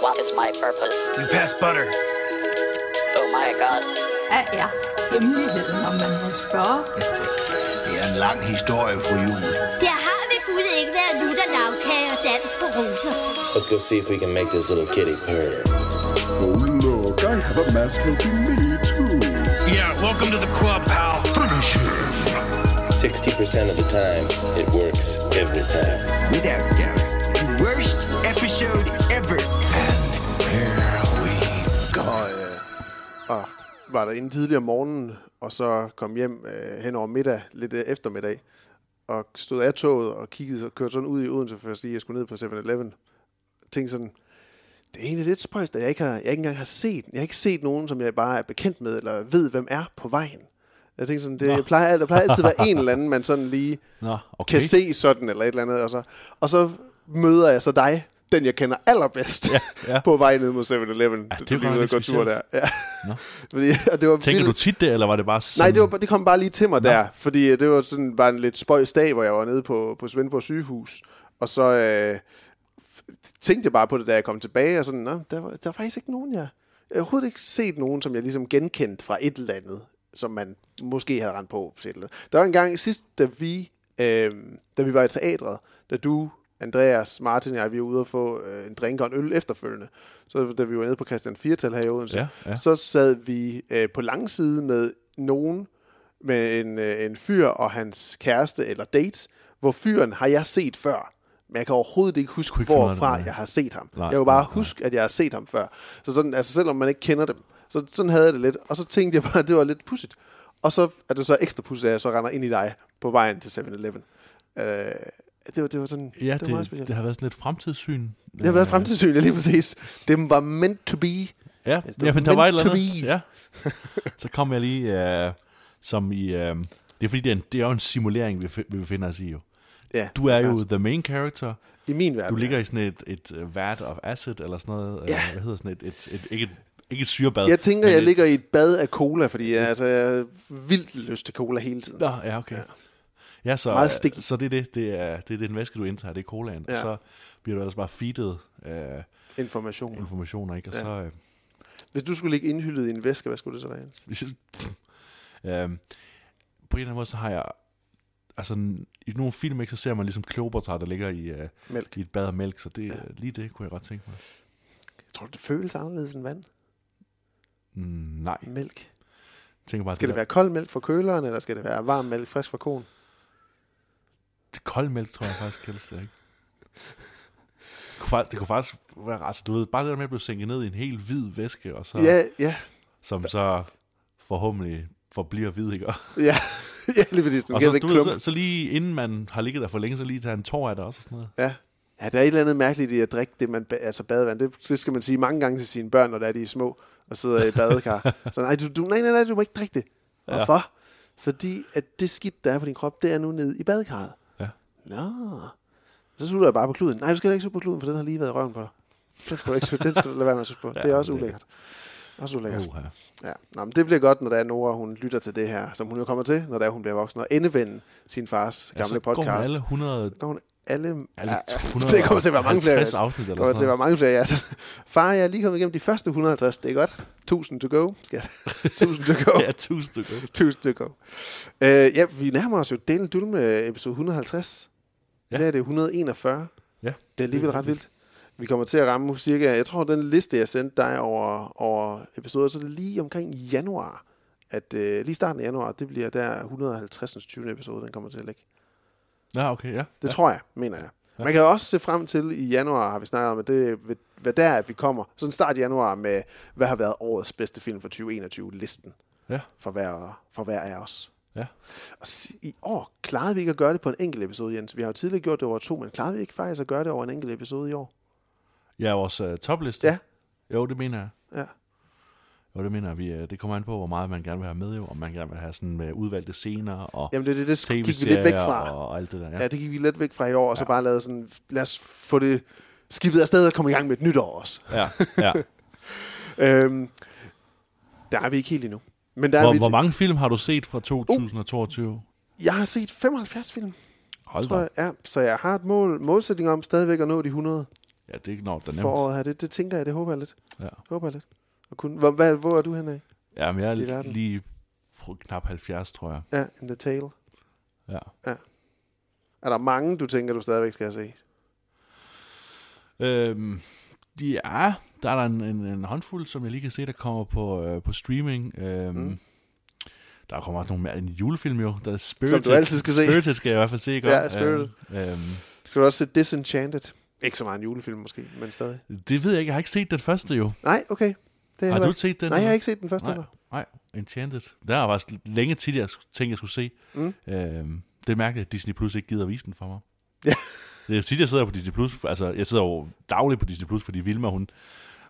What is my purpose? You pass butter. Oh my god. Hvad er hemmeligheden, om man må spørge? Det er en lang historie, fru Jul. Der har ved Gud ikke været lutter lavkage og dans på roser. Let's go see if we can make this little kitty purr. Oh, look, I have a mask helping me, too. Yeah, welcome to the club, pal. Finish him. 60% of the time, it works every time. Without doubt. The worst episode ever. Var der inde tidligere om morgenen, og så kom hjem øh, hen over middag, lidt øh, eftermiddag, og stod af toget og kiggede og kørte sådan ud i Odense, for at sige, at jeg skulle ned på 7-Eleven. Tænkte sådan, det er egentlig lidt spøjst, at jeg ikke, har, jeg ikke engang har set, jeg har ikke set nogen, som jeg bare er bekendt med, eller ved, hvem er på vejen. Jeg tænkte sådan, det plejer, der plejer altid at være en eller anden, man sådan lige Nå, okay. kan se sådan, eller et eller andet. Og så, og så møder jeg så dig, den jeg kender allerbedst, ja, Ja, på vej ned mod 7-Eleven. Ja, det nok at gå lidt tur der. Ja. Nå. Fordi, og det var Tænker du vildt- tit det, eller var det bare sådan? Nej, det, var, det kom bare lige til mig der, fordi øh, det var sådan bare en lidt spøjs dag, hvor jeg var nede på, på Svendborg sygehus, og så øh, tænkte jeg bare på det, da jeg kom tilbage, og sådan, Nå, der, var, der var faktisk ikke nogen, jeg, jeg har overhovedet ikke set nogen, som jeg ligesom genkendte fra et eller andet, som man måske havde rendt på. Der var en gang sidst, da vi, øh, da vi var i teatret, da du, Andreas, Martin og jeg, vi var ude og få øh, en drink og en øl efterfølgende. Så da vi var nede på Christian Firtal her i Odense, Ja, ja. så sad vi øh, på langside med nogen, med en, øh, en fyr og hans kæreste eller date, hvor fyren har jeg set før. Men jeg kan overhovedet ikke huske, det, hvorfra nej. jeg har set ham. Nej, jeg kan jo bare nej, nej. huske, at jeg har set ham før. Så sådan, altså selvom man ikke kender dem, så sådan havde jeg det lidt. Og så tænkte jeg bare, at det var lidt pudsigt. Og så er det så ekstra pudsigt, at jeg så render ind i dig på vejen til 7-Eleven. Øh, det, var, det var sådan, Ja, det, var meget det, specielt. det har været sådan lidt fremtidssyn. Det har været Øh, fremtidssyn, ja, lige præcis. Det var meant to be. Ja, var ja men der var et eller to andet. be. Ja. Så kom jeg lige, øh, som i... Øh, det er fordi, det er, en, det er jo en simulering, vi, vi befinder os i jo. Ja, Du er klart. jo the main character. I min verden. Du ligger ja. i sådan et, et øh, vat of acid, eller sådan noget. Ja. Øh, hvad hedder sådan et, et, et, ikke, et, ikke et syrebad. Jeg tænker, jeg et- ligger i et bad af cola, fordi jeg, altså, jeg har vildt lyst til cola hele tiden. Nå, ja, okay. Ja, ja så, Meget sticky. så det er det, det er, det er den væske, du indtager, det er colaen. Ja. Og så bliver du ellers bare feedet øh, Information. informationer, ikke? Og Ja. så... Øh, Hvis du skulle ligge indhyldet i en væske, hvad skulle det så være? Jens? Øhm, på en eller anden måde, så har jeg... Altså, i nogle film, ikke, så ser man ligesom Kleopatra, der ligger i, uh, Mælk. i et bad af mælk, så det, ja. lige det kunne jeg godt tænke mig. Jeg tror, det føles anderledes end vand. Mm, nej, Mælk. tænker bare, Skal det der, være kold mælk fra køleren, eller skal det være varm mælk frisk fra konen? Det kold mælk, tror jeg faktisk helst, det ikke? Det kunne, faktisk, det kunne faktisk være altså, du ved, bare det der med at blive sænket ned i en helt hvid væske, og så, Ja, ja, som så forhåbentlig forbliver hvid, ikke? Ja. ja, lige præcis. Den og så, ikke du ved, så, så, lige inden man har ligget der for længe, så lige tage en tår af det også og sådan noget. Ja. ja, der er et eller andet mærkeligt i at drikke det, man, altså badevand. Det, det skal man sige mange gange til sine børn, når der er de er små og sidder i badekar. så nej, du, du, nej, nej, nej, du må ikke drikke det. Hvorfor? Ja. Fordi at det skidt, der er på din krop, det er nu nede i badekarret. Nå. Så slutter jeg bare på kluden. Nej, du skal ikke sutte på kluden, for den har lige været i røven på dig. Den skal du ikke sutte, den skal du lade være med at sutte på. Ja, det er også ulækkert. Også ulækkert. Uha. Ja. Nå, men det bliver godt, når der er Nora, hun lytter til det her, som hun jo kommer til, når der er, hun bliver voksen, og endevende sin fars Ja, gamle så går man podcast. alle 100 Går hun alle... Alle ja, 100 det kommer til at være mange flere. 50 afsnit eller kommer til at være mange flere, ja. Så, far, jeg er lige kommet igennem de første 150. Det er godt. 1000 to go, skat. 1000 to go. Ja, tusind stykker. 1000 to go. Uh, ja, vi nærmer os jo Dale Dull med episode 150. Ja. Det er det 141. Ja. Det er alligevel ret vildt. Vi kommer til at ramme cirka, jeg tror, den liste, jeg sendte dig over, over episoder, så er det lige omkring januar, at øh, lige starten af januar, det bliver der 150. 20. episode, den kommer til at ligge. Ja, okay, ja. Det ja. tror jeg, mener jeg. Ja. Man kan også se frem til i januar, har vi snakket om, at det hvad der er, at vi kommer. Sådan start januar med, hvad har været årets bedste film for 2021-listen Ja. for hver, for hver af os. Ja. Og i år klarede vi ikke at gøre det på en enkelt episode, Jens. Vi har jo tidligere gjort det over to, men klarede vi ikke faktisk at gøre det over en enkelt episode i år? Ja, vores uh, topliste. Ja. Jo, det mener jeg. Ja. Jo, det mener jeg. Vi, uh, det kommer an på, hvor meget man gerne vil have med, jo. Om man gerne vil have sådan med udvalgte scener og Jamen det, det, det gik vi lidt væk fra. og, og alt det der. Ja. Ja. ja, det gik vi lidt væk fra i år, og så bare lavet sådan, lad os få det skibet afsted og komme i gang med et nyt år også. ja, ja. Øhm, der er vi ikke helt endnu. Men der er Hvor, vi hvor mange film har du set fra 2022? Jeg har set 75 film, Hold da. Ja, så jeg har et mål, målsætning om stadigvæk at nå de 100. Ja, det er ikke når, der er nemt. foråret her. Det, det tænker jeg, det håber jeg lidt. Ja. Håber jeg lidt. Og kun, hvor, hvad, hvor er du henne af? Ja, men jeg er lige knap 70, tror jeg. Ja, in the tail. Ja. Er der mange, du tænker, du stadigvæk skal se? Øhm, ja, der er der en, en, en håndfuld, som jeg lige kan se, der kommer på, øh, på streaming. Øhm, mm. Der kommer også nogle mere, en julefilm jo, der er Spirited. du altid skal se. Spirited skal jeg i hvert fald se, ikke? Ja, Spirited. Øhm, øhm, Skal du også se Disenchanted? Ikke så meget en julefilm måske, men stadig. det ved jeg ikke, jeg har ikke set den første jo. Nej, okay. Det Har du ikke- set den? Nej, jeg har ikke set den første Nej, nej, Enchanted. Der har faktisk længe tid, jeg tænkte, jeg skulle se. Mm. Øhm, det er mærkeligt, at Disney Plus ikke gider at vise den for mig. Ja. Det er jo tit, jeg sidder på Disney Plus. Altså, jeg sidder jo dagligt på Disney Plus, fordi Vilma, hun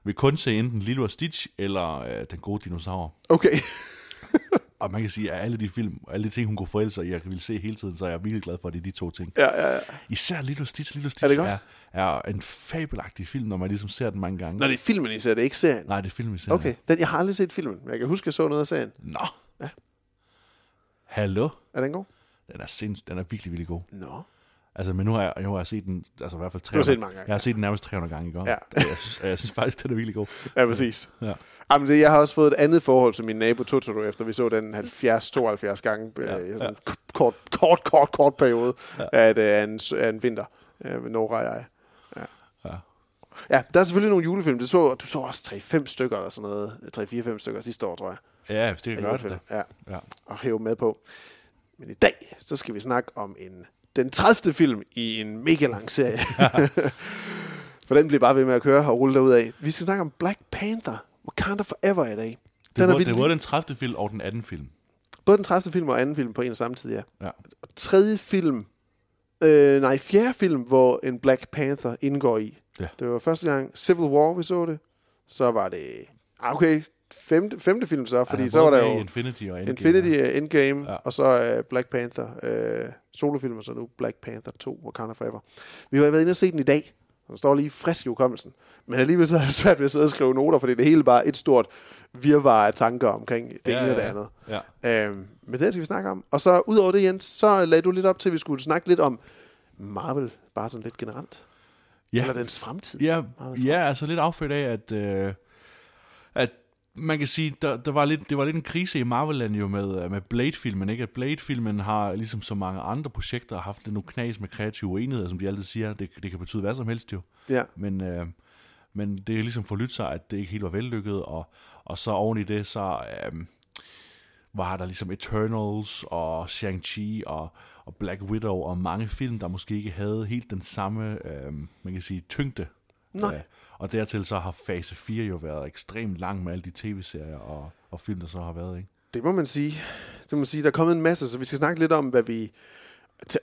vil kun se enten Lilo og Stitch eller øh, Den gode dinosaur. Okay. Og man kan sige, at alle de film, og alle de ting, hun kunne forælde sig i, jeg ville se hele tiden, så er jeg virkelig glad for, at det er de to ting. ja, ja, ja. Især Lilo Stitch. Lilo Stitch Er det godt? er, er en fabelagtig film, når man ligesom ser den mange gange. Når det er filmen, I ser, det er ikke serien. Nej, det er film, vi ser. Okay, den, jeg har aldrig set filmen, men jeg kan huske, jeg så noget af serien. Nå. Ja. Hallo? Er den god? Den er, sinds, den er virkelig, virkelig god. Nå. Altså, men nu har jeg, nu har jeg set den, altså i hvert fald 300, Du har set mange gange, Jeg har set den nærmest 300 gange, ikke? Ja. Og jeg, synes, jeg synes faktisk, den er virkelig god. Ja, præcis. Ja. Jamen, det, jeg har også fået et andet forhold til min nabo Totoro, efter vi så den 70-72 gange ja, i sådan en ja. kort, kort, kort, kort periode ja. af, et, af, en, af en vinter øh, med Nora og jeg. Ja. Ja. ja, der er selvfølgelig nogle julefilm. Du så, du så også 3-5 stykker eller sådan noget. 3-4-5 stykker sidste år, tror jeg. Ja, hvis det kan gøre det. da. Ja, Ja. og hæve med på. Men i dag, så skal vi snakke om en, den 30. film i en mega lang serie. For den bliver bare ved med at køre og rulle af. Vi skal snakke om Black Panther. Wakanda Forever i dag. Det, Den er var, det var den 30. film og den 18. film. Både den 30. film og anden film på en og samme tid, ja. Ja. Og tredje film, øh, nej, fjerde film, hvor en Black Panther indgår i. Ja. Det var første gang Civil War, vi så det. Så var det, ah, okay, femte, femte film så, fordi er så var der jo Infinity og Endgame. Infinity uh, Endgame, Ja. ja. og så uh, Black Panther uh, solofilm, og så nu Black Panther 2, Wakanda Forever. Vi har været inde og se den i dag, og den står lige frisk i hukommelsen. Men alligevel så er det svært ved at sidde og skrive noter, fordi det hele bare er et stort virvar af tanker omkring det Ja, ene og det ja, andet. Ja. Øhm, men det skal vi snakke om. Og så udover det, Jens, så lagde du lidt op til, at vi skulle snakke lidt om Marvel, bare sådan lidt generelt. Ja. Eller dens fremtid. Ja, Marvels ja, altså lidt affødt af, at, øh, at man kan sige, der, der var lidt, det var lidt en krise i Marvel jo med, øh, med Blade-filmen, ikke? At Blade-filmen har, ligesom så mange andre projekter, haft lidt nogle knas med kreative uenigheder, som de altid siger. Det, det kan betyde hvad som helst jo. Ja. Men, øh, men det er ligesom forlydt sig, at det ikke helt var vellykket, og, og så oven i det, så øh, var der ligesom Eternals og Shang-Chi og, og Black Widow og mange film, der måske ikke havde helt den samme, øh, man kan sige, tyngde. Nej. Øh, og dertil så har fase 4 jo været ekstremt lang med alle de tv-serier og, og film, der så har været, ikke? Det må man sige. Det må man sige. Der er kommet en masse, så vi skal snakke lidt om, hvad vi,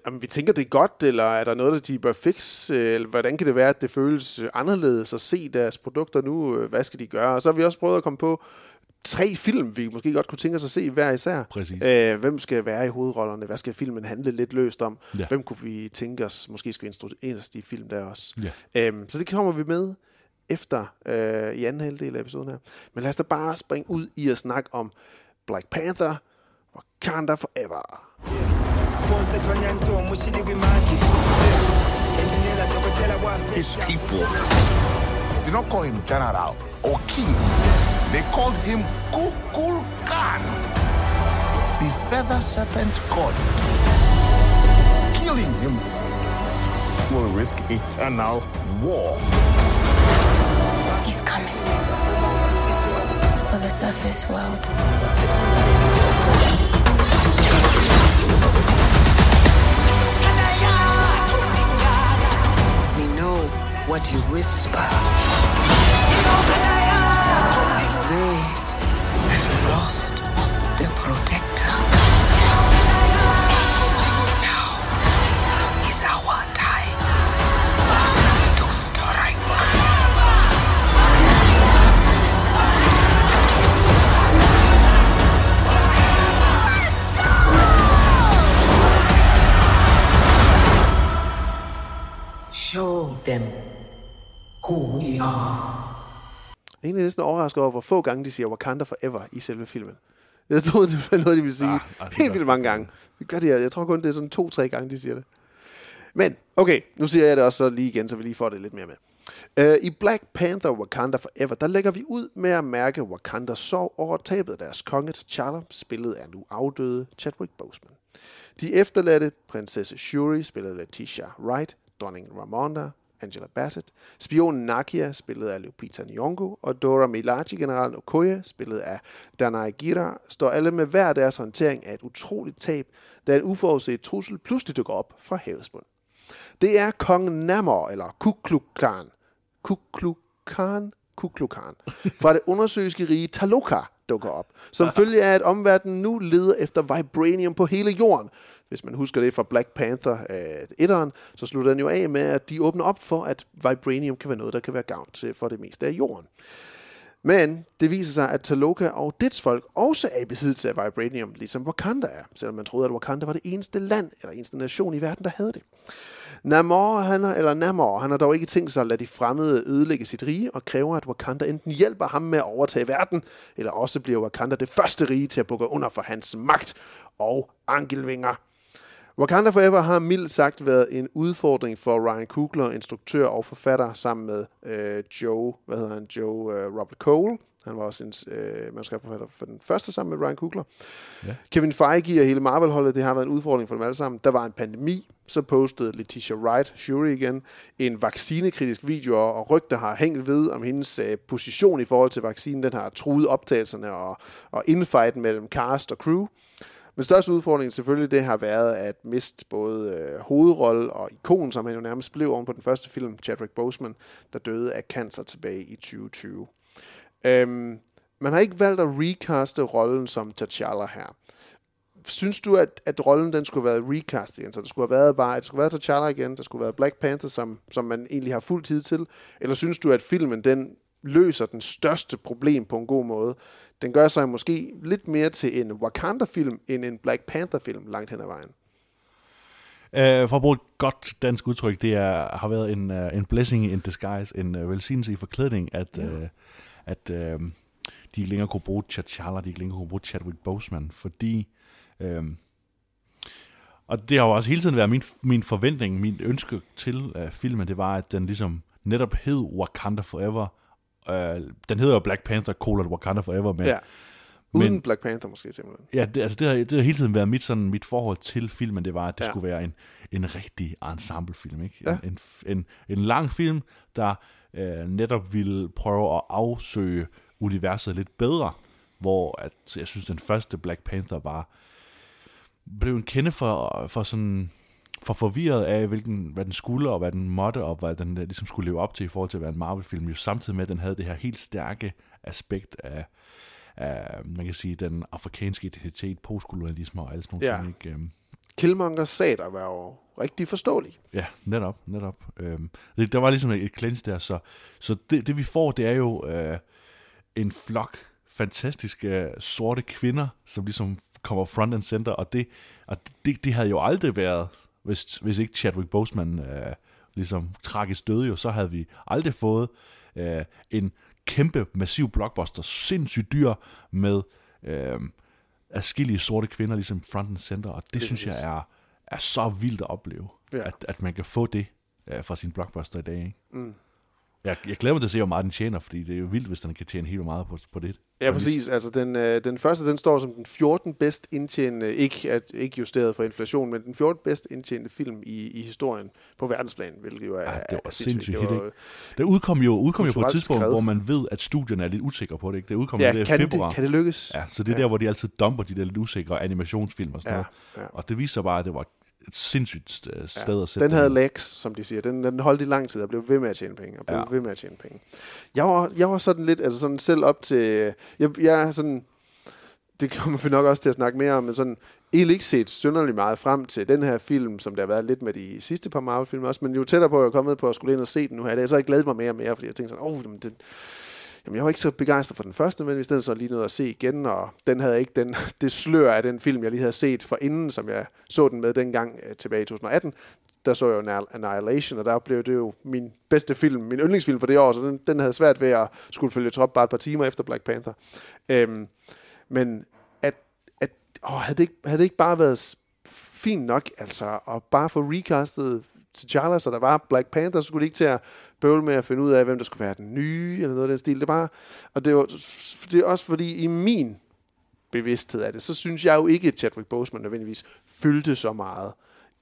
om vi tænker, det er godt, eller er der noget, der de bør fikse, eller hvordan kan det være, at det føles øh, anderledes at se deres produkter nu, øh, hvad skal de gøre? Og så har vi også prøvet at komme på tre film, vi måske godt kunne tænke os at se hver især. Præcis. Æh, hvem skal være i hovedrollerne? Hvad skal filmen handle lidt løst om? Ja. Hvem kunne vi tænke os, måske skal instrueres de film der også? Ja. Øhm, så det kommer vi med efter øh, i anden halvdel af episoden her. Men lad os da bare springe ud i at snakke om Black Panther, Wakanda Forever. His people did not call him general or king. They called him Kukul Khan, the feather serpent god. Killing him will risk eternal war. He's coming for the surface world. We know what you whisper. Show them who we are. Egentlig er næsten overrasket over, hvor få gange de siger Wakanda Forever i selve filmen. Jeg troede, det var noget, de ville sige Ah, ah, helt gør- vildt mange gange. Det gør de, jeg tror kun, det er sådan to-tre gange, de siger det. Men, okay, nu siger jeg det også så lige igen, så vi lige får det lidt mere med. Uh, I Black Panther Wakanda Forever, der lægger vi ud med at mærke Wakandas sorg over tabet af deres konge T'Challa, spillet af nu afdøde Chadwick Boseman. De efterladte prinsesse Shuri, spillet af Letitia Wright, dronning Ramonda, Angela Bassett, spionen Nakia, spillet af Lupita Nyong'o, og Dora Milaje, generalen Okoye, spillet af Danai Gira, står alle med hver deres håndtering af et utroligt tab, da en uforudset trussel pludselig dukker op fra havets bund. Det er kong Namor, eller Kukulkan, Kukulkan, Kukulkan, fra det undersøiske rige Taloka dukker op, som følge af, at omverdenen nu leder efter vibranium på hele jorden. Hvis man husker det fra Black Panther øh, 1'eren, så slutter den jo af med, at de åbner op for, at vibranium kan være noget, der kan være gavn til for det meste af jorden. Men det viser sig, at Taloka og dets folk også er i besiddelse af vibranium, ligesom Wakanda er, selvom man troede, at Wakanda var det eneste land eller eneste nation i verden, der havde det. Namor, han har, eller Namor, han har dog ikke tænkt sig at lade de fremmede ødelægge sit rige, og kræver, at Wakanda enten hjælper ham med at overtage verden, eller også bliver Wakanda det første rige til at bukke under for hans magt og angelvinger. Wakanda Forever har mildt sagt været en udfordring for Ryan Coogler, instruktør og forfatter, sammen med øh, Joe, hvad hedder han, Joe øh, Robert Cole. Han var også en øh, manuskriptforfatter for den første sammen med Ryan Coogler. Ja. Kevin Feige og hele Marvel-holdet, det har været en udfordring for dem alle sammen. Der var en pandemi, så postede Letitia Wright, Shuri igen, en vaccinekritisk video, og rygter har hængt ved om hendes øh, position i forhold til vaccinen. Den har truet optagelserne og, og infighten mellem cast og crew. Men største udfordring selvfølgelig, det har været at miste både øh, hovedrolle og ikon, som han jo nærmest blev oven på den første film, Chadwick Boseman, der døde af cancer tilbage i 2020. Øhm, man har ikke valgt at recaste rollen som T'Challa her. Synes du, at, at rollen den skulle have været recast igen? Så det skulle have været bare, at det skulle have været T'Challa igen, der skulle have været Black Panther, som, som man egentlig har fuld tid til? Eller synes du, at filmen den løser den største problem på en god måde? Den gør sig måske lidt mere til en Wakanda-film, end en Black Panther-film langt hen ad vejen. Uh, for at bruge et godt dansk udtryk, det er, har været en, uh, en blessing in disguise, en uh, velsignelse i forklædning, at, ja. uh, at uh, de ikke længere kunne bruge T'Challa, de ikke længere kunne bruge Chadwick Boseman, fordi... Uh, og det har jo også hele tiden været min, min forventning, min ønske til uh, filmen, det var, at den ligesom netop hed Wakanda Forever, Uh, den hedder jo Black Panther, colon Wakanda Forever, men... Ja. Uden men, Black Panther måske simpelthen. Ja, det, altså det, har, det har hele tiden været mit, sådan, mit forhold til filmen, det var, at det ja. skulle være en, en rigtig ensemblefilm. Ikke? Ja. En, en, en, lang film, der uh, netop ville prøve at afsøge universet lidt bedre, hvor at, jeg synes, den første Black Panther var blev en kende for, for sådan for forvirret af, hvilken, hvad den skulle, og hvad den måtte, og hvad den ligesom skulle leve op til i forhold til at være en Marvel-film, jo samtidig med, at den havde det her helt stærke aspekt af, af man kan sige, den afrikanske identitet, postkolonialisme og alle sådan nogle Ja. ting. Ikke? Øhm, Killmonger sagde der var jo rigtig forståelig. Ja, netop, netop. Øhm, det, der var ligesom et, et clinch der, så, så det, det vi får, det er jo øh, en flok fantastiske sorte kvinder, som ligesom kommer front and center, og det, og det, det havde jo aldrig været, hvis, hvis ikke Chadwick Boseman øh, ligesom tragisk døde jo, så havde vi aldrig fået øh, en kæmpe, massiv blockbuster, sindssygt dyr med øh, afskillige sorte kvinder ligesom front and center, og det, det synes jeg er, er så vildt at opleve, Ja. at, at man kan få det øh, fra sin blockbuster i dag. Ikke? Mm. Jeg, jeg glæder mig til at se, hvor meget den tjener, fordi det er jo vildt, hvis den kan tjene helt meget på, på det. Ja, præcis. Altså, den, øh, den første, den står som den 14. bedst indtjenende, ikke, at, ikke justeret for inflation, men den 14. bedst indtjente film i, i historien på verdensplan, hvilket jo er, Ja, det var er sindssygt Det var, ikke? Det udkom jo, udkom jo på et tidspunkt, skred. hvor man ved, at studierne er lidt usikre på det. Ikke? Det udkom Ja, i kan det- februar. kan det lykkes? Ja, så det er Ja. der, hvor de altid dumper de der lidt usikre animationsfilm og sådan Ja, noget. ja. Og det viser bare, at det var et sindssygt øh, sted at sætte Den havde legs, som de siger. Den, den holdt i lang tid og blev ved med at tjene penge. Og blev Ja. ved med at tjene penge. Jeg var, jeg var sådan lidt, altså sådan selv op til... Jeg, jeg er sådan... Det kommer vi nok også til at snakke mere om, men sådan egentlig ikke set synderligt meget frem til den her film, som der har været lidt med de sidste par Marvel-film også, men jo tættere på, at jeg er kommet på at skulle ind og se den nu her, så har jeg glædet mig mere og mere, fordi jeg tænkte sådan, åh, oh, den, Jamen, jeg var ikke så begejstret for den første, men i stedet så lige noget at se igen, og den havde ikke den, det slør af den film, jeg lige havde set for inden, som jeg så den med dengang øh, tilbage i 2018. Der så jeg jo Annihilation, og der blev det jo min bedste film, min yndlingsfilm for det år, så den, den havde svært ved at skulle følge trop bare et par timer efter Black Panther. Øhm, men at, at åh, havde, det ikke, havde det ikke bare været fint nok, altså, at bare få recastet T'Challa, så der var Black Panther, så skulle de ikke til at bøvle med at finde ud af, hvem der skulle være den nye, eller noget af den stil. Det bare, og det, var, det er også fordi, i min bevidsthed af det, så synes jeg jo ikke, at Chadwick Boseman nødvendigvis fyldte så meget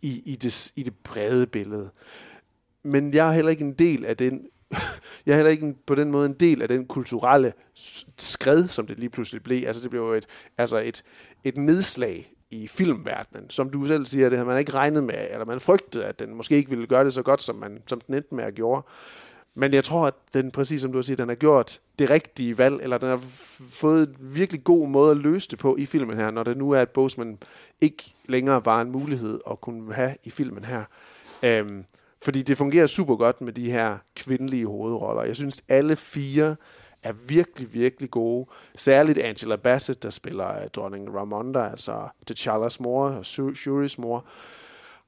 i, i, det, i det brede billede. Men jeg er heller ikke en del af den jeg er heller ikke en, på den måde en del af den kulturelle skred, som det lige pludselig blev. Altså det blev jo et, altså et, et nedslag i filmverdenen. Som du selv siger, det havde man ikke regnet med, eller man frygtede, at den måske ikke ville gøre det så godt, som, man, som den endte med at gjorde. Men jeg tror, at den, præcis som du har sagt, den har gjort det rigtige valg, eller den har fået en virkelig god måde at løse det på i filmen her, når det nu er, at Boseman ikke længere var en mulighed at kunne have i filmen her. Øhm, fordi det fungerer super godt med de her kvindelige hovedroller. Jeg synes, alle fire er virkelig, virkelig gode. Særligt Angela Bassett, der spiller øh, dronning Ramonda, altså T'Challas mor og Shuris mor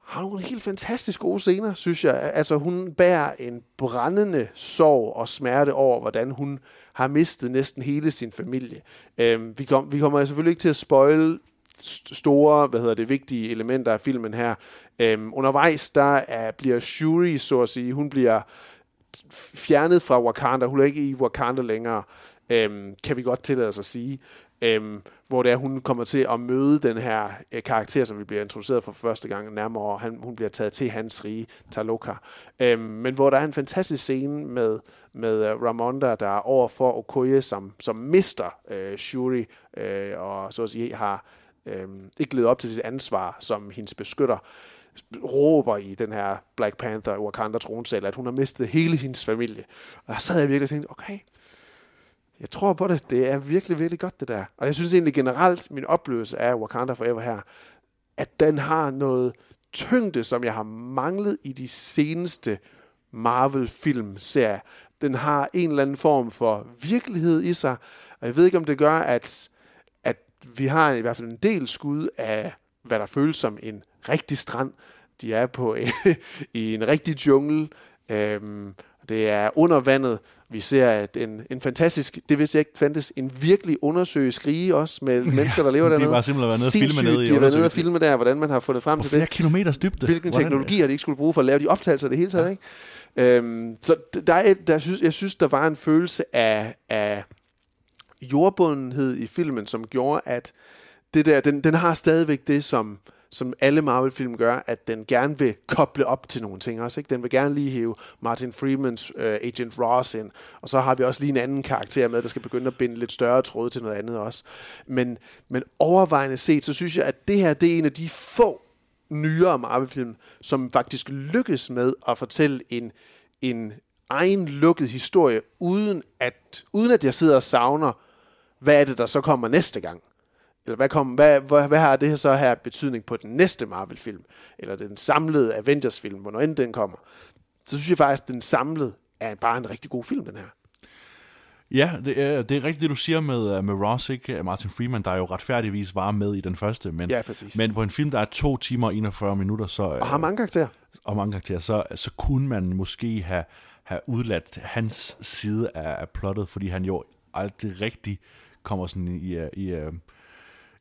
har nogle helt fantastisk gode scener, synes jeg. Altså, hun bærer en brændende sorg og smerte over, hvordan hun har mistet næsten hele sin familie. Øhm, vi, kom, vi kommer selvfølgelig ikke til at spoil store, hvad hedder det, vigtige elementer af filmen her. Øhm, undervejs, der er, bliver Shuri, så at sige, hun bliver fjernet fra Wakanda. Hun er ikke i Wakanda længere, øhm, kan vi godt tillade os at sige. Øhm, hvor det er, hun kommer til at møde den her øh, karakter, som vi bliver introduceret for første gang nærmere. Han, hun bliver taget til hans rige, Taloka. Øhm, men hvor der er en fantastisk scene med, med øh, Ramonda, der er over for Okoye, som, som mister øh, Shuri, øh, og så at sige har øh, ikke levet op til sit ansvar som hendes beskytter råber i den her Black Panther Wakanda tronsal, at hun har mistet hele hendes familie. Og der sad jeg virkelig og tænkte, okay, jeg tror på det. Det er virkelig, virkelig godt, det der. Og jeg synes egentlig generelt, min oplevelse af Wakanda Forever her, at den har noget tyngde, som jeg har manglet i de seneste Marvel-film-serier. Den har en eller anden form for virkelighed i sig, og jeg ved ikke, om det gør, at, at vi har i hvert fald en del skud af, hvad der føles som en rigtig strand. De er på i en rigtig jungle. Øhm, det er under vandet. Vi ser at en, en fantastisk, det vidste jeg ikke fandtes, en virkelig undersøisk rige også med mennesker, der lever de har dernede. bare simpelthen været nede og filme nede i De har været nede og filme der, hvordan man har fundet frem til det. kilometers dybde. Hvilken Hvordan- teknologier de ikke skulle bruge for at lave de optagelser det hele taget. Ikke? Øhm, så der er, der synes, jeg synes, der var en følelse af, af jordbundenhed i filmen, som gjorde, at det der, den, den har stadigvæk det, som, som alle Marvel-film gør, at den gerne vil koble op til nogle ting også. Ikke? Den vil gerne lige hive Martin Freemans uh, Agent Ross ind, og så har vi også lige en anden karakter med, der skal begynde at binde lidt større tråd til noget andet også. Men, men overvejende set, så synes jeg, at det her, det er en af de få nyere Marvel-film, som faktisk lykkes med at fortælle en, en egen lukket historie, uden at, uden at jeg sidder og savner, hvad er det, der så kommer næste gang? Eller hvad, kom, hvad, hvad, hvad har det her så her betydning på den næste Marvel-film? Eller den samlede Avengers-film, hvornår end den kommer? Så synes jeg faktisk, at den samlede er bare en rigtig god film, den her. Ja, det er, det er rigtigt, det du siger med, øh, med Ross, ikke? Martin Freeman, der jo retfærdigvis var med i den første. Men, Ja, præcis. men på en film, der er to timer og 41 minutter, så, Og har mange karakterer. og mange karakterer, så, så kunne man måske have, have udladt hans side af, af plottet, fordi han jo aldrig rigtig kommer sådan i, øh, i, i,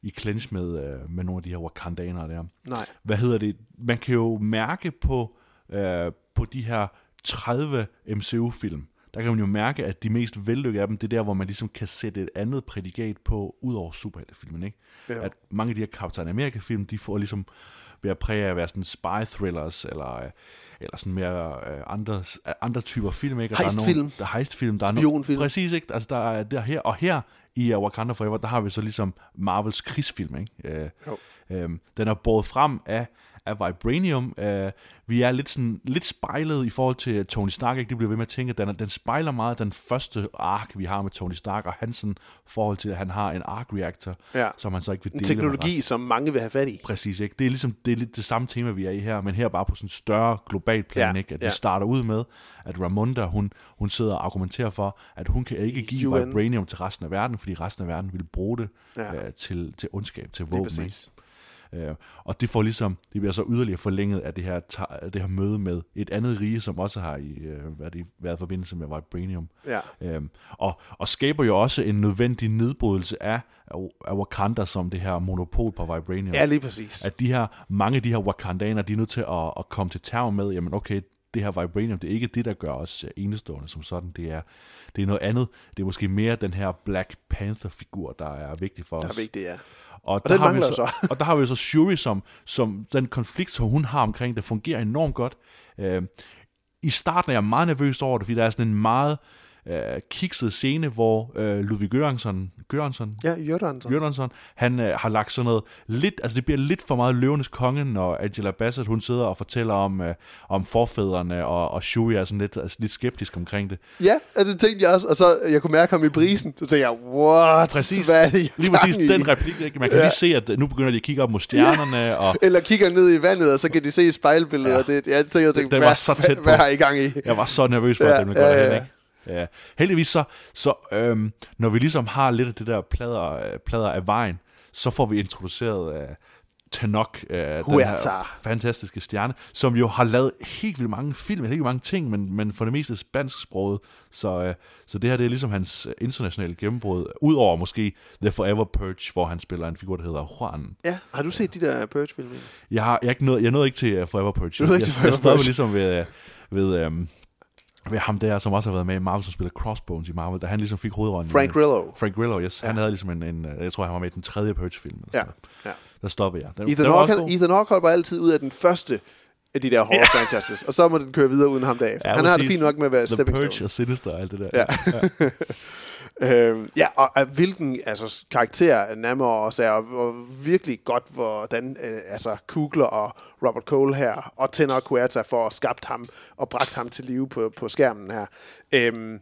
i clinch med, øh, med nogle af de her wakandanere der. Nej. Hvad hedder det? Man kan jo mærke på, øh, på de her 30 MCU-film, der kan man jo mærke, at de mest vellykkede af dem, det er der, hvor man ligesom kan sætte et andet prædikat på, ud over superheltefilmen, ikke? Ja. At mange af de her Captain America-film, de får ligesom ved at præge af at være sådan spy-thrillers, eller, øh, eller sådan mere øh, andre, øh, andre typer film, ikke? Og der er Heistfilm. Nogle, der er heistfilm. Der er Spionfilm. No, præcis, ikke? Altså, der er, der er her, og her i uh, Wakanda Forever, der har vi så ligesom Marvels krigsfilm, ikke? Øh, Jo. Øhm, den er båret frem af, af Vibranium. Øh, vi er lidt, sådan, lidt spejlet i forhold til Tony Stark. Ikke? Det bliver ved med at tænke, at den, er- den spejler meget den første ark, vi har med Tony Stark, og hans forhold til, at han har en arc reactor, Ja. som han så ikke vil En dele med teknologi, som mange vil have fat i. Præcis, ikke? Det er ligesom det er lidt det samme tema, vi er i her, men her bare på sådan en større global plan, Ja, ikke? At ja. vi starter ud med, at Ramonda, hun, hun sidder og argumenterer for, at hun kan ikke give UN. Vibranium til resten af verden, fordi resten af verden vil bruge det Ja. øh, til, til ondskab, til våben. præcis. Øh, og det får ligesom, det bliver så yderligere forlænget af det her, det her møde med et andet rige, som også har i, øh, været, i, været i forbindelse med Vibranium. Ja. Øhm, og, og skaber jo også en nødvendig nedbrydelse af, af Wakanda som det her monopol på Vibranium. Ja, lige præcis. At de her, mange af de her Wakandaner, de er nødt til at, at komme til term med, jamen okay, det her Vibranium, det er ikke det, der gør os øh, enestående som sådan. Det er, det er noget andet. Det er måske mere den her Black Panther-figur, der er vigtig for Der os. er vigtigt, ja. Og, Og der den har vi så, så. og der har vi så Shuri, som, som den konflikt, som hun har omkring det, fungerer enormt godt. Øh, I starten er jeg meget nervøs over det, fordi der er sådan en meget øh, kikset scene, hvor øh, Ludvig Göransson, Göransson, Ja, Jørgensen. Jørgensen, han øh, har lagt sådan noget lidt, altså det bliver lidt for meget løvenes konge, når Angela Bassett, hun sidder og fortæller om, øh, om forfædrene, og, og Shuri er sådan lidt, altså lidt skeptisk omkring det. Ja, og det tænkte jeg også, og så jeg kunne mærke ham i brisen, så tænkte jeg, what? Præcis, Hvad er det, lige præcis i? den replik, ikke? man kan Ja. lige se, at øh, nu begynder de at kigge op mod stjernerne, og Eller kigger ned i vandet, og så kan de se spejlbilledet. Ja. Det, jeg tænkte, jeg tænkte den hvad, var så tæt på. hvad, har I gang i? Jeg var så nervøs for, Ja, at den ville gå ja, derhen, ja. ikke? Ja. Heldigvis så, så øhm, når vi ligesom har lidt af det der plader, øh, plader af vejen, så får vi introduceret øh, Tanok, øh, den her fantastiske stjerne, som jo har lavet helt vildt mange film, helt vildt mange ting, men, men for det meste spansksproget. Så, øh, så det her det er ligesom hans øh, internationale gennembrud, udover måske The Forever Purge, hvor han spiller en figur, der hedder Juan. Ja, har du set de der Purge-film? Jeg, har, jeg, er ikke nået, jeg nåede ikke til uh, Forever Purge. Du nåede ikke jeg, til jeg, Forever jeg stoppede Purge. ligesom ved, ved, um, ved ham der, som også har været med i Marvel, som spiller Crossbones i Marvel, da han ligesom fik hovedrollen. Frank Grillo. Frank Grillo, yes. Ja. Han havde ligesom en, en, uh, jeg tror, han var med i den tredje Purge-film. Ja, noget. ja. Der stoppede jeg. Den, Ethan Hawke, han. Ethan Hawke bare altid ud af den første af de der horror franchises, og så må den køre videre uden ham derefter. Ja, han har det fint nok med at være The stepping Purge stone. og Sinister og alt det der. Ja. Øh, ja, og, og hvilken altså, karakter Namor også er, og, og virkelig godt, hvordan øh, altså, Kugler og Robert Cole her, og Tenor Cuerta for at skabt ham og bragt ham til live på, på skærmen her. Øh,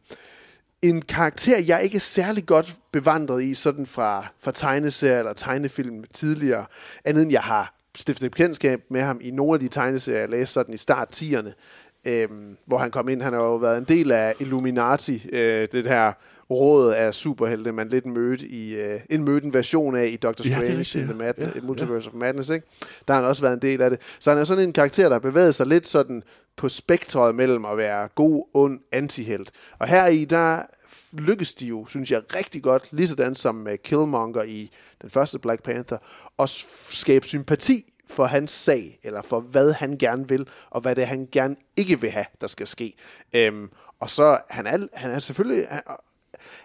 en karakter, jeg ikke er særlig godt bevandret i, sådan fra, fra tegneserier eller tegnefilm tidligere, andet end jeg har stiftet bekendtskab med ham i nogle af de tegneserier, jeg læste sådan i start 10'erne, øh, hvor han kom ind. Han har jo været en del af Illuminati, øh, det her råd af superhelte, man lidt mødte i øh, en mødte en version af i Doctor Ja, Strange rigtigt, in the ja. Mad- Ja, Multiverse of Madness, ikke? Der har han også været en del af det. Så han er sådan en karakter, der har bevæget sig lidt sådan på spektret mellem at være god, ond, antihelt. Og her i der lykkes de jo, synes jeg, rigtig godt, lige sådan som med Killmonger i den første Black Panther, at skabe sympati for hans sag, eller for hvad han gerne vil, og hvad det er, han gerne ikke vil have, der skal ske. Øhm, og så, han er, han er selvfølgelig, han,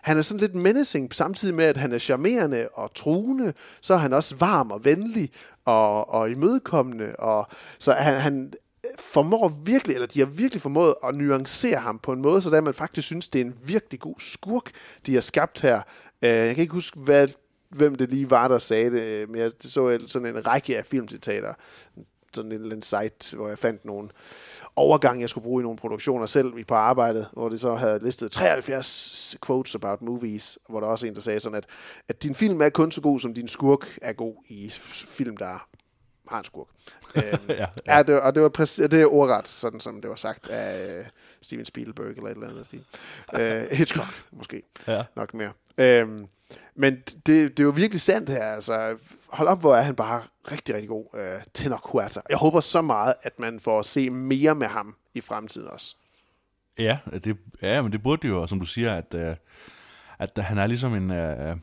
han er sådan lidt menacing, samtidig med, at han er charmerende og truende, så er han også varm og venlig og, og imødekommende, og så han, han formår virkelig, eller de har virkelig formået at nuancere ham på en måde, så man faktisk synes, det er en virkelig god skurk, de har skabt her. Øh, jeg kan ikke huske, hvad, hvem det lige var, der sagde det, øh, men jeg så sådan en række af filmcitater, sådan en, en site, hvor jeg fandt nogle overgang, jeg skulle bruge i nogle produktioner selv på arbejdet, hvor det så havde listet 73 quotes about movies, hvor der også en, der sagde sådan, at, at din film er kun så god, som din skurk er god i film, der har en skurk. øhm, Ja, ja, ja. det, og det var præcis, det er ordret, sådan som det var sagt af Steven Spielberg eller et eller andet stil. Øh, Hitchcock, måske. Ja. Nok mere. Øhm, men det, det er jo virkelig sandt her. Altså, hold op, hvor er han bare rigtig, rigtig god. Øh, Tenor Huerta. Jeg håber så meget, at man får se mere med ham i fremtiden også. Ja, det, ja, men det burde det jo, som du siger, at, øh, at han er ligesom en... Øh,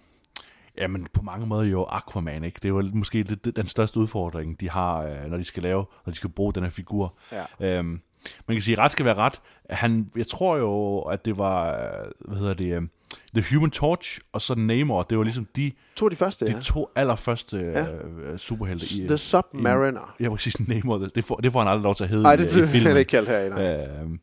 ja, men på mange måder jo Aquaman, ikke? Det er jo måske det, det, den største udfordring, de har, øh, når de skal lave, når de skal bruge den her figur. Ja. Øhm, man kan sige, ret skal være ret. Han, jeg tror jo, at det var, øh, hvad hedder det, øh, The Human Torch og så Namor, det var ligesom de, To de første, de ja. to allerførste Ja. øh, superhelte. I, The Submariner. I, ja, præcis, Namor, det, det, får, det får han aldrig lov til at hedde Nej, det i blev han ikke kaldt her. Nej. Øhm,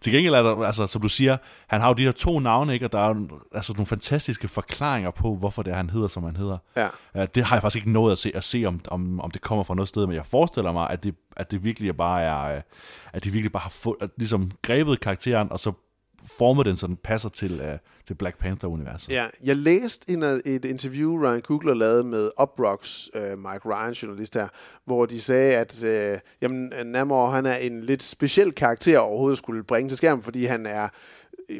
til gengæld er der, altså, som du siger, han har jo de her to navne, ikke? og der er altså, nogle fantastiske forklaringer på, hvorfor det er, han hedder, som han hedder. Ja. Uh, det har jeg faktisk ikke nået at se, at se om, om, om det kommer fra noget sted, men jeg forestiller mig, at det, at det virkelig bare er, øh, at de virkelig bare har fået, at, ligesom grebet karakteren, og så formet den, så den passer til, uh, til Black Panther-universet. Ja, jeg læste en, øh, et interview, Ryan Coogler lavede med Uprocks, uh, øh, Mike Ryan, journalist her, hvor de sagde, at uh, jamen, Namor han er en lidt speciel karakter overhovedet skulle bringe til skærmen, fordi han er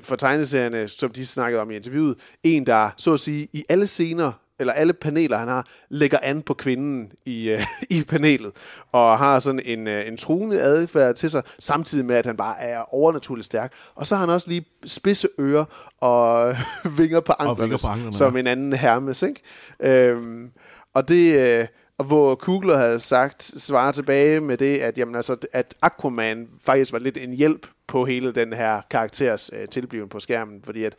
for tegneserierne, som de snakkede om i interviewet, en, der så at sige i alle scener eller alle paneler, han har, lægger an på kvinden i, øh, i panelet, og har sådan en, øh, en truende adfærd til sig, samtidig med, at han bare er overnaturligt stærk. Og så har han også lige spidse ører og vinger på anklerne, vinger på anklerne, som ja. en anden Hermes, ikke? Øhm, og det... Øh, og hvor Kugler havde sagt, svarer tilbage med det, at, jamen, altså, at Aquaman faktisk var lidt en hjælp på hele den her karakters øh, tilbliven på skærmen, fordi at,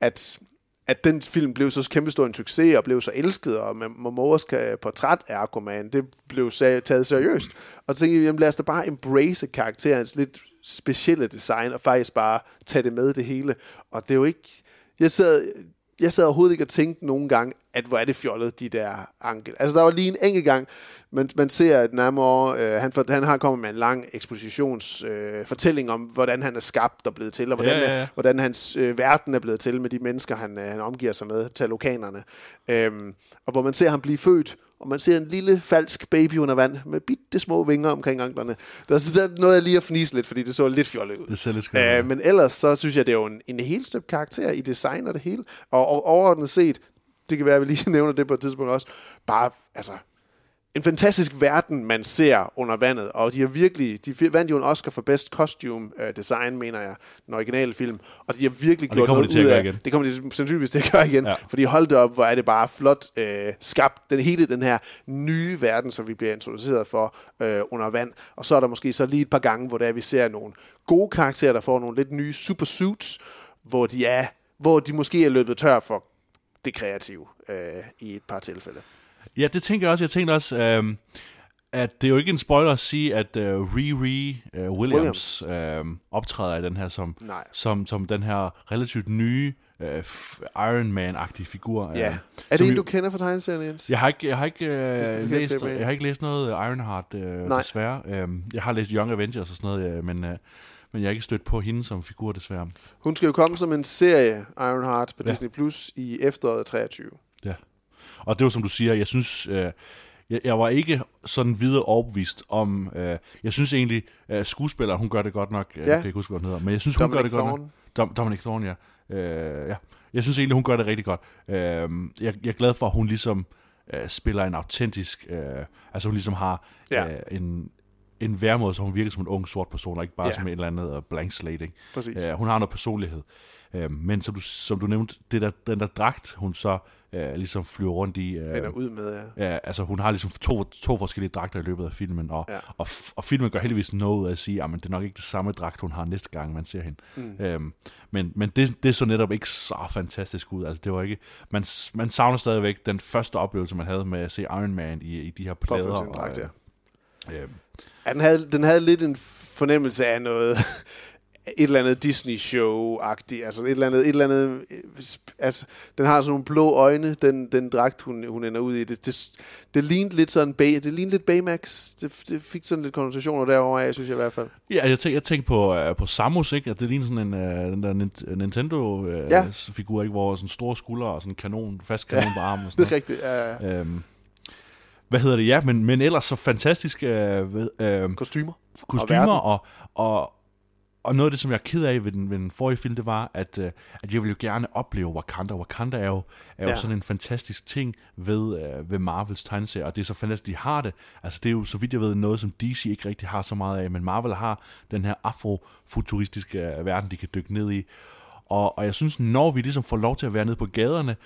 at at den film blev så kæmpestor en succes og blev så elsket, og Momoas portræt af Aquaman, det blev taget seriøst. Og så tænkte jeg, jamen lad os da bare embrace karakterens lidt specielle design, og faktisk bare tage det med det hele. Og det er jo ikke... Jeg sad, jeg sad overhovedet ikke og tænkte nogen gang, at hvor er det fjollet, de der ankel. Altså, der var lige en enkelt gang, man, man ser, at nærmere, øh, han, for, han har kommet med en lang ekspositionsfortælling øh, om, hvordan han er skabt og blevet til, og hvordan, Ja, ja, ja. hvordan hans øh, verden er blevet til med de mennesker, han, øh, han omgiver sig med, talokanerne. Øhm, og hvor man ser ham blive født, og man ser en lille falsk baby under vand med bitte små vinger omkring anklerne. Der, så der noget jeg lige at fnise lidt, fordi det så lidt fjollet ud. Det ser lidt skørt ud. Øh, men ellers så synes jeg, det er jo en, en helt støbt karakter i design og det hele. Og, og overordnet set, det kan være, at vi lige nævner det på et tidspunkt også, bare, altså, en fantastisk verden, man ser under vandet, og de har virkelig, de vandt jo en Oscar for Best Costume uh, Design, mener jeg, den originale film, og de har virkelig Og gjort noget de ud af, igen. det kommer de sandsynligvis til at gøre igen, Ja. fordi hold det op, hvor er det bare flot uh, skabt, den hele den her nye verden, som vi bliver introduceret for uh, under vand, og så er der måske så lige et par gange, hvor der vi ser nogle gode karakterer, der får nogle lidt nye supersuits, hvor de er, hvor de måske er løbet tør for det kreative uh, i et par tilfælde. Ja, det tænker jeg også. Jeg tænkte også, øhm, at det er jo ikke en spoiler at sige, at øh, Riri øh, Williams, øh, optræder i den her som, Nej. som, som den her relativt nye øh, Iron Man-agtige figur. Ja. øh, Er det en, du kender fra tegneserien, Jens? Jeg har ikke, jeg har ikke, øh, det læst, jeg har ikke læst noget Ironheart, øh, Nej. desværre. Øhm, jeg har læst Young Avengers og sådan noget, øh, men, øh, men jeg har ikke stødt på hende som figur, desværre. Hun skal jo komme som en serie, Ironheart, på Ja. Disney Plus i efteråret 23. Ja. Og det var som du siger, jeg synes, øh, jeg, jeg var ikke sådan videre overbevist om, øh, jeg synes egentlig, øh, skuespilleren, hun gør det godt nok, øh, Ja. jeg kan ikke huske, hvad hun hedder, men jeg synes, hun Dominic gør det godt Thorne. nok. Dom, Dominic Thorne, ja. Øh, ja. Jeg synes egentlig, hun gør det rigtig godt. Øh, jeg, jeg er glad for, at hun ligesom øh, spiller en autentisk, øh, altså hun ligesom har Ja. øh, en, en værmåde, så hun virker som en ung sort person, og ikke bare Ja. som en eller anden øh, blank slate. Ikke? Præcis. Øh, hun har noget personlighed. Øh, men som du, som du nævnte, det der, den der dragt, hun så øh, ligesom flyver rundt i. Øh, ud med, ja. Ja, altså hun har ligesom to, to forskellige dragter i løbet af filmen, og, Ja. og, og filmen gør heldigvis noget ud af at sige, at det er nok ikke det samme dragt, hun har næste gang, man ser hende. Mm. Øhm, men men det, det så netop ikke så fantastisk ud. Altså, det var ikke, man, man savner stadigvæk den første oplevelse, man havde med at se Iron Man i, i de her plader. sin dragt, ja. øh, øh, Ja, den, havde, den havde lidt en fornemmelse af noget, et eller andet Disney-show-agtigt, altså et eller andet, et eller andet, øh, altså, den har sådan nogle blå øjne, den, den dragt, hun, hun ender ud i. Det, det, det lignede lidt sådan, Bay, det lignede lidt Baymax, det, det fik sådan lidt konnotationer derovre af, synes jeg i hvert fald. Ja, jeg tænkte, jeg tænkte på, uh, på Samus, ikke? At det ligner sådan en uh, den der Nin- Nintendo-figur, Ja. uh, figur, ikke? Hvor sådan store skuldre og sådan en kanon, fast kanon på armen og sådan Det er rigtigt, ja, ja. Øhm, hvad hedder det? Ja, men, men ellers så fantastiske uh, uh, Kostymer. kostymer, og, og, og noget af det, som jeg er ked af ved den, ved den forrige film, det var, at, uh, at jeg ville jo gerne opleve Wakanda. Wakanda er jo, er jo Ja. sådan en fantastisk ting ved, uh, ved Marvels tegneserier, og det er så fantastisk, de har det. Altså det er jo, så vidt jeg ved, noget, som DC ikke rigtig har så meget af, men Marvel har den her afrofuturistiske øh, verden, de kan dykke ned i. Og, og jeg synes, når vi ligesom får lov til at være nede på gaderne,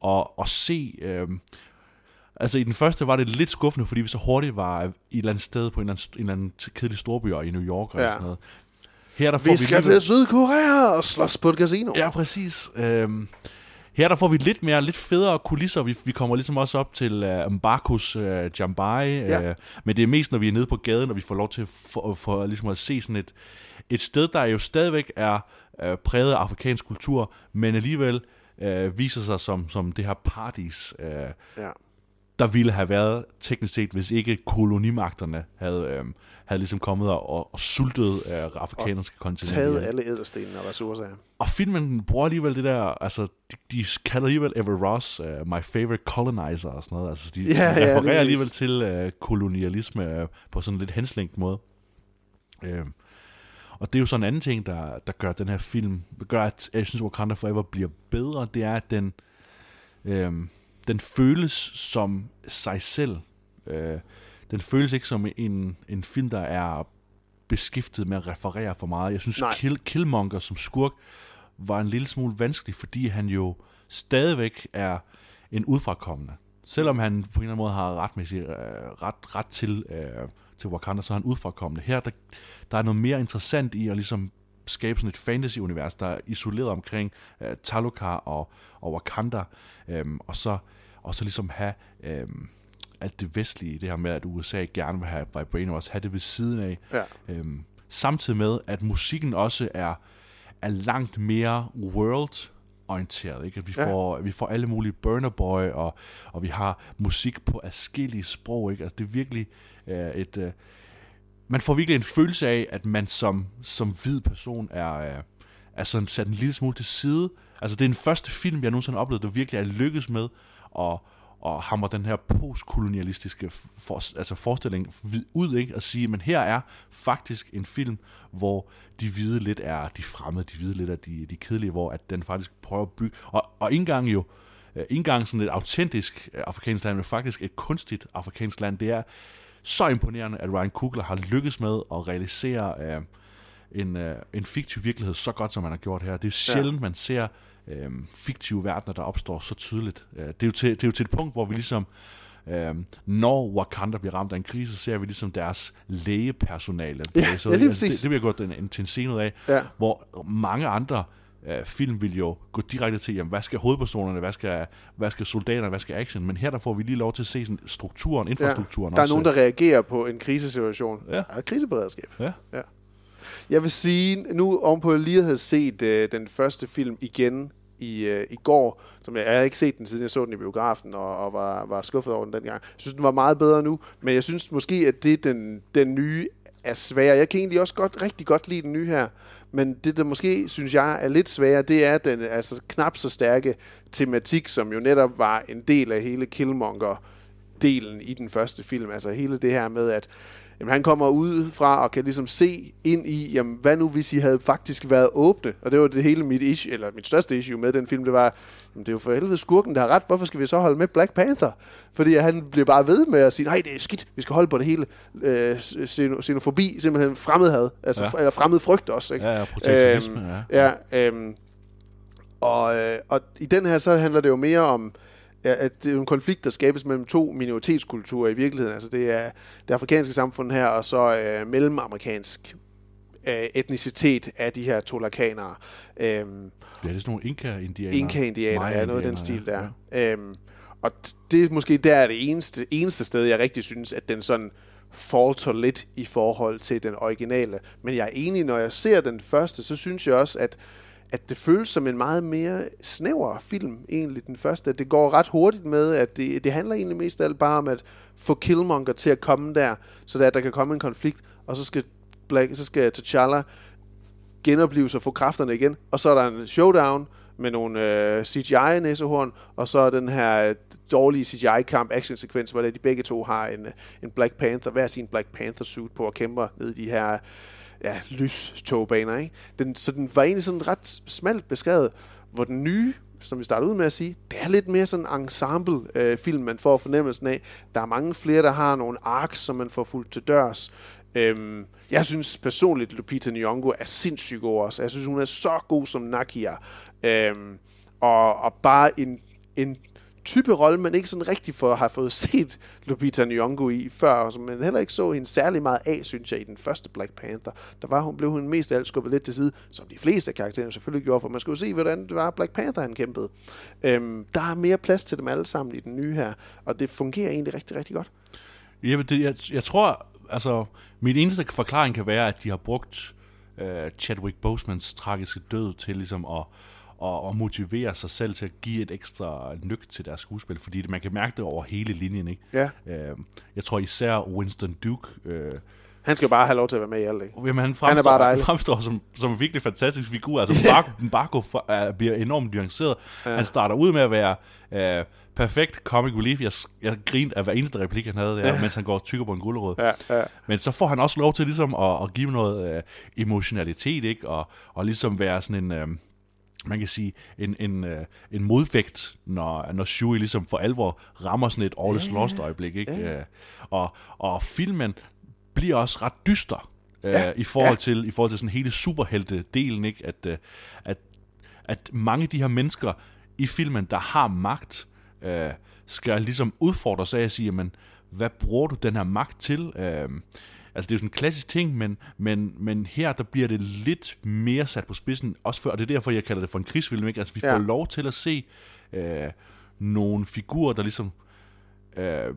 og, og se... Øh, Altså i den første var det lidt skuffende, fordi vi så hurtigt var i et eller andet sted på en eller anden, en eller anden kedelig storby i New York og Ja. sådan noget. Her der får Vi skal alligevel- til Sydkorea og slås på et casino. Ja, præcis. Øhm, her der får vi lidt mere, lidt federe kulisser. Vi, vi kommer ligesom også op til uh, Mbakus uh, Jambai. Ja. Uh, men det er mest, når vi er nede på gaden, og vi får lov til for, for, ligesom at se sådan et, et sted, der jo stadigvæk er uh, præget af afrikansk kultur, men alligevel uh, viser sig som, som det her paradis, uh, Ja. Der ville have været teknisk set, hvis ikke kolonimagterne havde, øhm, havde ligesom kommet og, og, sultet øh, afrikanske kontinent. Taget alle ædelstenene og ressourcer. Og filmen bruger alligevel det der, altså, de, de kalder alligevel Ever Ross uh, my favorite colonizer og sådan noget. Altså, de, Ja, de ja, refererer præcis. alligevel til uh, kolonialisme uh, på sådan en lidt henslængt måde. Øhm, og det er jo sådan en anden ting, der, der gør den her film, gør, at jeg synes, Wakanda Forever bliver bedre, det er, at den, øhm, den føles som sig selv. Øh, den føles ikke som en, en film, der er beskæftiget med at referere for meget. Jeg synes, Kill, Killmonger som skurk var en lille smule vanskelig, fordi han jo stadigvæk er en udfrakommende. Selvom han på en eller anden måde har retmæssigt, øh, ret, ret til, øh, til Wakanda, så er han udfrakommende. Her der, der er noget mere interessant i at ligesom skabe sådan et fantasy-univers, der er isoleret omkring øh, Talukar og, og Wakanda, øhm, og, så, og så ligesom have øhm, alt det vestlige, det her med, at USA gerne vil have Vibranium, også have det ved siden af. Ja. Øhm, samtidig med, at musikken også er, er langt mere world orienteret, ikke? At vi Ja. får, vi får alle mulige Burner Boy, og, og vi har musik på afskillige sprog, ikke? Altså, det er virkelig øh, et... Øh, man får virkelig en følelse af, at man som, som hvid person er, øh, er sådan sat en lille smule til side. Altså, det er den første film, jeg nogensinde har oplevet, der virkelig er lykkes med at, at hamre den her postkolonialistiske for, altså forestilling ud, ikke? At sige, men her er faktisk en film, hvor de hvide lidt er de fremmede, de hvide lidt er de, de kedelige, hvor at den faktisk prøver at bygge, og, og ikke engang jo, øh, ikke engang sådan et autentisk øh, afrikansk land, men faktisk et kunstigt afrikansk land, det er så imponerende, at Ryan Coogler har lykkes med at realisere øh, en, øh, en fiktiv virkelighed så godt, som man har gjort her. Det er sjældent, man ser øh, fiktive verdener, der opstår så tydeligt. Øh, det, er jo til, det er jo til et punkt, hvor vi ligesom, øh, når Wakanda bliver ramt af en krise, så ser vi ligesom deres lægepersonale. Ja, så- ja, lige altså, præcis. det, det vil jeg godt en, en, til en scene ud af, Ja. hvor mange andre øh, film vil jo gå direkte til, jamen, hvad skal hovedpersonerne, hvad skal, hvad skal soldaterne, hvad skal action, men her der får vi lige lov til at se sådan strukturen, infrastrukturen Der er også. nogen, der reagerer på en krisesituation. Ja. Et kriseberedskab. Ja. ja. Jeg vil sige, nu ovenpå lige havde set øh, den første film igen i, øh, i går, som jeg, jeg har ikke set den, siden jeg så den i biografen, og, og var, var skuffet over den dengang. Jeg synes, den var meget bedre nu, men jeg synes måske, at det den, den nye er svære. Jeg kan egentlig også godt, rigtig godt lide den nye her, men det, der måske, synes jeg, er lidt sværere, det er den altså, knap så stærke tematik, som jo netop var en del af hele Killmonger delen i den første film. Altså hele det her med, at jamen, han kommer ud fra og kan ligesom se ind i, jamen, hvad nu hvis I havde faktisk været åbne? Og det var det hele mit issue, eller mit største issue med den film, det var, jamen, det er jo for helvede skurken, der har ret. Hvorfor skal vi så holde med Black Panther? Fordi han bliver bare ved med at sige, nej, det er skidt, vi skal holde på det hele. Øh, xeno- xenofobi, simpelthen fremmedhad, altså, Ja. eller fremmed frygt også. Ikke? Ja, ja, protektionisme, Øhm, ja. ja øhm, og, øh, og i den her, så handler det jo mere om, ja, at det er en konflikt, der skabes mellem to minoritetskulturer i virkeligheden. Altså det er det afrikanske samfund her, og så øh, mellemamerikansk øh, etnicitet af de her tolakanere. Øhm, Ja, det er sådan nogle Inka-indianer. Inka-indianer, ja, noget af den stil der. ja. Øhm, og det er måske der er det eneste, eneste sted, jeg rigtig synes, at den sådan falter lidt i forhold til den originale. Men jeg er enig, når jeg ser den første, så synes jeg også, at at det føles som en meget mere snæver film, egentlig den første. Det går ret hurtigt med, at det, det handler egentlig mest af alt bare om at få Killmonger til at komme der, så der, der kan komme en konflikt, og så skal, Black, så skal T'Challa genopleve sig og få kræfterne igen, og så er der en showdown med nogle øh, CGI-næsehorn, og så den her øh, dårlige CGI-kamp, action-sekvens, hvor de begge to har en, øh, en Black Panther, hver sin Black Panther-suit på og kæmper ned i de her ja, lystogbaner. Ikke? Den, så den var egentlig sådan ret smalt beskrevet, hvor den nye, som vi startede ud med at sige, det er lidt mere sådan en ensemble-film, øh, man får fornemmelsen af. Der er mange flere, der har nogle arcs, som man får fuldt til dørs. Øhm, jeg synes personligt, Lupita Nyong'o er sindssygt god også. Jeg synes, hun er så god som Nakia. Øhm, og, og bare en, en type rolle, man ikke sådan rigtig for, har fået set Lupita Nyong'o i før, og som man heller ikke så hende særlig meget af, synes jeg, i den første Black Panther. Der var hun, blev hun mest af alt skubbet lidt til side, som de fleste af karaktererne selvfølgelig gjorde, for man skulle se, hvordan det var Black Panther, han kæmpede. Øhm, der er mere plads til dem alle sammen i den nye her, og det fungerer egentlig rigtig, rigtig godt. Jamen, det, jeg, jeg tror, altså, min eneste forklaring kan være, at de har brugt øh, Chadwick Bosemans tragiske død til ligesom at, at, at motivere sig selv til at give et ekstra nyk til deres skuespil, fordi det, man kan mærke det over hele linjen, ikke? Ja. Øh, jeg tror især Winston Duke... Øh, Han skal bare have lov til at være med i alt, ikke? Jamen, han Han er fremstår, bare dejlig. fremstår som, som en virkelig fantastisk figur. Altså, Mbargo for, uh, bliver enormt nuanceret. Ja. Han starter ud med at være uh, perfekt comic relief. Jeg, jeg grinte af hver eneste replik, han havde der, ja. mens han går og tykker på en gulerod. Ja, ja. Men så får han også lov til ligesom at, at give noget uh, emotionalitet, ikke? Og, og ligesom være sådan en... Uh, man kan sige, en, en, øh, en modvægt, når, når Shui ligesom for alvor rammer sådan et all is lost øjeblik. Ikke? Ja. Øh, Og, og filmen bliver også ret dyster øh, Ja. i, forhold Ja. til, i forhold til sådan hele superhelte-delen. Ikke? At, øh, at, at mange af de her mennesker i filmen, der har magt, øh, skal ligesom udfordres af at sige, jamen, hvad bruger du den her magt til? Øh, altså, det er jo sådan en klassisk ting, men, men, men her, der bliver det lidt mere sat på spidsen, også for, og det er derfor, jeg kalder det for en krigsfilm, ikke? Altså, vi Ja. får lov til at se øh, nogle figurer, der ligesom øh,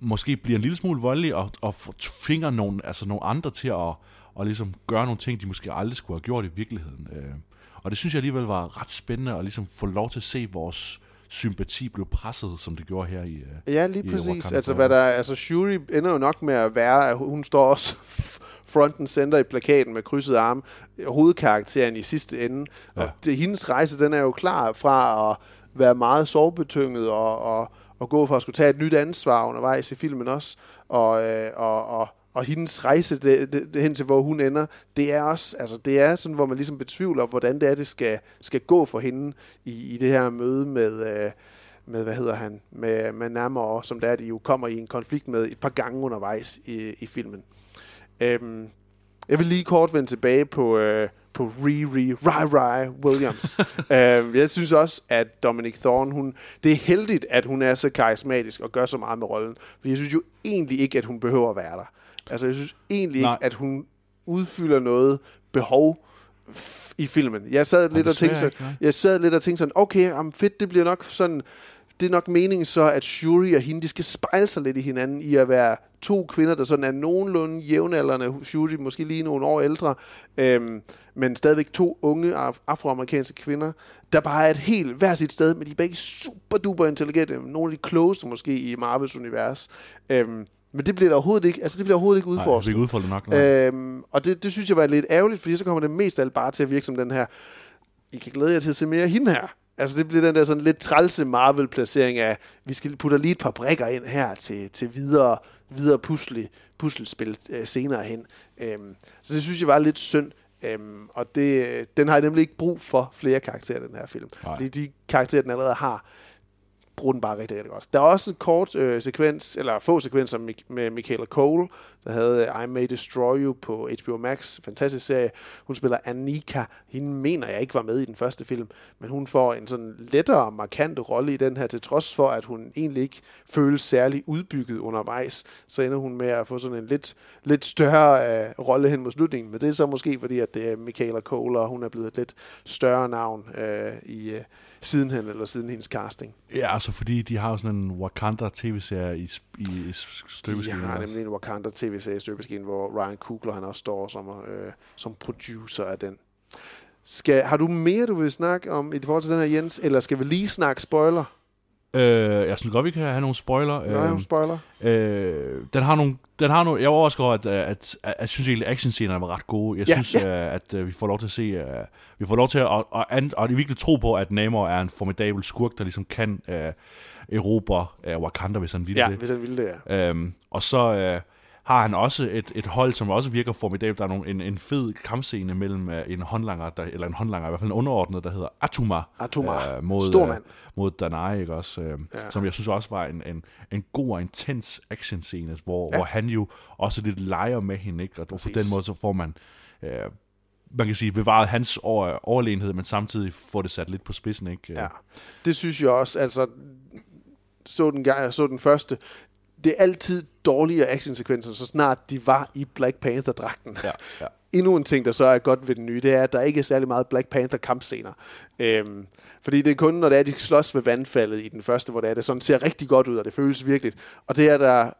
måske bliver en lille smule voldelige, og, og tvinger nogle, altså nogle andre til at og ligesom gøre nogle ting, de måske aldrig skulle have gjort i virkeligheden. Øh, og det synes jeg alligevel var ret spændende at ligesom få lov til at se vores sympati blev presset, som det gjorde her i øh, Ja, lige i præcis. Altså, hvad der, altså, Shuri ender jo nok med at være, at hun står også front and center i plakaten med krydset arm, hovedkarakteren i sidste ende. Ja. Og det, hendes rejse, den er jo klar fra at være meget sorgbetynget og, og, og gå for at skulle tage et nyt ansvar undervejs i filmen også. Og, øh, og, og, og hendes rejse det, det, det, hen til, hvor hun ender, det er også, altså det er sådan, hvor man ligesom betvivler, hvordan det er, det skal, skal gå for hende i, i det her møde med, øh, med, hvad hedder han, med, med nærmere, som der er, de jo kommer i en konflikt med et par gange undervejs i, i filmen. Øhm, jeg vil lige kort vende tilbage på, øh, på Riri, Rai Rai Williams. øhm, jeg synes også, at Dominic Thorne, hun, det er heldigt, at hun er så karismatisk og gør så meget med rollen. For jeg synes jo egentlig ikke, at hun behøver at være der. Altså, jeg synes egentlig Nej. ikke, at hun udfylder noget behov i filmen. Jeg sad lidt og tænkte sådan, ikke, jeg sad lidt og tænkte sådan, okay, jamen fedt, det bliver nok sådan, det er nok meningen så, at Shuri og hende, de skal spejle sig lidt i hinanden i at være to kvinder, der sådan er nogenlunde jævnaldrende. Shuri måske lige nogle år ældre, øhm, men stadigvæk to unge af- afroamerikanske kvinder, der bare er et helt hver sit sted, men de er begge super duper intelligente. Nogle af de klogeste måske i Marvels univers. Øhm, men det bliver der overhovedet ikke, altså det bliver overhovedet ikke Nej, udforsket. vi kan udfolde det nok. nej. Øhm, og det, det synes jeg var lidt ærgerligt, fordi så kommer det mest af alt bare til at virke som den her, I kan glæde jer til at se mere af hende her. Altså det bliver den der sådan lidt trælse Marvel-placering af, vi skal putte lige et par brikker ind her til, til videre, videre pusle, puslespil øh, senere hen. Øhm, så det synes jeg var lidt synd. Øhm, og det, den har jeg nemlig ikke brug for flere karakterer, den her film. Nej. Fordi de karakterer, den allerede har, bruger den bare rigtig, rigtig godt. Der er også en kort øh, sekvens, eller få sekvenser med, med Michaela Cole, der havde øh, I May Destroy You på HBO Max. Fantastisk serie. Hun spiller Annika. Hende mener jeg ikke var med i den første film, men hun får en sådan lettere, markant rolle i den her, til trods for, at hun egentlig ikke føles særlig udbygget undervejs. Så ender hun med at få sådan en lidt, lidt større øh, rolle hen mod slutningen. Men det er så måske fordi, at det er Michaela Cole, og hun er blevet et lidt større navn øh, i... Øh, sidenhen, eller siden hendes casting. Ja, altså fordi de har jo sådan en Wakanda tv-serie i, sp- i De støbeskeen. har også. nemlig en Wakanda tv-serie i støbeskeen, hvor Ryan Coogler han også står som, øh, som producer af den. Skal, har du mere, du vil snakke om i forhold til den her, Jens? Eller skal vi lige snakke spoiler? Øh, jeg synes godt, vi kan have nogle spoiler. Øhm, nogle spoiler? Øh, den har nogle, den har nogle, jeg er overrasket over, at, at, at, at jeg synes egentlig, at actionscenerne var ret gode. Jeg Ja, synes, ja. øh, at øh, vi får lov til at se, øh, vi får lov til at, at, at, at, at virkelig tro på, at Namor er en formidabel skurk, der ligesom kan øh, erobre øh, Wakanda, hvis han vil Ja, det. hvis han ville det, ja. Øhm, og så øh, har han også et, et hold, som også virker formidabelt. Der er nogle, en, en fed kampscene mellem øh, en håndlanger, der, eller en håndlanger, i hvert fald en underordnet, der hedder Atuma. Atuma. Øh, mod, Stor mand. Øh, mod Danai, ikke også? Øh, Ja. Som jeg synes også var en, en, en god og intens actionscene, hvor, Ja. hvor han jo også lidt leger med hende, ikke? Og på Præcis. den måde, så får man... Øh, man kan sige, bevaret hans over, overlegenhed, men samtidig får det sat lidt på spidsen, ikke? Ja, det synes jeg også. Altså, så den, jeg så den første. Det er altid dårligere actionsekvenser, så snart de var i Black Panther-dragten. Ja, ja. Endnu en ting, der så er godt ved den nye, det er, at der ikke er særlig meget Black Panther-kampscener. Øhm, fordi det er kun, når det er, de slås ved vandfaldet i den første, hvor det er, det sådan ser rigtig godt ud, og det føles virkeligt. Og det er der,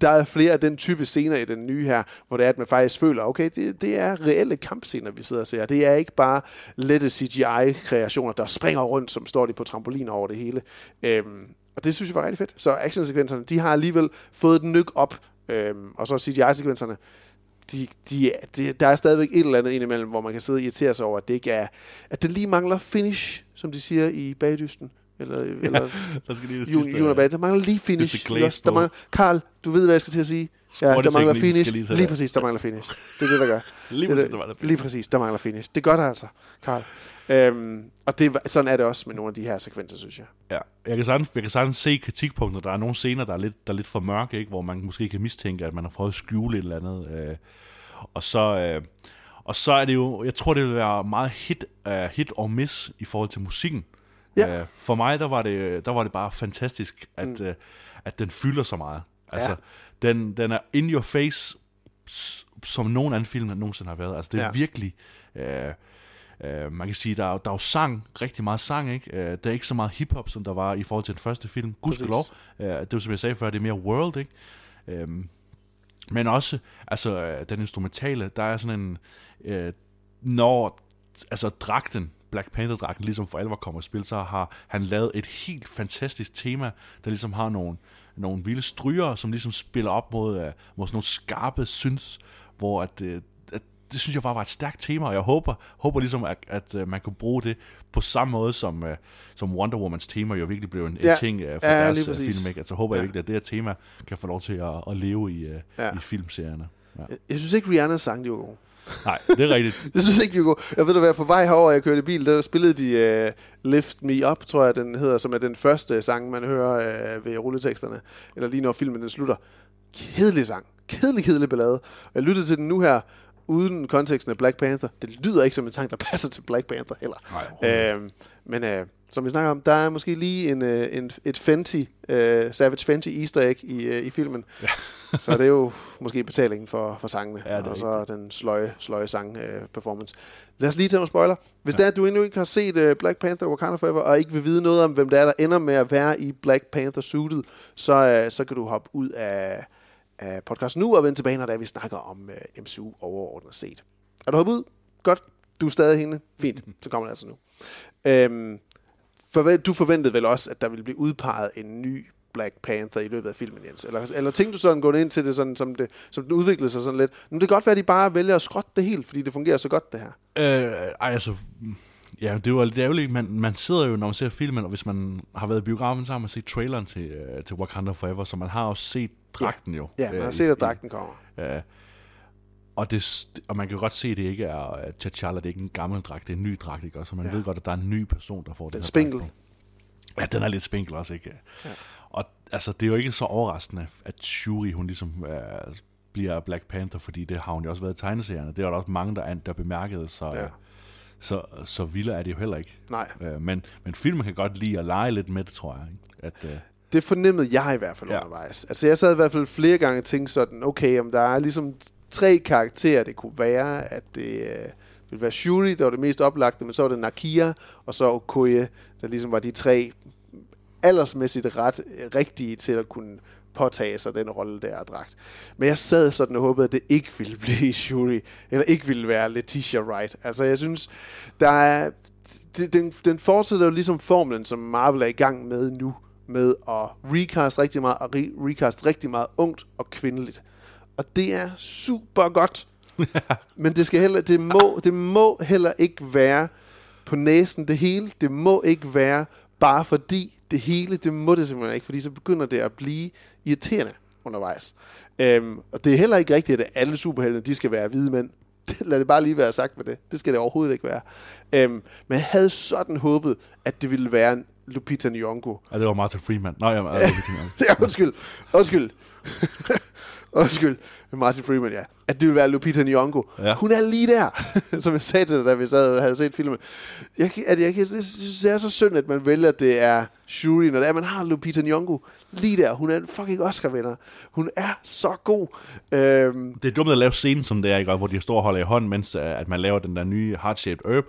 der er flere af den type scener i den nye her, hvor det er, at man faktisk føler, okay, det, det er reelle kampscener, vi sidder og ser. Det er ikke bare lette CGI-kreationer, der springer rundt, som står de på trampoliner over det hele. Øhm, og det synes jeg var rigtig fedt. Så actionsekvenserne, de har alligevel fået den nyk op. Øhm, og så CGI-sekvenserne, de, de, de, der er stadigvæk et eller andet indimellem, hvor man kan sidde og irritere sig over, at det ikke er, at det lige mangler finish, som de siger i bagdysten. Eller, eller der skal lige det Jun, sidste, Jun der mangler lige finish. glaze Der mangler, Karl, du ved, hvad jeg skal til at sige. Ja, der mangler finish. lige Lige præcis, der mangler finish. Det er det, der gør. Lige det, præcis, der mangler Lige præcis, der mangler finish. Det gør der altså, Karl. Øhm, og det, sådan er det også med nogle af de her sekvenser, synes jeg. Ja, jeg kan, sagtens, jeg kan sagtens se kritikpunkter. Der er nogle scener, der er lidt, der er lidt for mørke, ikke? hvor man måske kan mistænke, at man har prøvet at skjule et eller andet. Øh, og, så, øh, og så er det jo, jeg tror, det vil være meget hit, uh, hit og miss i forhold til musikken. Ja. Øh, for mig, der var, det, der var det bare fantastisk, at, Mm. øh, at den fylder så meget. Altså, Ja. den, den er in your face, som nogen anden film nogensinde har været. Altså, det er Ja. virkelig... Øh, Øh, man kan sige, der er, der er jo sang, rigtig meget sang, ikke? Øh, der er ikke så meget hiphop, som der var i forhold til den første film. Gudskelov. Øh, det er jo, som jeg sagde før, det er mere world, ikke? Øhm, men også, altså, øh, den instrumentale, der er sådan en... Øh, når, altså, dragten, Black Panther-dragten, ligesom for alvor kommer i spil, så har han lavet et helt fantastisk tema, der ligesom har nogle, nogle vilde stryger, som ligesom spiller op mod, øh, mod sådan nogle skarpe syns, hvor at, øh, at det synes jeg bare var et stærkt tema, og jeg håber, håber ligesom, at, at øh, man kan bruge det på samme måde, som, som Wonder Womans tema jo virkelig blev en, Ja. en ting for Ja, deres film. Ikke? Altså håber jeg Ja. virkelig, at det her tema kan få lov til at, at leve i, Ja. i filmserierne. Ja. Jeg, jeg synes ikke, Rihannas sang, de var gode. Nej, det er rigtigt. Jeg synes ikke, de var gode. Jeg ved, at være på vej herover, jeg kørte i bil, der spillede de uh, Lift Me Up, tror jeg, den hedder, som er den første sang, man hører uh, ved rulleteksterne, eller lige når filmen den slutter. Kedelig sang. Kedelig, kedelig ballade. Og jeg lyttede til den nu her, uden konteksten af Black Panther. Det lyder ikke som en sang, der passer til Black Panther heller. Nej, Øhm, men øh, som vi snakker om, der er måske lige en, øh, en, et Fenty, øh, Savage Fenty easter egg i, øh, i filmen. Ja. så det er jo måske betalingen for, for sangene, Ja, og så den sløje, sløje sang øh, performance. Lad os lige tage nogle spoiler. Hvis ja. det er, at du endnu ikke har set øh, Black Panther Wakanda Forever, og ikke vil vide noget om, hvem det er, der ender med at være i Black Panther-suitet, så, øh, så kan du hoppe ud af, af podcasten nu og vende tilbage, når det er, vi snakker om øh, MCU overordnet set. Er du hoppet ud? Godt. Du er stadig hende. Fint. Så kommer det altså nu. Øhm, forvent, du forventede vel også, at der ville blive udpeget en ny Black Panther i løbet af filmen, Jens? Eller, eller tænkte du sådan gå ind til det, sådan, som, det, som den udviklede sig sådan lidt? Men det kan godt være, at de bare vælger at skrotte det helt, fordi det fungerer så godt, det her. Øh, ej, altså... Ja, det var lidt ærgerligt. Man, man sidder jo, når man ser filmen, og hvis man har været i biografen, så har man set traileren til, øh, til Wakanda Forever, så man har også set dragten jo. Ja, man har øh, set, at dragten kommer. Ja. Og, det, og man kan godt se, at det ikke er at T'Challa, det er ikke en gammel dragt, det er en ny dragt, ikke? Så man Ja. ved godt, at der er en ny person, der får Den her spinkel. dragt. Ja, den er lidt spinkel også, ikke? Ja. Og altså, det er jo ikke så overraskende, at Shuri, hun ligesom øh, bliver Black Panther, fordi det har hun jo også været i tegneserierne. Det er der også mange, der, der bemærkede, så, Ja. så, så vilde er det jo heller ikke. Nej. Øh, men, men filmen kan godt lide at lege lidt med det, tror jeg. Ikke? At, øh, Det fornemmede jeg i hvert fald. Ja. undervejs. Altså jeg sad i hvert fald flere gange og tænkte sådan, okay, om der er ligesom tre karakterer, det kunne være, at det, øh, det ville være Shuri, der var det mest oplagte, men så var det Nakia, og så Okoye, der ligesom var de tre aldersmæssigt ret øh, rigtige til at kunne påtage sig den rolle der er dragt. Men jeg sad sådan og håbede, at det ikke ville blive Shuri, eller ikke ville være Letitia Wright. Altså jeg synes, der er, den, den fortsætter jo ligesom formlen, som Marvel er i gang med nu, med at recast rigtig meget, og re- recast rigtig meget ungt og kvindeligt. Og det er super godt. Men det, skal heller, det, må, det må heller ikke være på næsen det hele. Det må ikke være bare fordi det hele, det må det simpelthen ikke, fordi så begynder det at blive irriterende undervejs. Øhm, og det er heller ikke rigtigt, at alle superhelte, de skal være hvide mænd. Lad det bare lige være sagt med det. Det skal det overhovedet ikke være. Øhm, men jeg havde sådan håbet, at det ville være en Lupita Nyong'o. ja, det var Martin Freeman. Nej, jeg, jeg, jeg, ja, undskyld. Undskyld. undskyld. Martin Freeman, ja. At det ville være Lupita Nyong'o. Ja. Hun er lige der, som jeg sagde til dig, da vi sad og havde set filmen. Jeg, at jeg, jeg synes, det er så synd, at man vælger, at det er Shuri, når det er, man har Lupita Nyong'o lige der. Hun er en fucking Oscar-vinder. Hun er så god. Øhm, det er dumt at lave scenen, som det er, ikke? hvor de står og holder i hånden, mens øh, at man laver den der nye heart-shaped herb,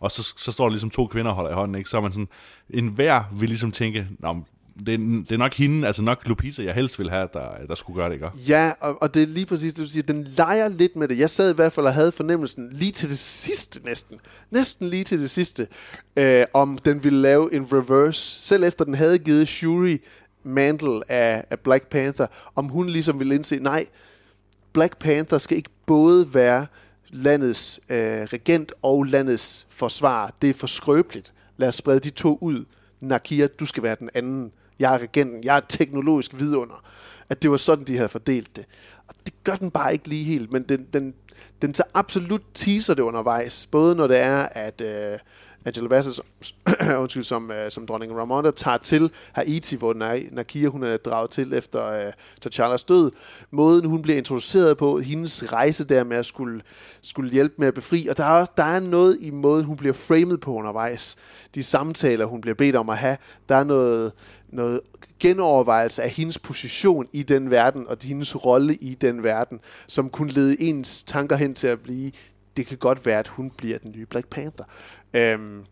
og så, så står der ligesom to kvinder og holder i hånden, ikke? så er man sådan, en hver vil ligesom tænke, Nå, det, er, det er nok hende, altså nok Lupita, jeg helst vil have, der, der skulle gøre det, ikke? Ja, og, og det er lige præcis det, du siger. Den leger lidt med det. Jeg sad i hvert fald og havde fornemmelsen lige til det sidste næsten. Næsten lige til det sidste. Øh, om den ville lave en reverse. Selv efter den havde givet Shuri mantle af, af Black Panther. Om hun ligesom ville indse, nej, Black Panther skal ikke både være landets øh, regent og landets forsvar. Det er for skrøbeligt. Lad os sprede de to ud Nakia, du skal være den anden. Jeg er regenten, jeg er teknologisk vidunder. At det var sådan, de havde fordelt det. Og det gør den bare ikke lige helt, men den, den, den tager absolut teaser det undervejs. Både når det er, at øh, Angela Bassett som, undskyld, som, øh, som dronning Ramonda tager til Haiti, hvor Nakia hun er draget til efter øh, T'Challas død. Måden hun bliver introduceret på, hendes rejse der med at skulle, skulle hjælpe med at befri. Og der er, også, der er noget i måden, hun bliver framed på undervejs. De samtaler, hun bliver bedt om at have. Der er noget, noget genovervejelse af hendes position i den verden, og hendes rolle i den verden, som kunne lede ens tanker hen til at blive, det kan godt være, at hun bliver den nye Black Panther. Øhm,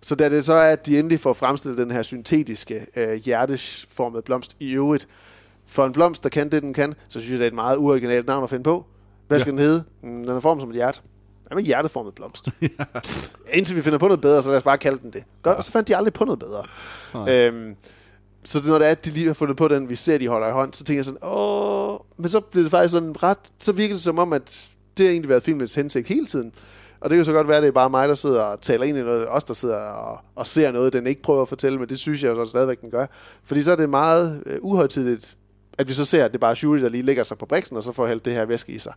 så da det så er, at de endelig får fremstillet den her syntetiske øh, hjerteformede blomst i øvrigt, for en blomst, der kan det, den kan, så synes jeg, det er et meget uoriginalt navn at finde på. Hvad skal ja. den hedde? Mm, Den er formet som et hjerte. Hvad med hjerteformet blomst? Indtil vi finder på noget bedre, så lad os bare kalde den det. Godt, ja. og så fandt de aldrig på noget bedre. Øhm, så når det er, at de lige har fundet på den, vi ser, de holder i hånd, så tænker jeg sådan, åh, men så bliver det faktisk sådan ret, så virker det som om, at det har egentlig været filmens hensigt hele tiden. Og det kan så godt være, at det er bare mig, der sidder og taler ind i noget, os, der sidder og, og ser noget, den ikke prøver at fortælle, men det synes jeg jo så stadigvæk, den gør. Fordi så er det meget øh, uhøjtidigt, at vi så ser, at det er bare Shuri, der lige lægger sig på briksen, og så får hældt det her væske i sig.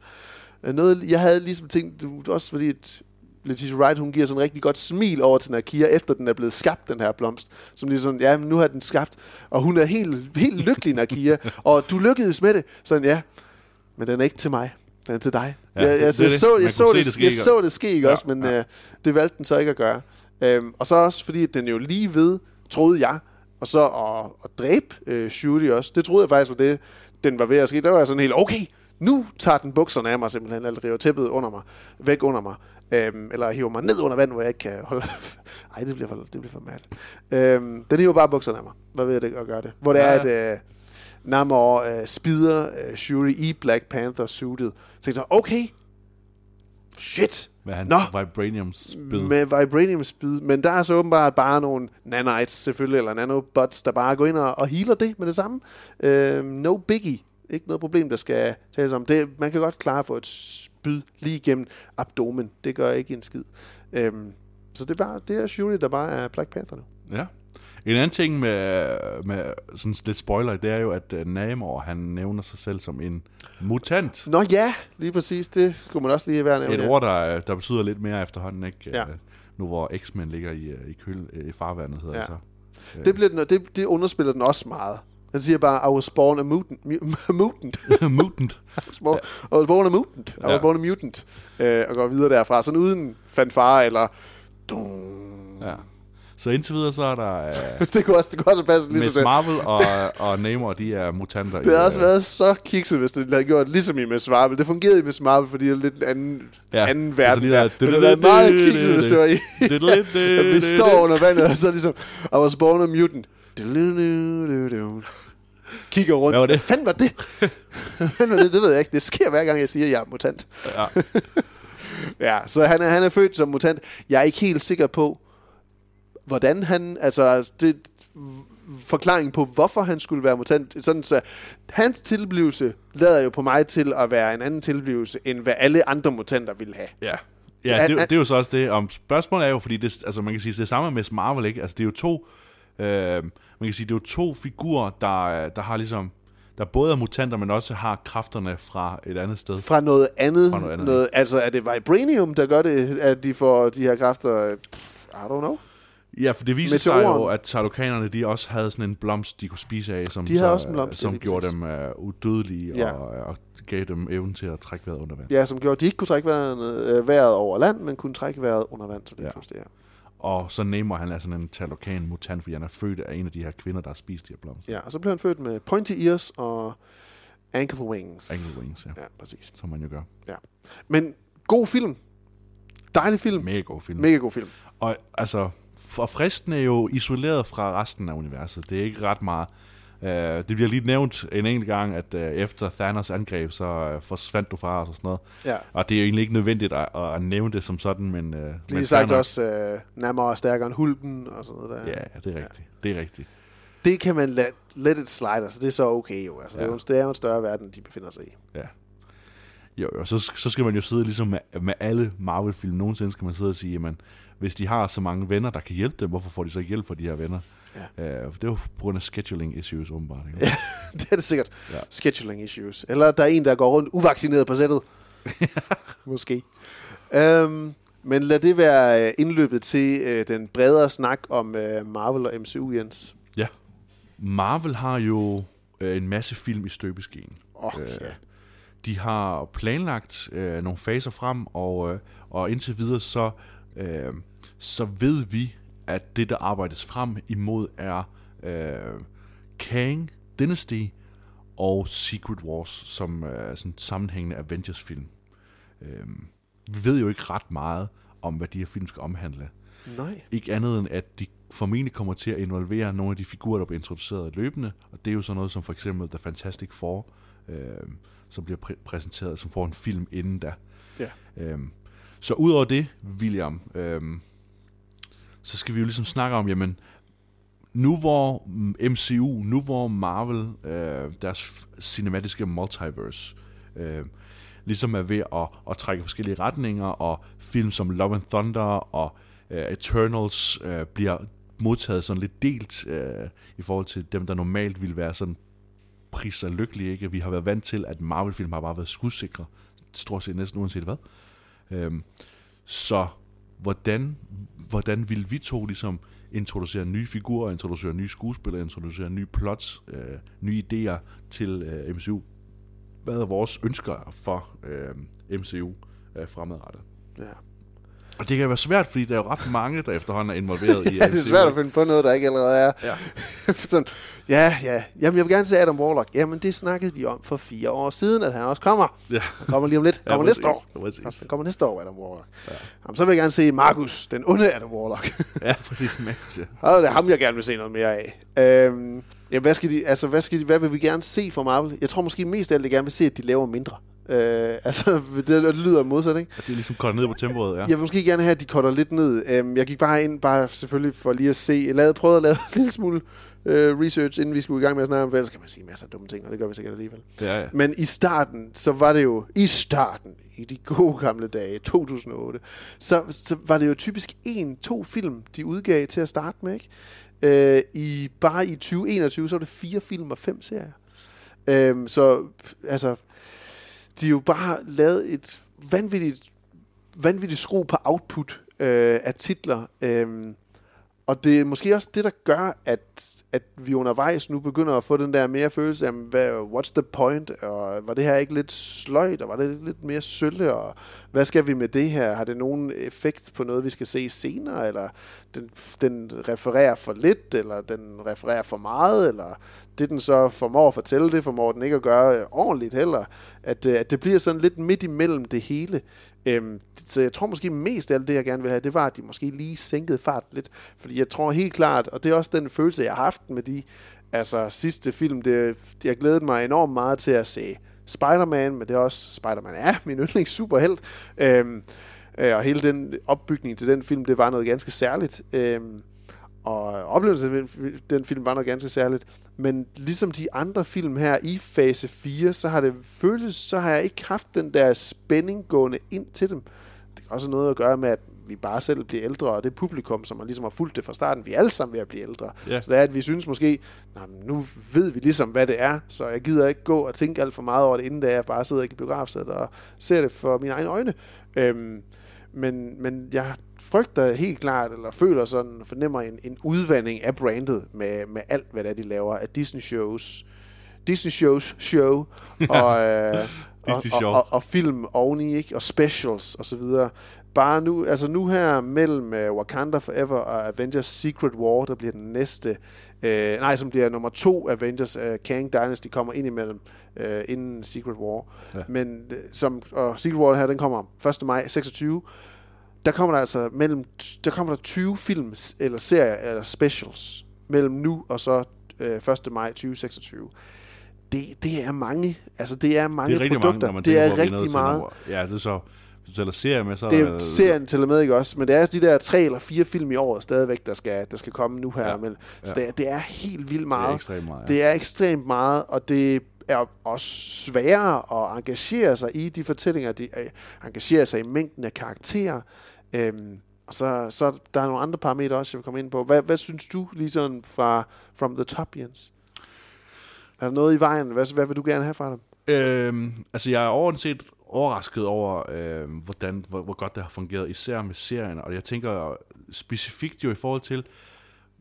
Øh, noget, jeg havde ligesom tænkt, det også fordi, at Letitia Wright, hun giver sådan en rigtig godt smil over til Nakia, efter den er blevet skabt, den her blomst. Som ligesom, ja, nu har den skabt, og hun er helt, helt lykkelig, Nakia, og du lykkedes med det. Sådan, ja, men den er ikke til mig. Den er til dig. Ja, jeg, jeg, jeg, det. så, jeg, så, det, det jeg så det ske, ikke Ja, også? Men ja. øh, det valgte den så ikke at gøre. Øhm, og så også fordi, at den jo lige ved, troede jeg, og så at, at dræbe øh, Shuri også. Det troede jeg faktisk var det, den var ved at ske. Der var jeg sådan helt, okay, nu tager den bukserne af mig simpelthen, eller river tæppet under mig, væk under mig. Øhm, eller hiver mig ned under vand, hvor jeg ikke kan holde... Ej, det bliver for, det bliver for mad. Øhm, den hiver bare bukserne af mig. Hvad ved det at gøre det? Hvor det Ja, er, at øh, Namor øh, spider øh, Shuri i Black Panther suited. Så jeg, okay, shit, Med hans Nå. vibranium spyd. med vibranium spyd. Men der er så åbenbart bare nogle nanites selvfølgelig, eller nanobots, der bare går ind og, og healer det med det samme. Øhm, no biggie. Ikke noget problem, der skal tales om. Det, man kan godt klare at få et spyd lige igennem abdomen. Det gør ikke en skid. Øhm, så det er, bare, det er Shuri, der bare er Black Panther nu. Ja. En anden ting med, med sådan lidt spoiler, det er jo, at uh, Namor, han nævner sig selv som en mutant. Nå ja, lige præcis. Det kunne man også lige være nævnt. Et ja. ord, der, der betyder lidt mere efterhånden, ikke? Ja. Øh, Nu hvor X-Men ligger i, øh, i, køl, øh, i farvandet, hedder Ja. det så. Det, bliver den, det, det underspiller den også meget. Den siger bare, I was born a mutant. Mu- mutant. mutant. I was born, I was born a mutant. I was born a mutant. Øh, og går videre derfra. Sådan uden fanfare eller... Ja. Så indtil videre, så er der... Øh, det, kunne også, det kunne også passe lige Miss så Marvel og, og Namor, de er mutanter. Det har også øh, været så kikset, hvis det havde gjort ligesom i Miss Marvel. Det fungerede i Miss Marvel, fordi det er lidt en anden, Ja, anden verden. lige der- det havde været meget kikset, hvis det var i... Det er det- vi det- står det- under vandet, og så ligesom... I was born a mutant. Kigger rundt. Hvad var det? Hvad var det? Hvad var det? Det ved jeg ikke. Det sker hver gang, jeg siger, at jeg er mutant. Ja. ja, så han er, han er født som mutant. Jeg er ikke helt sikker på, hvordan han... Altså, det, forklaringen på, hvorfor han skulle være mutant. Sådan så, hans tilblivelse lader jo på mig til at være en anden tilblivelse, end hvad alle andre mutanter ville have. Ja. Ja, det, er jo- det er jo så også det. Om spørgsmålet er jo, fordi det, altså man kan sige, det er samme med Marvel, ikke? Altså det er jo to, øh, man kan sige, det er jo to figurer, der, der har ligesom, der både er mutanter, men også har kræfterne fra et andet sted. Fra noget andet. Fra noget andet, noget, altså, er det Vibranium, der gør det, at de får de her kræfter? Pff, I don't know. Ja, for det viser sig jo, at sardokanerne, de også havde sådan en blomst, de kunne spise af, som, De havde så, også en blomst, ja, som lige gjorde præcis. dem uh, udødelige Ja. og, og gav dem evnen til at trække vejret under vand. Ja, som gjorde, at de ikke kunne trække vejret, øh, vejret over land, men kunne trække vejret under vand. Så det Ja. ja. pludselig, ja. Og så Namor, han er sådan en talokan mutant, fordi han er født af en af de her kvinder, der har spist de her blomster. ja, og så blev han født med pointy ears og ankle wings. Ankle wings, ja. Ja, præcis. Som man jo gør. Ja. Men god film. Dejlig film. Mega god film. Mega god film. Og altså, for fristen er jo isoleret fra resten af universet. Det er ikke ret meget. Uh, det bliver lige nævnt en enkelt gang, at uh, efter Thanos angreb, så uh, forsvandt du fra os og sådan noget. Ja. Og det er jo egentlig ikke nødvendigt at, at nævne det som sådan, men... Uh, Lige sagt også øh, nærmere og stærkere end hulken og sådan noget der. Ja, det er rigtigt. Ja. Det er rigtigt. Det kan man let, let it slide, altså det er så okay jo. Altså, ja. det, er jo, det er jo en større verden, de befinder sig i. Ja. Jo, jo, så, så skal man jo sidde ligesom med, med alle Marvel-film. Nogensinde skal man sidde og sige, jamen, hvis de har så mange venner, der kan hjælpe dem, hvorfor får de så ikke hjælp fra de her venner? Ja. Uh, det er jo på grund af scheduling issues, åbenbart. Ikke? Ja, det er det sikkert. Ja. Scheduling issues. Eller der er en, der går rundt uvaccineret på sættet. Måske. Um, men lad det være øh, indløbet til uh, den bredere snak om uh, Marvel og MCU, Jens. Ja. Marvel har jo uh, en masse film i støbeskeen. Oh, uh, ja. De har planlagt uh, nogle faser frem, og, uh, og indtil videre så, uh, så ved vi, at det, der arbejdes frem imod, er uh, Kang Dynasty og Secret Wars, som er sådan sammenhængende Avengers-film. Uh, vi ved jo ikke ret meget om, hvad de her film skal omhandle. Nej. Ikke andet end, at de formentlig kommer til at involvere nogle af de figurer, der bliver introduceret løbende, og det er jo sådan noget som for eksempel The Fantastic Four, øh, som bliver præ- præsenteret, som får en film inden da. Ja. Øh, så udover det, William, øh, så skal vi jo ligesom snakke om, jamen, nu hvor MCU, nu hvor Marvel, øh, deres cinematiske multiverse, øh, ligesom er ved at, at trække forskellige retninger, og film som Love and Thunder og øh, Eternals øh, bliver modtaget sådan lidt delt øh, i forhold til dem, der normalt ville være sådan pris og lykkelige. Ikke? Vi har været vant til, at Marvel-film har bare været skudsikre, stort set næsten uanset hvad. Øh, så hvordan, hvordan vil vi to ligesom introducere nye figurer, introducere nye skuespillere, introducere nye plots, øh, nye idéer til øh, MCU? hvad er vores ønsker for øh, MCU øh, fremadrettet. Ja. Og det kan være svært, fordi der er jo ret mange, der efterhånden er involveret i ja, det er svært at finde på noget, der ikke allerede er. Ja. Sådan, ja, ja. Jamen, jeg vil gerne se Adam Warlock. Jamen, det snakkede de om for fire år siden, at han også kommer. Ja. Han kommer lige om lidt. Kommer ja, næste år. Præcis. Han kommer næste år, Adam Warlock. Ja. Jamen, så vil jeg gerne se Markus, den onde Adam Warlock. ja, præcis. Marcus, ja. Og det er ham, jeg gerne vil se noget mere af. Øhm, ja, hvad, skal de, altså, hvad, skal de, hvad vil vi gerne se fra Marvel? Jeg tror måske mest af alt, jeg gerne vil se, at de laver mindre. Øh, altså, det, det lyder modsat, ikke? At det er ligesom kortet ned på tempoet, ja. Jeg vil måske gerne have, at de korter lidt ned. Øhm, jeg gik bare ind, bare selvfølgelig for lige at se. Lavede, prøvede at lave en lille smule øh, research, inden vi skulle i gang med at snakke om, for ellers kan man sige masser af dumme ting, og det gør vi sikkert alligevel. Ja, ja. Men i starten, så var det jo, i starten, i de gode gamle dage, 2008, så, så var det jo typisk en, to film, de udgav til at starte med, ikke? Øh, i, bare i 2021, så var det fire film og fem serier. Øh, så, altså, de har jo bare lavet et vanvittigt, vanvittigt skru på output øh, af titler. Øh, og det er måske også det, der gør, at, at vi undervejs nu begynder at få den der mere følelse af, hvad, what's the point, og var det her ikke lidt sløjt, og var det lidt mere sølle, og hvad skal vi med det her? Har det nogen effekt på noget, vi skal se senere, eller den, den refererer for lidt, eller den refererer for meget, eller det den så formår at fortælle, det formår den ikke at gøre ordentligt heller. At, øh, at det bliver sådan lidt midt imellem det hele. Øhm, så jeg tror måske mest af alt det, jeg gerne vil have, det var, at de måske lige sænkede fart lidt. Fordi jeg tror helt klart, og det er også den følelse, jeg har haft med de altså, sidste film, det, jeg glædede mig enormt meget til at se Spider-Man, men det er også, Spider-Man er min yndlings superhelt. Øhm, øh, og hele den opbygning til den film, det var noget ganske særligt. Øhm, og oplevelsen af den film var noget ganske særligt. Men ligesom de andre film her i fase 4, så har det føltes, så har jeg ikke haft den der spænding gående ind til dem. Det kan også noget at gøre med, at vi bare selv bliver ældre, og det publikum, som ligesom har fulgt det fra starten, vi er alle sammen ved at blive ældre. Ja. Så det er, at vi synes måske, nu ved vi ligesom, hvad det er, så jeg gider ikke gå og tænke alt for meget over det, inden da jeg bare sidder i biografsædet og ser det for mine egne øjne. Øhm, men, men jeg frygter helt klart, eller føler sådan, fornemmer en, en udvandring af brandet med, med alt, hvad det er, de laver af Disney shows. Disney shows show, og, øh, og, og, og, og, film oveni, ikke? og specials og så videre. Bare nu, altså nu her mellem uh, Wakanda Forever og Avengers Secret War, der bliver den næste, øh, nej, som bliver nummer to Avengers uh, Kang Dynasty kommer ind imellem øh, inden Secret War. Ja. Men som, og Secret War her, den kommer 1. maj 26. Der kommer der altså mellem, der kommer der 20 film eller serier eller specials mellem nu og så øh, 1. maj 2026. Det, det er mange, altså det er mange det er rigtig produkter. Mange, det er rigtig meget. Ja, det er så... Hvis du tæller serier med, så er Det der- er serien tæller med, ikke også? Men det er de der tre eller fire film i året stadigvæk, der skal, der skal komme nu her. Ja. Men, så Ja. det er, det er helt vildt meget. ekstremt meget, ja. Det er ekstremt meget, og det er også sværere at engagere sig i de fortællinger, de øh, engagere sig i mængden af karakterer. Øhm, og så, så der er nogle andre parametre også, jeg vil komme ind på. Hvad, hvad synes du, lige sådan fra From the Top, Jens? Er der noget i vejen? Hvad, hvad vil du gerne have fra dem? Øhm, altså, jeg er overset overrasket over, øh, hvordan, hvor, hvor godt det har fungeret, især med serien. Og jeg tænker specifikt jo i forhold til,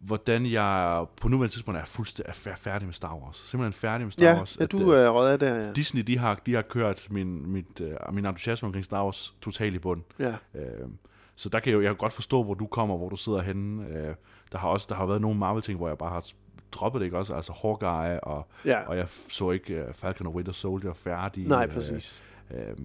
hvordan jeg på nuværende tidspunkt er fuldstændig færdig med Star Wars. Simpelthen færdig med Star ja, Wars. Ja, du er røget af der, ja. Disney, de har, de har kørt min, mit, uh, min entusiasme omkring Star Wars totalt i bund. Ja. Øh, så der kan jeg jo jeg kan godt forstå, hvor du kommer, hvor du sidder henne. Øh, der har også der har været nogle Marvel-ting, hvor jeg bare har droppet det, ikke også? Altså Hawkeye, og, Ja. og jeg så ikke uh, Falcon og Winter Soldier færdig. Nej, præcis. Øh, øh,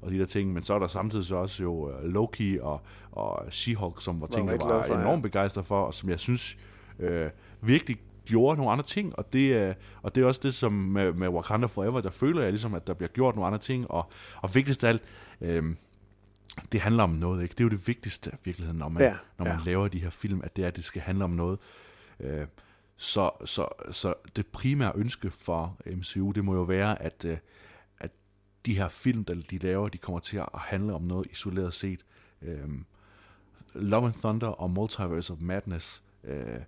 og de der ting, men så er der samtidig så også jo uh, Loki og, og She-Hulk, som var ting, jeg var for, ja. enormt begejstret for, og som jeg synes øh, virkelig gjorde nogle andre ting, og det, er, og det er også det, som med, med Wakanda Forever, der føler jeg ligesom, at der bliver gjort nogle andre ting, og, og vigtigst af alt, øh, det handler om noget, ikke? Det er jo det vigtigste i virkeligheden, når man, Ja, når man ja. laver de her film, at det er, at det skal handle om noget. Øh, så, så, så det primære ønske for MCU, det må jo være, at, øh, at de her film, der de laver, de kommer til at handle om noget isoleret set. Øh, Love and Thunder og Multiverse of Madness, øh,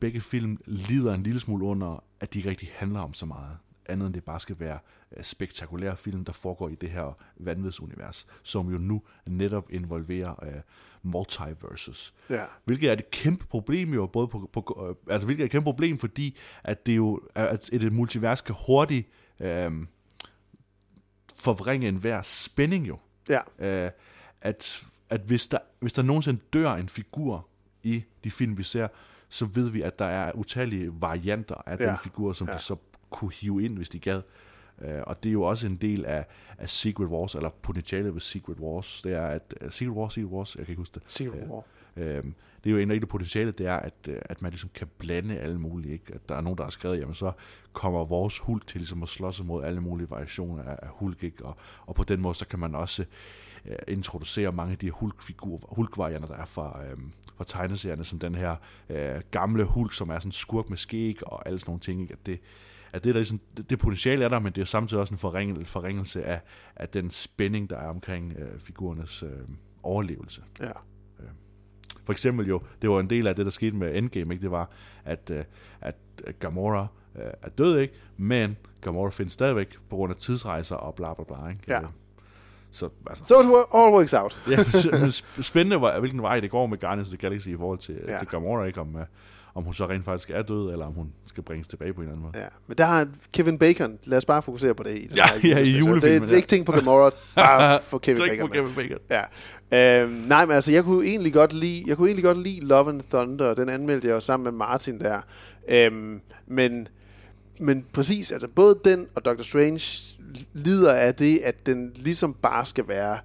begge film lider en lille smule under, at de ikke rigtig handler om så meget. Andet end det bare skal være øh, spektakulære film, der foregår i det her vanvidsunivers, som jo nu netop involverer øh, multiverses. Ja. Hvilket er et kæmpe problem jo, både på, på øh, altså hvilket er et kæmpe problem, fordi at det jo er, at et multivers kan hurtigt øh, forvrænge enhver spænding jo. Ja. Øh, at, at hvis der, hvis der nogensinde dør en figur i de film, vi ser, så ved vi, at der er utallige varianter af ja. Den figur, som Ja. de så kunne hive ind, hvis de gad. Øh, og det er jo også en del af, af Secret Wars, eller potentialet ved Secret Wars. Det er, at uh, Secret Wars, Secret Wars, jeg kan ikke huske det. Secret War. Øh, det er jo en af de potentiale, det er, at, øh, at man ligesom kan blande alle mulige. Ikke? At der er nogen, der har skrevet, jamen så kommer vores hulk til ligesom at slås mod alle mulige variationer af, af hulk. Ikke? Og, og på den måde, så kan man også øh, introducere mange af de hulk-figurer, hulk-varianter, der er fra, øh, fra tegneserierne, som den her øh, gamle hulk, som er sådan en skurk med skæg og alle sådan nogle ting. Ikke? At det, at det, der ligesom, det, det potentiale er der, men det er samtidig også en forringelse, forringelse af, af den spænding, der er omkring øh, figurernes øh, overlevelse. Ja. For eksempel jo, det var en del af det, der skete med Endgame, ikke? det var, at, øh, at Gamora øh, er død, ikke? men Gamora findes stadigvæk på grund af tidsrejser og bla bla bla. Ikke? Ja. Øh, Så, altså, So it all works out. ja, spændende, hvilken vej det går med Guardians of the Galaxy i forhold til, Ja. til Gamora, ikke? Om, uh, om hun så rent faktisk er død, eller om hun skal bringes tilbage på en eller anden måde. Ja, men der har Kevin Bacon, lad os bare fokusere på det i den Ja, her ja, i julefilmen, Det er ikke ting på Gamora, bare for Kevin Bacon. på med. Kevin Bacon. Ja. Øhm, nej, men altså, jeg kunne egentlig godt lide, jeg kunne egentlig godt lide Love and Thunder, den anmeldte jeg jo sammen med Martin der. Øhm, men, men præcis, altså både den og Doctor Strange lider af det, at den ligesom bare skal være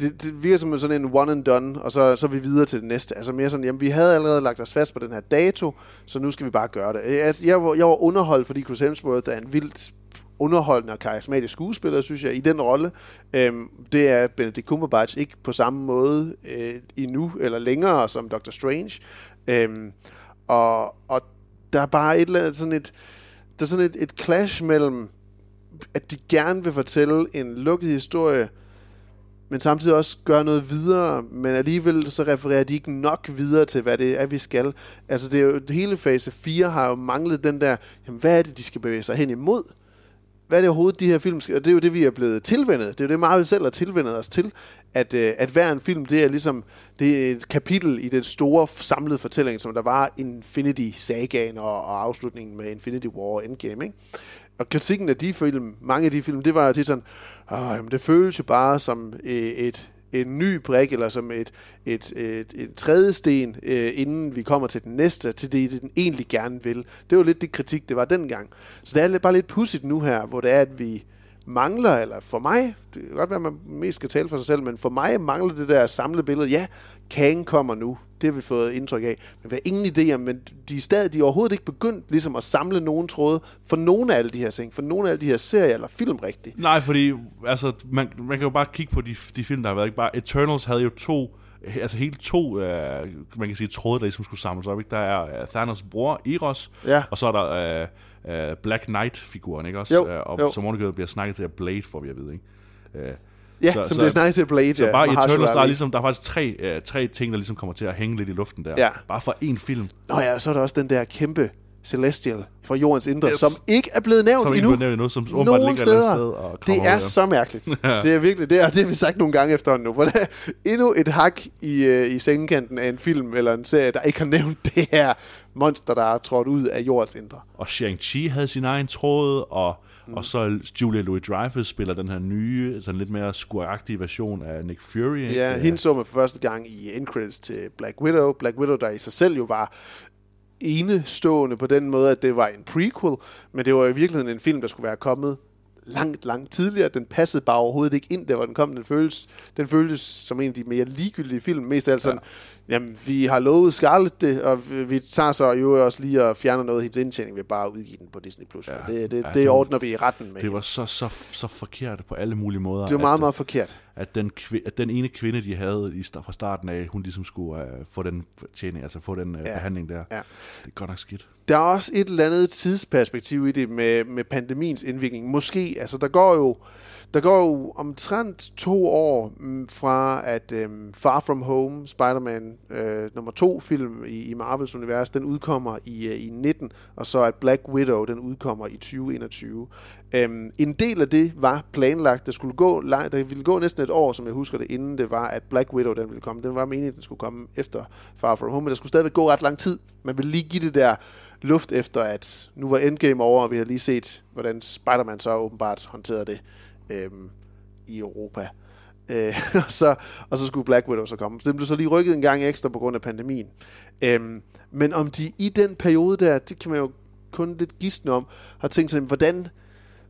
det, det virker som sådan en one and done, og så, så er vi videre til det næste. Altså mere sådan, jamen vi havde allerede lagt os fast på den her dato, så nu skal vi bare gøre det. Altså, jeg, var, jeg var underholdt, fordi Chris Hemsworth er en vildt underholdende og karismatisk skuespiller, synes jeg, i den rolle. Øhm, det er Benedict Cumberbatch ikke på samme måde øh, endnu, eller længere som Doctor Strange. Øhm, og, og der er bare et eller andet sådan et, der er sådan et, et clash mellem, at de gerne vil fortælle en lukket historie, men samtidig også gøre noget videre, men alligevel så refererer de ikke nok videre til, hvad det er, vi skal. Altså det er jo, hele fase 4 har jo manglet den der, jamen hvad er det, de skal bevæge sig hen imod? Hvad er det overhovedet, de her film skal, og det er jo det, vi er blevet tilvendet. Det er jo det, Marvel selv har tilvendet os til, at, øh, at hver en film, det er ligesom, det er et kapitel i den store samlede fortælling, som der var Infinity-sagaen og, og afslutningen med Infinity War og Endgame, ikke? Og kritikken af de film, mange af de film, det var til sådan, Åh, jamen, det føles jo bare som et, et, en ny brik, eller som et, et, et, et tredje sten, øh, inden vi kommer til den næste, til det, den egentlig gerne vil. Det var lidt det kritik, det var dengang. Så det er lidt- bare lidt pudsigt nu her, hvor det er, at vi mangler, eller for mig, det kan godt være, at man mest skal tale for sig selv, men for mig mangler det der samlede billede. Ja, Kang kommer nu. Det har vi fået indtryk af. Men vi har ingen idé om, men de er, stadig, de er overhovedet ikke begyndt ligesom at samle nogen tråde for nogle af alle de her ting, for nogle af alle de her serier eller film rigtigt. Nej, fordi altså, man, man kan jo bare kigge på de, de film, der har været. Ikke? Bare Eternals havde jo to altså helt to, øh, man kan sige, tråde, der ligesom skulle samles op. Ikke? Der er øh, Thanos' bror, Eros, Ja. og så er der øh, øh, Black Knight-figuren, ikke også? Jo, Øh, og jo. som ovenikøbet bliver snakket til af Blade, får vi at vide, ikke? Øh, Ja, som bliver snakket til Blade, Så ja, bare Mahershala Eternals, der er, ligesom, der er faktisk tre, øh, tre ting, der ligesom kommer til at hænge lidt i luften der. Ja. Bare for én film. Nå ja, så er der også den der kæmpe Celestial fra jordens indre, Yes. som ikke er blevet nævnt Som ikke endnu. er blevet nævnt endnu, som åbenbart Nogen ligger et steder. sted og Det er så mærkeligt. Ja. Det er virkelig det, og det har vi sagt nogle gange efterhånden nu. Hvordan endnu et hak i, øh, i sengekanten af en film eller en serie, der ikke har nævnt det her monster, der er trådt ud af jordens indre. Og Shang-Chi havde sin egen tråd, og, mm. og så Julia Louis-Dreyfus spiller den her nye, sådan lidt mere skuragtige version af Nick Fury. ikke? Ja, Øh, hende så man for første gang i end credits til Black Widow. Black Widow, der i sig selv jo var enestående på den måde, at det var en prequel, men det var i virkeligheden en film, der skulle være kommet langt, langt tidligere. Den passede bare overhovedet ikke ind der, hvor den kom. Den føltes, den føltes som en af de mere ligegyldige film. Mest af alt sådan, ja. Jamen, vi har lovet Scarlett det, og vi- vi tager så jo også lige og fjerner noget af hendes indtjening ved bare at udgive den på Disney+. Plus. Ja. Det, det, Ja, det, ordner vi i retten med. Det var så, så, så forkert på alle mulige måder. Det var meget, at, meget forkert. At den, kvi- at den ene kvinde, de havde i, fra starten af, hun ligesom skulle uh, få den tjening, altså få den uh, Ja. behandling der. Ja. Det er godt nok skidt. Der er også et eller andet tidsperspektiv i det med, med pandemiens indvirkning. Måske, altså der går jo, der går jo omtrent to år mm, fra, at øhm, Far From Home, Spider-Man øh, nummer to film i, i Marvels univers, den udkommer i, øh, i 19, og så at Black Widow, den udkommer i 2021. Øhm, en del af det var planlagt. Der skulle gå lang, der ville gå næsten et år, som jeg husker det, inden det var, at Black Widow den ville komme. Den var meningen, at den skulle komme efter Far From Home, men der skulle stadigvæk gå ret lang tid. Man ville lige give det der luft efter, at nu var Endgame over, og vi har lige set, hvordan Spider-Man så åbenbart håndterede det øhm, i Europa. Øh, og, så, og så skulle Black Widow så komme. Så den blev så lige rykket en gang ekstra på grund af pandemien. Øhm, men om de i den periode der, det kan man jo kun lidt gisne om, har tænkt sig, hvordan,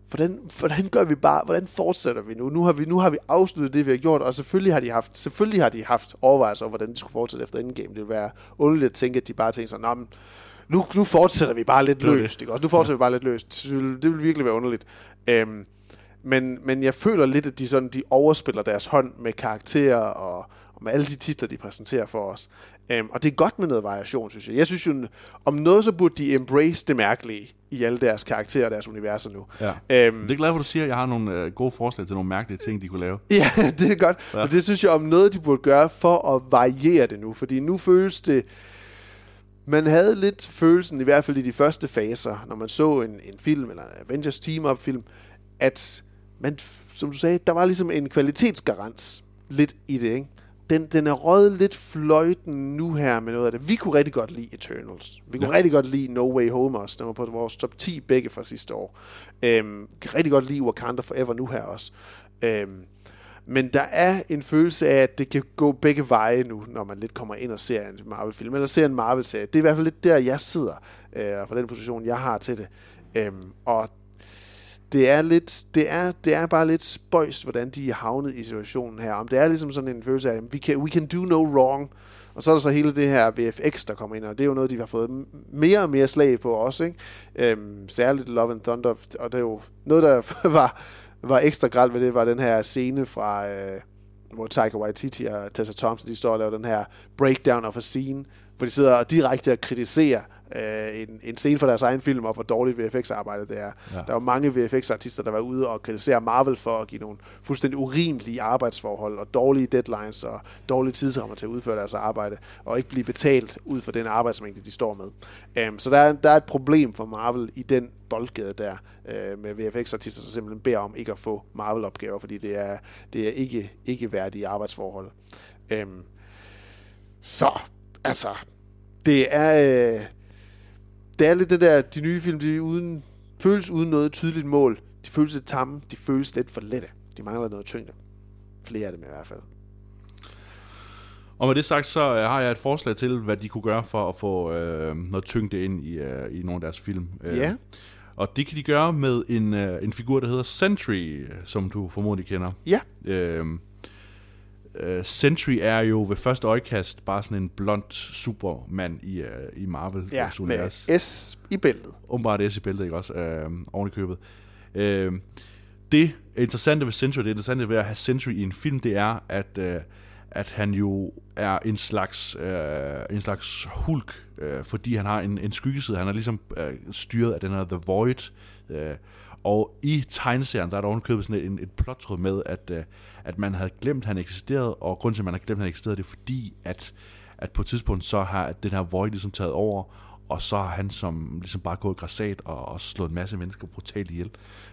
hvordan, hvordan gør vi bare, hvordan fortsætter vi nu? Nu har vi, nu har vi afsluttet det, vi har gjort, og selvfølgelig har de haft, selvfølgelig har de haft overvejelser om, hvordan de skulle fortsætte efter Endgame. Det ville være underligt at tænke, at de bare tænker sig, "Nå, men nu, nu fortsætter vi bare lidt løst, ikke? også? Nu fortsætter vi bare lidt løst. Det vil, det vil virkelig være underligt. Øhm, men, men jeg føler lidt, at de, sådan, de overspiller deres hånd med karakterer og, og med alle de titler, de præsenterer for os. Øhm, og det er godt med noget variation, synes jeg. Jeg synes jo, om noget, så burde de embrace det mærkelige i alle deres karakterer og deres universer nu. Ja. Øhm, Det er glad for, at du siger, at jeg har nogle øh, gode forslag til nogle mærkelige ting, de kunne lave. Ja, det er godt. Ja. Og det synes jeg om noget, de burde gøre for at variere det nu. Fordi nu føles det... Man havde lidt følelsen, i hvert fald i de første faser, når man så en, en film, eller en Avengers Team-Up film, at man, som du sagde, der var ligesom en kvalitetsgarant lidt i det, ikke? Den, den er røget lidt fløjten nu her med noget af det. Vi kunne rigtig godt lide Eternals. Vi kunne ja. rigtig godt lide No Way Home også. Den var på vores top 10 begge fra sidste år. Øhm, kan rigtig godt lide Wakanda Forever nu her også. Øhm, men der er en følelse af, at det kan gå begge veje nu, når man lidt kommer ind og ser en Marvel-film, eller ser en Marvel-serie. Det er i hvert fald lidt der, jeg sidder, øh, fra den position, jeg har til det. Øhm, og det er lidt, det er, det er bare lidt spøjst, hvordan de er havnet i situationen her. Om det er ligesom sådan en følelse af, at we can, we can do no wrong. Og så er der så hele det her VFX, der kommer ind, og det er jo noget, de har fået mere og mere slag på også, ikke? Øhm, særligt Love and Thunder, og det er jo noget, der var, var ekstra gralt ved det, var den her scene fra, øh, hvor Taika Waititi og Tessa Thompson, de står og laver den her breakdown of a scene, hvor de sidder og direkte og kritiserer øh, en, en scene fra deres egen film, og hvor dårligt VFX-arbejde det er. Ja. Der var mange VFX-artister, der var ude og kritisere Marvel for at give nogle fuldstændig urimelige arbejdsforhold, og dårlige deadlines, og dårlige tidsrammer til at udføre deres arbejde, og ikke blive betalt ud for den arbejdsmængde, de står med. Um, så der er, der er et problem for Marvel i den boldgade der, øh, med VFX-artister, der simpelthen beder om ikke at få Marvel-opgaver, fordi det er, det er ikke, ikke værdige arbejdsforhold. Um, så, altså, det er, øh, det er lidt det der, de nye film, de uden, føles uden noget tydeligt mål. De føles lidt tamme, de føles lidt for lette. De mangler noget tyngde. Flere af dem i hvert fald. Og med det sagt, så øh, har jeg et forslag til, hvad de kunne gøre for at få øh, noget tyngde ind i, øh, i nogle af deres film. Øh, Ja. Og det kan de gøre med en, øh, en figur, der hedder Sentry, som du formodentlig kender. Ja. Øh, øh, Sentry er jo ved første øjekast bare sådan en blond supermand i, øh, i Marvel Ja, med S i bæltet. Åbenbart S i bæltet, ikke også? Øh, oven i købet. Øh, det interessante ved Sentry, det interessante ved at have Sentry i en film, det er, at øh, at han jo er en slags, øh, en slags hulk, øh, fordi han har en, en skyggeside. Han er ligesom øh, styret af den her The Void. Øh, og i tegneserien, der er der ovenkøbet sådan en, et plottråd med, at, at man havde glemt, at han eksisterede, og grunden til, at man havde glemt, at han eksisterede, det er fordi, at, at på et tidspunkt, så har den her Void ligesom taget over, og så har han som ligesom bare gået græsat og, og slået en masse mennesker brutalt ihjel.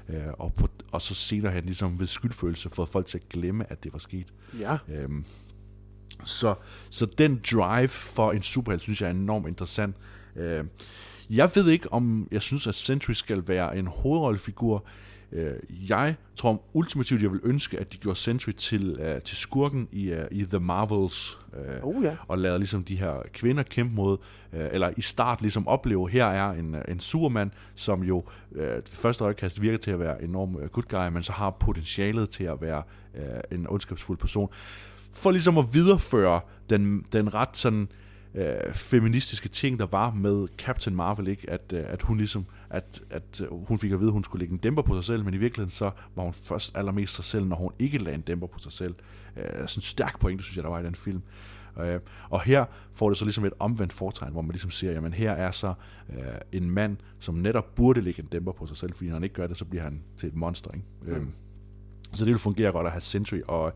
Øh, og, på, og så senere han ligesom ved skyldfølelse fået folk til at glemme, at det var sket. Ja. Øhm, så, så den drive for en superhelt, synes jeg er enormt interessant. Øh, jeg ved ikke, om jeg synes, at Sentry skal være en hovedrollefigur. Øh, jeg tror ultimativt, jeg vil ønske, at de gjorde Sentry til, uh, til skurken i, uh, i The Marvels. Uh, oh, ja. Og lavede ligesom de her kvinder kæmpe mod, uh, eller i start ligesom opleve, her er en, en supermand, som jo uh, første øjekast virker til at være enorm uh, good guy, men så har potentialet til at være uh, en ondskabsfuld person. For ligesom at videreføre den, den ret sådan øh, feministiske ting, der var med Captain Marvel, ikke? At, øh, at hun ligesom, at, at hun fik at vide, at hun skulle lægge en dæmper på sig selv, men i virkeligheden så var hun først allermest sig selv, når hun ikke lagde en dæmper på sig selv. Øh, sådan en stærk point, synes jeg, der var i den film. Øh, og her får det så ligesom et omvendt fortegn, hvor man ligesom siger, jamen her er så øh, en mand, som netop burde lægge en dæmper på sig selv, fordi når han ikke gør det, så bliver han til et monster. Ikke? Mm. Øh, så det vil fungere godt at have Sentry, og,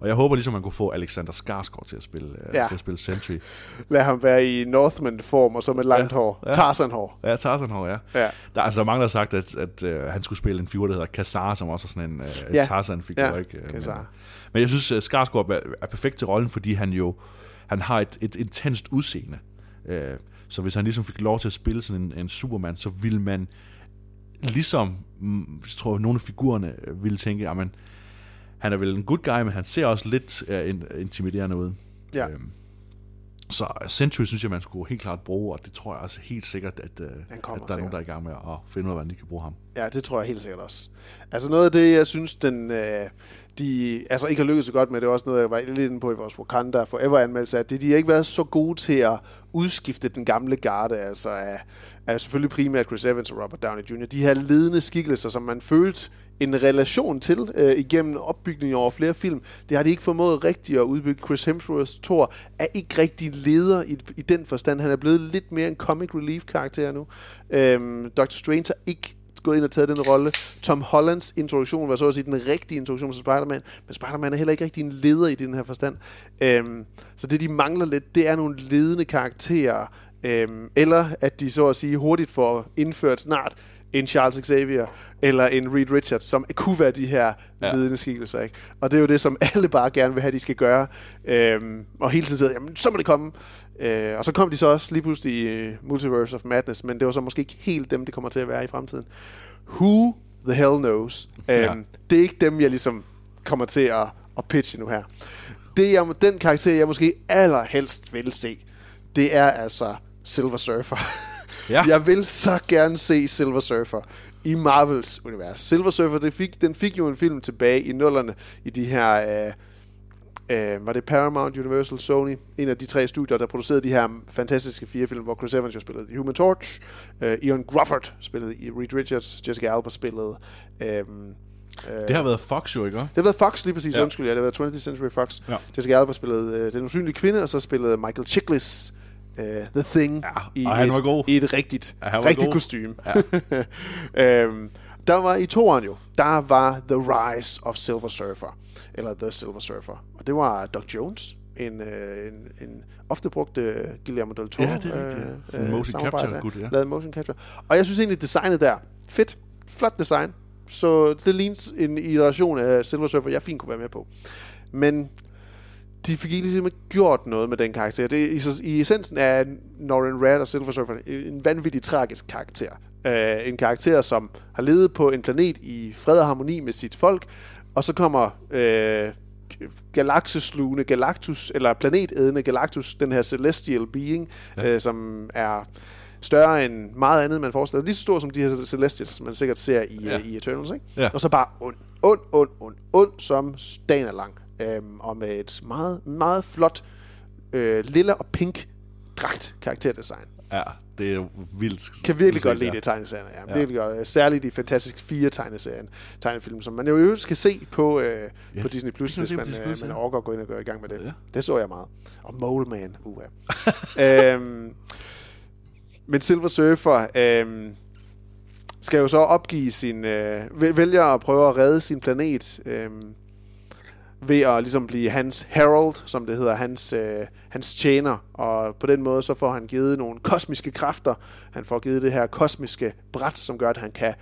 og jeg håber ligesom, man kunne få Alexander Skarsgård til at spille, øh, Ja. til at spille Sentry. Lad ham være i Northman-form, og så med langt Ja, hår. ja. Tarzan-hår. Ja, Tarzan-hår, ja. Ja. Der, altså, der er mange, der har sagt, at, at uh, han skulle spille en figur, der hedder Kazar, som også er sådan en uh, Ja. Tarzan-figur. Ja, ikke? Men, Kazar. men jeg synes, at Skarsgård er, er perfekt til rollen, fordi han jo han har et, et intenst udseende. Uh, så hvis han ligesom fik lov til at spille sådan en, en Superman, så ville man ligesom, mm, jeg tror, nogle af figurerne øh, ville tænke, at han er vel en good guy, men han ser også lidt uh, in, intimiderende ud. Ja. Øhm, så Sentry synes jeg, man skulle helt klart bruge, og det tror jeg også helt sikkert, at, uh, at der er nogen, sikkert. der er i gang med at finde ud af, hvordan de kan bruge ham. Ja, det tror jeg helt sikkert også. Altså noget af det, jeg synes, den, øh, de altså ikke har lykkedes så godt med, det er også noget, jeg var lidt inde på i vores Wakanda Forever-anmeldelse, at det, de har ikke været så gode til at udskifte den gamle garde, altså af, af selvfølgelig primært Chris Evans og Robert Downey Jr., de her ledende skikkelser, som man følte en relation til øh, igennem opbygningen over flere film. Det har de ikke formået rigtigt at udbygge. Chris Hemsworths Thor er ikke rigtig leder i, i den forstand. Han er blevet lidt mere en comic relief karakter nu. Øhm, Dr. Strange har ikke gået ind og taget den rolle. Tom Hollands introduktion var så at sige den rigtige introduktion til Spider-Man, men Spider-Man er heller ikke rigtig en leder i den her forstand. Øhm, så det, de mangler lidt, det er nogle ledende karakterer, øhm, eller at de så at sige hurtigt får indført snart en Charles Xavier eller en Reed Richards, som kunne være de her ja. Ja. ledende skikkelser. Ikke? Og det er jo det, som alle bare gerne vil have, de skal gøre. Øhm, og hele tiden sidder, jamen, så må det komme. Øh, og så kom de så også lige pludselig i øh, Multiverse of Madness, men det var så måske ikke helt dem, det kommer til at være i fremtiden. Who the hell knows? Ja. Øhm, det er ikke dem, jeg ligesom kommer til at, at pitche nu her. Det, jeg, den karakter, jeg måske allerhelst vil se, det er altså Silver Surfer. Ja. Jeg vil så gerne se Silver Surfer i Marvels univers. Silver Surfer, det fik, den fik jo en film tilbage i nullerne i de her... Øh, øh, var det Paramount, Universal, Sony, en af de tre studier, der producerede de her fantastiske fire film, hvor Chris Evans jo spillede Human Torch, øh, Ian Grufford spillede i Reed Richards, Jessica Alba spillede... Øh, øh, Det har været Fox jo, ikke? det har været Fox lige præcis. Ja. undskyld, ja, det har været 20th Century Fox. Ja. Jessica Alba spillede øh, Den Usynlige Kvinde, og så spillede Michael Chiklis øh, The Thing Ja, i, han et, var god. i et rigtigt, Ja, rigtigt kostume. Ja. øhm, der var i toeren jo, der var The Rise of Silver Surfer, eller The Silver Surfer, og det var Doc Jones, en, øh, en, en ofte brugt øh, Guillermo del Toro Ja, det er rigtigt, ja. Sådan en motion capture gut, ja. Lavet motion capture. Og jeg synes egentlig, designet der, fedt, flot design, så det ligner en iteration af Silver Surfer, jeg fint kunne være med på. Men de fik ikke ligesom gjort noget med den karakter. Det, i, I essensen er Norrin Rad og Silver Surfer en vanvittig tragisk karakter. Uh, en karakter, som har levet på en planet i fred og harmoni med sit folk, og så kommer uh, galakseslugende Galactus, eller planetædende Galactus, den her celestial being, ja. uh, som er større end meget andet, man forestiller. Lige så stor som de her Celestials, som man sikkert ser i, Ja. ja. i Eternals, ikke? Ja. Og så bare ond, ond, ond, ond, ond, som dagen er lang. Øhm, og med et meget, meget flot øh, lilla og pink dragt karakterdesign. Ja, det er vildt. kan virkelig godt lide det tegneserierne. Ja, Ja. virkelig godt. Særligt de fantastiske fire tegneserien, tegnefilm, som man jo i øvrigt skal se på, øh, Ja, på Disney+, Plus, hvis man, Disney+, øh, man overgår at gå ind og gå i gang med det. Ja. Det så jeg meget. Og Mole Man, uha. øhm, men Silver Surfer øhm, skal jo så opgive sin... Øh, væ- vælger at prøve at redde sin planet... Øhm, ved at ligesom blive hans herald, som det hedder, hans, øh, hans tjener. Og på den måde så får han givet nogle kosmiske kræfter. Han får givet det her kosmiske bræt, som gør, at han kan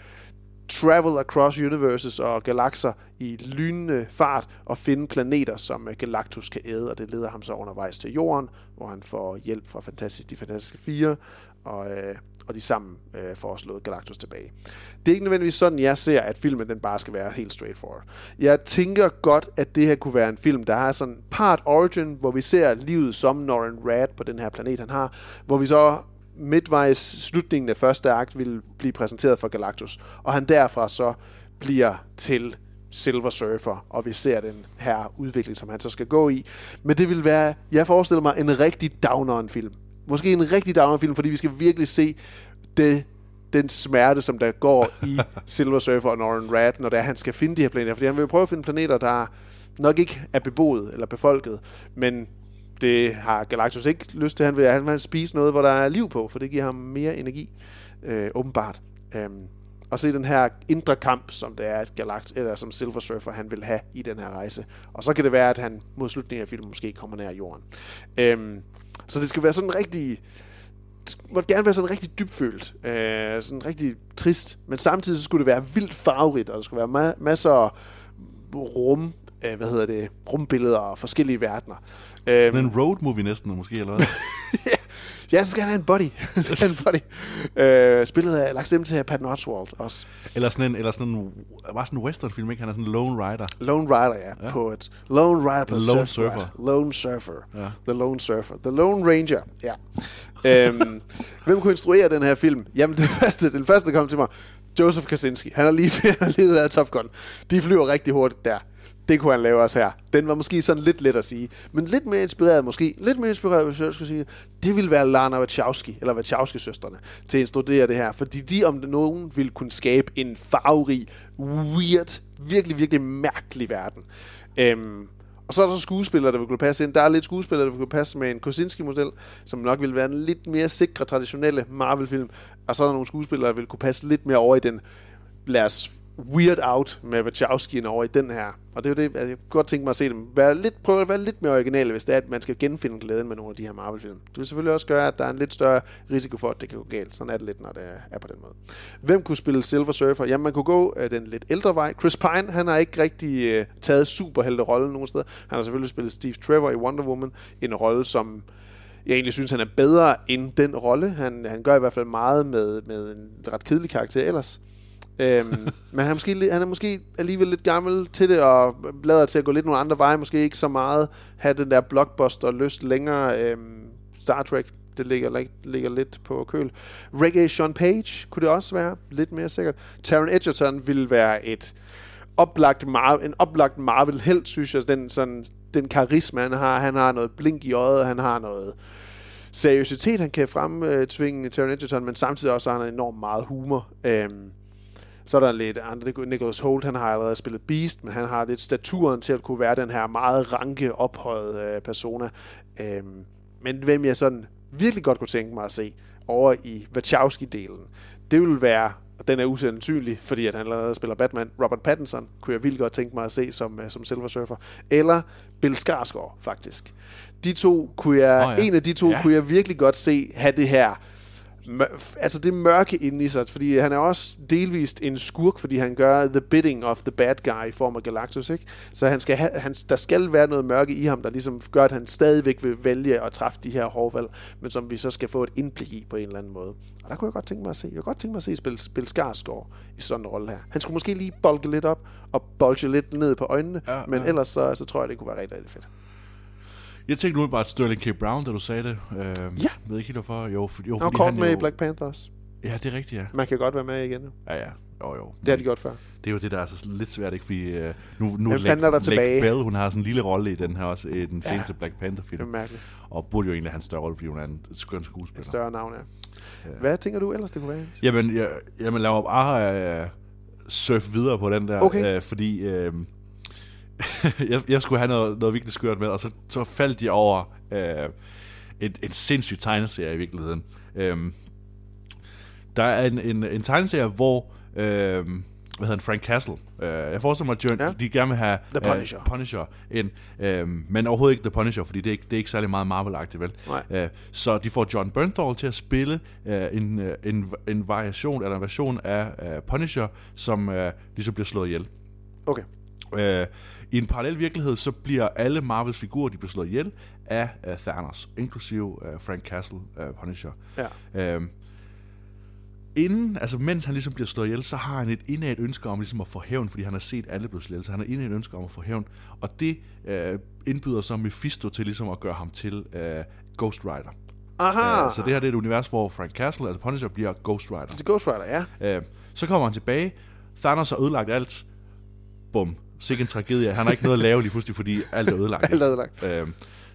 travel across universes og galakser i lynende fart og finde planeter, som øh, Galactus kan æde, og det leder ham så undervejs til jorden, hvor han får hjælp fra Fantastisk, de fantastiske fire, og, øh, og de sammen øh, får slået Galactus tilbage. Det er ikke nødvendigvis sådan, jeg ser, at filmen den bare skal være helt straightforward. Jeg tænker godt, at det her kunne være en film, der har sådan part origin, hvor vi ser livet som Norrin Rad på den her planet, han har, hvor vi så midtvejs slutningen af første akt vil blive præsenteret for Galactus, og han derfra så bliver til Silver Surfer, og vi ser den her udvikling, som han så skal gå i. Men det vil være, jeg forestiller mig, en rigtig downeren film. Måske en rigtig downeren film, fordi vi skal virkelig se det, den smerte, som der går i Silver Surfer og Norrin Rad, når det er, han skal finde de her planeter. Fordi han vil prøve at finde planeter, der nok ikke er beboet eller befolket, men det har Galactus ikke lyst til. Han vil, han vil spise noget, hvor der er liv på, for det giver ham mere energi, øh, åbenbart. Øhm, og se den her indre kamp, som det er, at Galact eller som Silver Surfer han vil have i den her rejse. Og så kan det være, at han mod slutningen af filmen måske kommer nær jorden. Øhm, så det skal være sådan rigtig det må gerne være sådan rigtig dybfølt, øh, sådan rigtig trist, men samtidig så skulle det være vildt farverigt, og der skulle være ma- masser af rum, øh, hvad hedder det, rumbilleder og forskellige verdener. Øhm, en road movie næsten, måske, eller hvad? ja, så skal han have en body. så skal han have en body. Øh, spillet af lagt stemme til Patton Oswalt også. eller sådan en, eller sådan en, var sådan en western-film, ikke? Han er sådan en lone rider. Lone Rider, ja, Ja. ja. på et Lone Rider på Lone surfbræt. Surfer. Lone Surfer. Ja. The Lone Surfer. The Lone Ranger, ja. øhm, hvem kunne instruere den her film? Jamen, den første, den første kom til mig, Joseph Kaczynski. Han har lige, han har lige lavet Top Gun. De flyver rigtig hurtigt der. Det kunne han lave også her. Den var måske sådan lidt let at sige. Men lidt mere inspireret måske. Lidt mere inspireret, hvis jeg skulle sige det. Ville være Lana Wachowski, eller Wachowski-søstrene, til at instruere det her. Fordi de om nogen ville kunne skabe en farverig, weird, virkelig, virkelig mærkelig verden. Øhm, og så er der så skuespillere, der vil kunne passe ind. Der er lidt skuespillere, der vil kunne passe med en Kosinski-model, som nok vil være en lidt mere sikre, traditionelle Marvel-film. Og så er der nogle skuespillere, der vil kunne passe lidt mere over i den, lad os weird out med Wachowski'en over i den her. Og det er jo det, jeg kunne godt tænke mig at se dem. Være lidt, prøve at være lidt mere originale, hvis det er, at man skal genfinde glæden med nogle af de her Marvel-film. Det vil selvfølgelig også gøre, at der er en lidt større risiko for, at det kan gå galt. Sådan er det lidt, når det er på den måde. Hvem kunne spille Silver Surfer? Jamen, man kunne gå øh, den lidt ældre vej. Chris Pine, han har ikke rigtig øh, taget superhelte-rollen nogen steder. Han har selvfølgelig spillet Steve Trevor i Wonder Woman. En rolle, som jeg egentlig synes, han er bedre end den rolle. Han, han gør i hvert fald meget med, med en ret kedelig karakter ellers øhm, men han er, måske, han er måske alligevel lidt gammel til det, og lader til at gå lidt nogle andre veje. Måske ikke så meget have den der blockbuster-lyst længere. Øhm, Star Trek, det ligger, lig- ligger lidt på køl. Reggae Sean Page kunne det også være, lidt mere sikkert. Taron Egerton ville være et oplagt Mar- en oplagt Marvel-held, synes jeg. Den, sådan, den karisma, han har. Han har noget blink i øjet, han har noget seriøsitet, han kan fremtvinge Taron Egerton, men samtidig også har han enormt meget humor. Øhm, så er der lidt andre. Nicholas Holt, han har allerede spillet Beast, men han har lidt staturen til at kunne være den her meget ranke, ophøjet øh, persona. Øhm, men hvem jeg sådan virkelig godt kunne tænke mig at se over i Wachowski-delen, det vil være, og den er usandsynlig, fordi at han allerede spiller Batman, Robert Pattinson, kunne jeg vildt godt tænke mig at se som, øh, som Silver Surfer, eller Bill Skarsgård, faktisk. De to kunne jeg, oh, ja. en af de to Ja. kunne jeg virkelig godt se have det her altså det mørke inde i sig, fordi han er også delvist en skurk, fordi han gør the bidding of the bad guy i form af Galactus, ikke? Så han skal have, han, der skal være noget mørke i ham, der ligesom gør, at han stadigvæk vil vælge at træffe de her hårdvalg, men som vi så skal få et indblik i på en eller anden måde. Og der kunne jeg godt tænke mig at se. Jeg kunne godt tænke mig at se spille, spille Skarsgård i sådan en rolle her. Han skulle måske lige bolke lidt op og bolge lidt ned på øjnene, ja, men ja. ellers så, så tror jeg, det kunne være rigtig, rigtig fedt. Jeg tænkte nu bare Sterling K. Brown, da du sagde det. Øh, Ja. ved ikke helt hvorfor. Jo, for, jo Han fordi kort han med i jo, Black Panther også. Ja, det er rigtigt, ja. Man kan godt være med igen. nu. Ja, ja. Jo, jo. Det har de gjort før. Det er jo det, der er så lidt svært, ikke? Fordi øh, nu, nu er der tilbage? Bell, hun har sådan en lille rolle i den her også, i den Ja. seneste Black Panther-film. Det er mærkeligt. Og burde jo egentlig have en større rolle, fordi hun er en skøn skuespiller. Et større navn, ja. Hvad tænker du ellers, det kunne være? Jamen, jeg, jamen lad mig bare øh, surfe videre på den der, Okay. øh, fordi øh, jeg, jeg skulle have noget, noget virkelig skørt med, og så, så faldt jeg over øh, en, en sindssyg tegneserie i virkeligheden. Øh, der er en, en, en tegneserie, hvor øh, hvad hedder han, Frank Castle. Øh, jeg forestiller mig, at John, ja. de gerne vil have The Punisher. Øh, Punisher ind, øh, men overhovedet ikke The Punisher, fordi det er ikke, det er ikke særlig meget Marvel-agtigt, vel? Nej. Øh, så de får John Bernthal til at spille øh, en, øh, en, en variation, eller en version af øh, Punisher, som øh, ligesom bliver slået ihjel. Okay. Øh, I en parallel virkelighed, så bliver alle Marvels figurer, de bliver slået ihjel af øh, Thanos, inklusive øh, Frank Castle, øh, Punisher. Ja. Øh, inden, altså mens han ligesom bliver slået ihjel, så har han et indad ønske om ligesom at få hævn, fordi han har set alle blive slået ihjel, så han har indad et ønske om at få hævn. Og det øh, indbyder så Mephisto til ligesom at gøre ham til øh, Ghost Rider. Aha. Øh, så det her det er et univers, hvor Frank Castle, altså Punisher, bliver Ghost Rider. Det er Ghost Rider, ja. Øh, så kommer han tilbage. Thanos har ødelagt alt. Bum. Sikke en tragedie. Han har ikke noget at lave lige pludselig, fordi alt er ødelagt. Alt er ødelagt. Øh,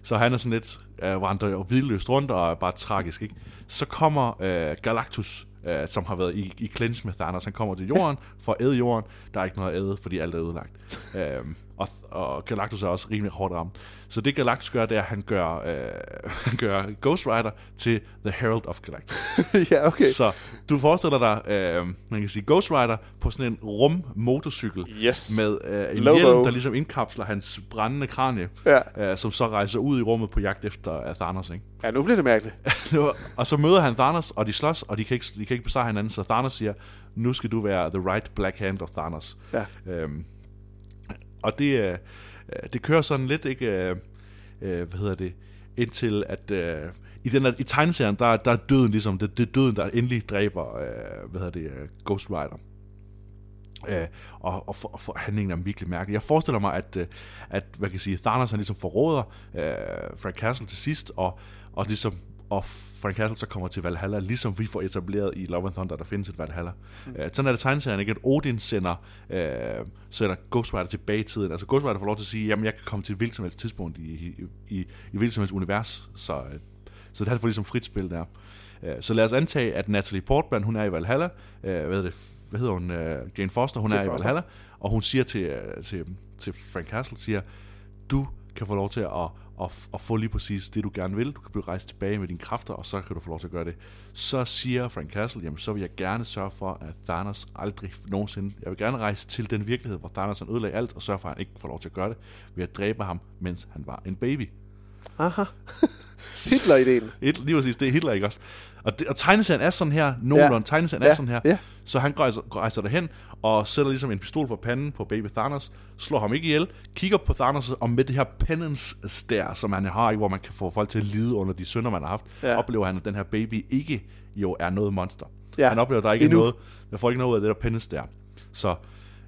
så han er sådan lidt øh, vandrer jo vidløst rundt og er bare tragisk. Ikke? Så kommer øh, Galactus, øh, som har været i, i clinch med Thanos. Han kommer til jorden for at æde jorden. Der er ikke noget at æde, fordi alt er ødelagt. øh, og, og Galactus er også rimelig hårdt ramt. Så det Galactus gør, det er, at han gør, øh, han gør Ghost Rider til The Herald of Galactus. ja, okay. Så du forestiller dig, øh, man kan sige Ghost Rider på sådan en rum motorcykel Yes. med øh, en Logo. hjelm, der ligesom indkapsler hans brændende kranie, Ja. øh, som så rejser ud i rummet på jagt efter uh, Thanos. Ikke? Ja, nu bliver det mærkeligt. Og så møder han Thanos, og de slås, og de kan ikke, de kan ikke besejre hinanden, så Thanos siger, nu skal du være the right black hand of Thanos. Ja. Øhm, og det, øh, øh, det kører sådan lidt, ikke, øh, øh, hvad hedder det, indtil at øh, i, den, her- i tegneserien, der, der er døden ligesom, det, det er døden, der endelig dræber, øh, hvad hedder det, øh, Ghost Rider. Øh, og, og, for, og for, handlingen er virkelig mærkelig. Jeg forestiller mig, at, at hvad kan jeg sige, Thanos han ligesom forråder øh, Frank Castle til sidst, og, og ligesom og Frank Castle så kommer til Valhalla, ligesom vi får etableret i Love and Thunder, der findes et Valhalla. Mm. Øh, sådan er det tegneserien, ikke? At Odin sender, øh, sender Ghost Rider tilbage i tiden. Altså Ghost Rider får lov til at sige, jamen jeg kan komme til et hvilket som helst tidspunkt i, i, i, i hvilket som helst univers. Så, øh, så det her får ligesom frit spil der. Øh, Så lad os antage, at Natalie Portman, hun er i Valhalla. Øh, Hvad hedder, det? Hvad hedder hun? Øh, Jane Foster, hun Jane er i Foster. Valhalla. Og hun siger til, øh, til, til Frank Castle, siger, du kan få lov til at, og, og få lige præcis det, du gerne vil. Du kan blive rejst tilbage med dine kræfter, og så kan du få lov til at gøre det. Så siger Frank Castle, jamen så vil jeg gerne sørge for, at Thanos aldrig nogensinde... Jeg vil gerne rejse til den virkelighed, hvor Thanos han ødelagde alt, og sørge for, at han ikke får lov til at gøre det, ved at dræbe ham, mens han var en baby. Aha. Hitler-ideen. Et, lige præcis, det er Hitler, ikke også? Og, det, og tegneserien er sådan her, nogenlunde, Ja. tegneserien Ja. er sådan her. Ja. Så han rejser, rejser derhen og sætter ligesom en pistol for panden på baby Thanos, slår ham ikke ihjel, kigger på Thanos, og med det her penance stær, som han har, ikke, hvor man kan få folk til at lide under de synder, man har haft, Ja. ja. oplever han, at den her baby ikke jo er noget monster. Ja. Han oplever, at der ikke Endnu. er noget, der får ikke noget ud af det der penance stær. Så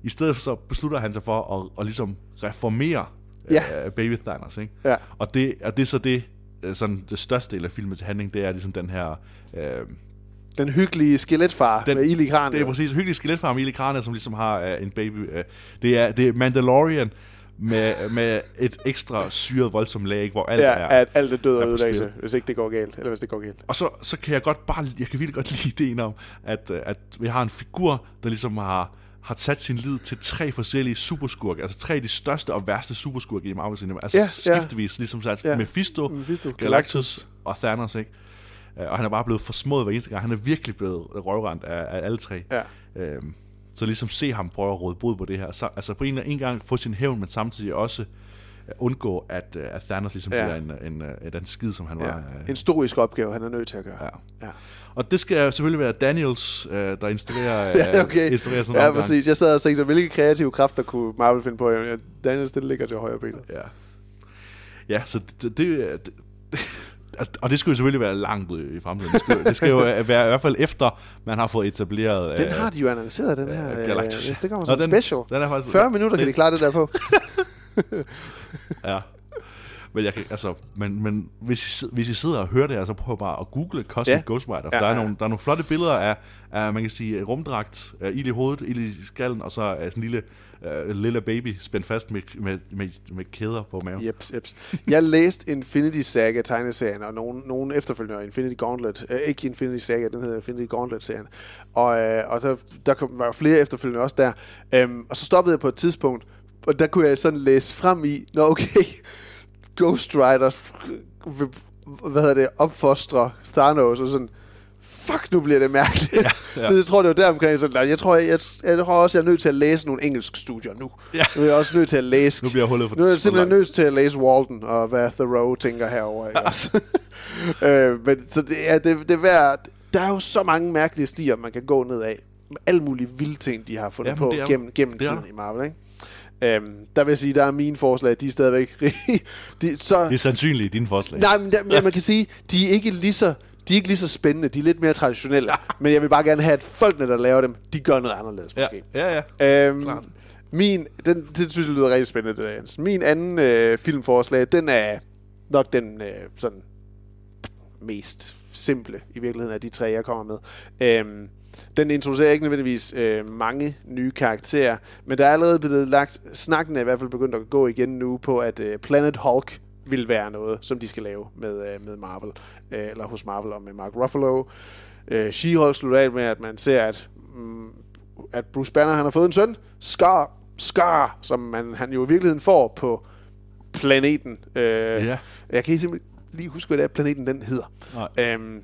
i stedet så beslutter han sig for at, at ligesom reformere Ja. øh, baby Thanos, ikke? Ja. Og det, og det er så det, øh, sådan det største del af filmets handling, det er ligesom den her... Øh, Den hyggelige skeletfar den, med ild i kranen. Det er præcis hyggelig skeletfar med ild i kranen, som ligesom har øh, en baby. Øh, det, er, det er Mandalorian med, med et ekstra syret voldsomt lag, ikke, hvor alt ja, er... at alt er død og ødelæggelse, hvis ikke det går galt. Eller hvis det går galt. Og så, så kan jeg godt bare, jeg kan virkelig godt lide ideen om, at, øh, at vi har en figur, der ligesom har, har sat sin lid til tre forskellige superskurke, altså tre af de største og værste superskurke i Marvel Cinema. Altså Ja, ja, ja. skiftevis, ligesom sat Ja. Mephisto, Mephisto, Galactus og Thanos, ikke? Øh, Og han er bare blevet forsmået hver eneste gang. Han er virkelig blevet røvrendt af, af alle tre. Ja. Øhm, så ligesom se ham prøve at råde brud på det her. Så, altså på en, en gang få sin hævn, men samtidig også øh, undgå, at, øh, at Thanos ligesom Ja. bliver en, en, en, en skid, som han Ja. var. øh, En storisk opgave, han er nødt til at gøre. Ja. Ja. Og det skal selvfølgelig være Daniels, øh, der instruerer, Ja, okay. øh, instruerer sådan ja, omgang. præcis. Jeg sad og tænkte, hvilke kreative kræfter kunne Marvel finde på? Ja, Daniels, det ligger til højre benet. Ja. Ja, så det... det, det altså, og det skulle jo selvfølgelig være langt ud i fremtiden. Det skal, det skal jo være i hvert fald efter, man har fået etableret... Den øh, har de jo annonceret, den her. øh, Øh, Galactus. det kommer som en den- special. den er faktisk- 40 minutter kan det- de klare det der på. Ja. Men, jeg kan, altså, men, men hvis, I, hvis I sidder og hører det, altså prøv bare at google Cosmic Ja. Ghost Rider. For Ja, der, er ja. nogle, der er nogle flotte billeder af, af man kan sige, rumdragt, uh, ild i hovedet, ild i skallen, og så uh, sådan en lille, uh, lille baby spændt fast med, med, med, med kæder på maven. Jeps, jeps. Jeg læste Infinity Saga tegneserien, og nogle, nogle efterfølgende Infinity Gauntlet. Øh, ikke Infinity Saga, den hedder Infinity Gauntlet-serien. Og, øh, og der, der kom, var flere efterfølgende også der. Øhm, og så stoppede jeg på et tidspunkt, og der kunne jeg sådan læse frem i, nå okay, Ghost Rider hvad hedder det, opfostre Thanos, og sådan, fuck, nu bliver det mærkeligt. Ja, ja. ja. Det, jeg tror, det var der omkring, så nej, jeg tror, jeg, jeg, jeg tror også, jeg er nødt til at læse nogle engelsk studier nu. Ja. Nu er jeg også nødt til at læse. Nu bliver hullet for- Nu er jeg simpelthen langt. nødt til at læse Walden, og hvad Thoreau tænker herover ikke også? øh, men så det er, det, det er værd, der er jo så mange mærkelige stier, man kan gå ned af. Alle mulige vilde ting, de har fundet Jamen, på gennem, gennem tiden i Marvel, ikke? Øhm, der vil jeg sige, der er mine forslag, de er stadigvæk... de, så, Det er sandsynligt dine forslag. Nej, men der, ja, man kan sige, de er ikke lige så, de er ikke lige så spændende, de er lidt mere traditionelle. men jeg vil bare gerne have, at folkene, der laver dem, de gør noget anderledes ja, måske. ja, ja. Øhm, Klart. min, den, det synes jeg lyder rigtig spændende, det der, Jens. Min anden øh, filmforslag, den er nok den øh, sådan mest simple i virkeligheden af de tre, jeg kommer med. Øhm, den introducerer ikke nødvendigvis øh, mange nye karakterer, men der er allerede blevet lagt, snakken er i hvert fald begyndt at gå igen nu på, at øh, Planet Hulk vil være noget, som de skal lave med, øh, med Marvel, øh, eller hos Marvel og med Mark Ruffalo. Øh, She-Hulk slutter af med, at man ser, at, mm, at Bruce Banner han har fået en søn, Scar, Scar, som man, han jo i virkeligheden får på planeten. Øh, Ja. Jeg kan simpelthen lige huske, hvad det er, planeten den hedder. Nej. Øhm,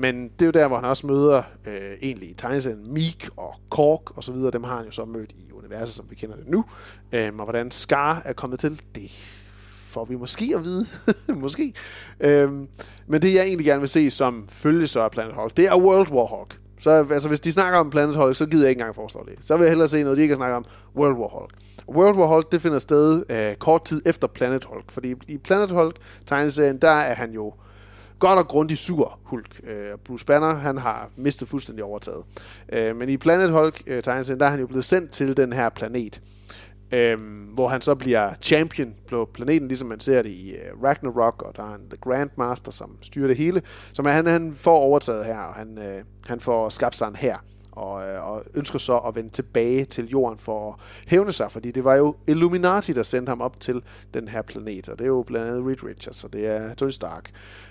men det er jo der, hvor han også møder øh, egentlig i tegneserien Meek og Kork og så videre. Dem har han jo så mødt i universet, som vi kender det nu. Øhm, og hvordan Scar er kommet til, det får vi måske at vide. måske. Øhm, men det, jeg egentlig gerne vil se som følge af Planet Hulk, det er World War Hulk. Så altså, hvis de snakker om Planet Hulk, så gider jeg ikke engang forestå det. Så vil jeg hellere se noget, de ikke snakker om. World War Hulk. World War Hulk, det finder sted øh, kort tid efter Planet Hulk. Fordi i Planet Hulk tegneserien, der er han jo godt og grundigt sur Hulk. Øh, Bruce Banner, han har mistet fuldstændig overtaget. Øh, men i Planet Hulk øh, tegneserien, der er han jo blevet sendt til den her planet. Øhm, hvor han så bliver champion på planeten, ligesom man ser det i øh, Ragnarok, og der er han The Grandmaster, som styrer det hele. Så han, han får overtaget her, og han, øh, han får skabt sig en her og, øh, og ønsker så at vende tilbage til jorden for at hævne sig, fordi det var jo Illuminati, der sendte ham op til den her planet, og det er jo blandt andet Reed Richards, og det er Tony Stark.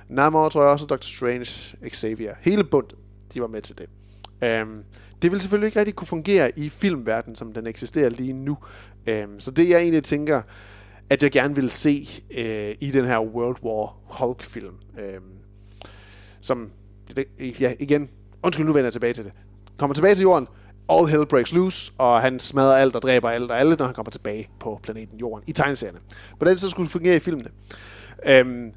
Namor, tror jeg også, og Strange, Xavier, hele bundet, de var med til det. Um, det vil selvfølgelig ikke rigtig kunne fungere i filmverdenen, som den eksisterer lige nu. Um, så det jeg egentlig tænker, at jeg gerne vil se uh, i den her World War Hulk-film, um, som, det, ja igen, undskyld, nu vender jeg tilbage til det. Kommer tilbage til jorden, all hell breaks loose, og han smadrer alt og dræber alt og alle, når han kommer tilbage på planeten Jorden i tegneserierne. På det så skulle fungere i filmene. Øhm,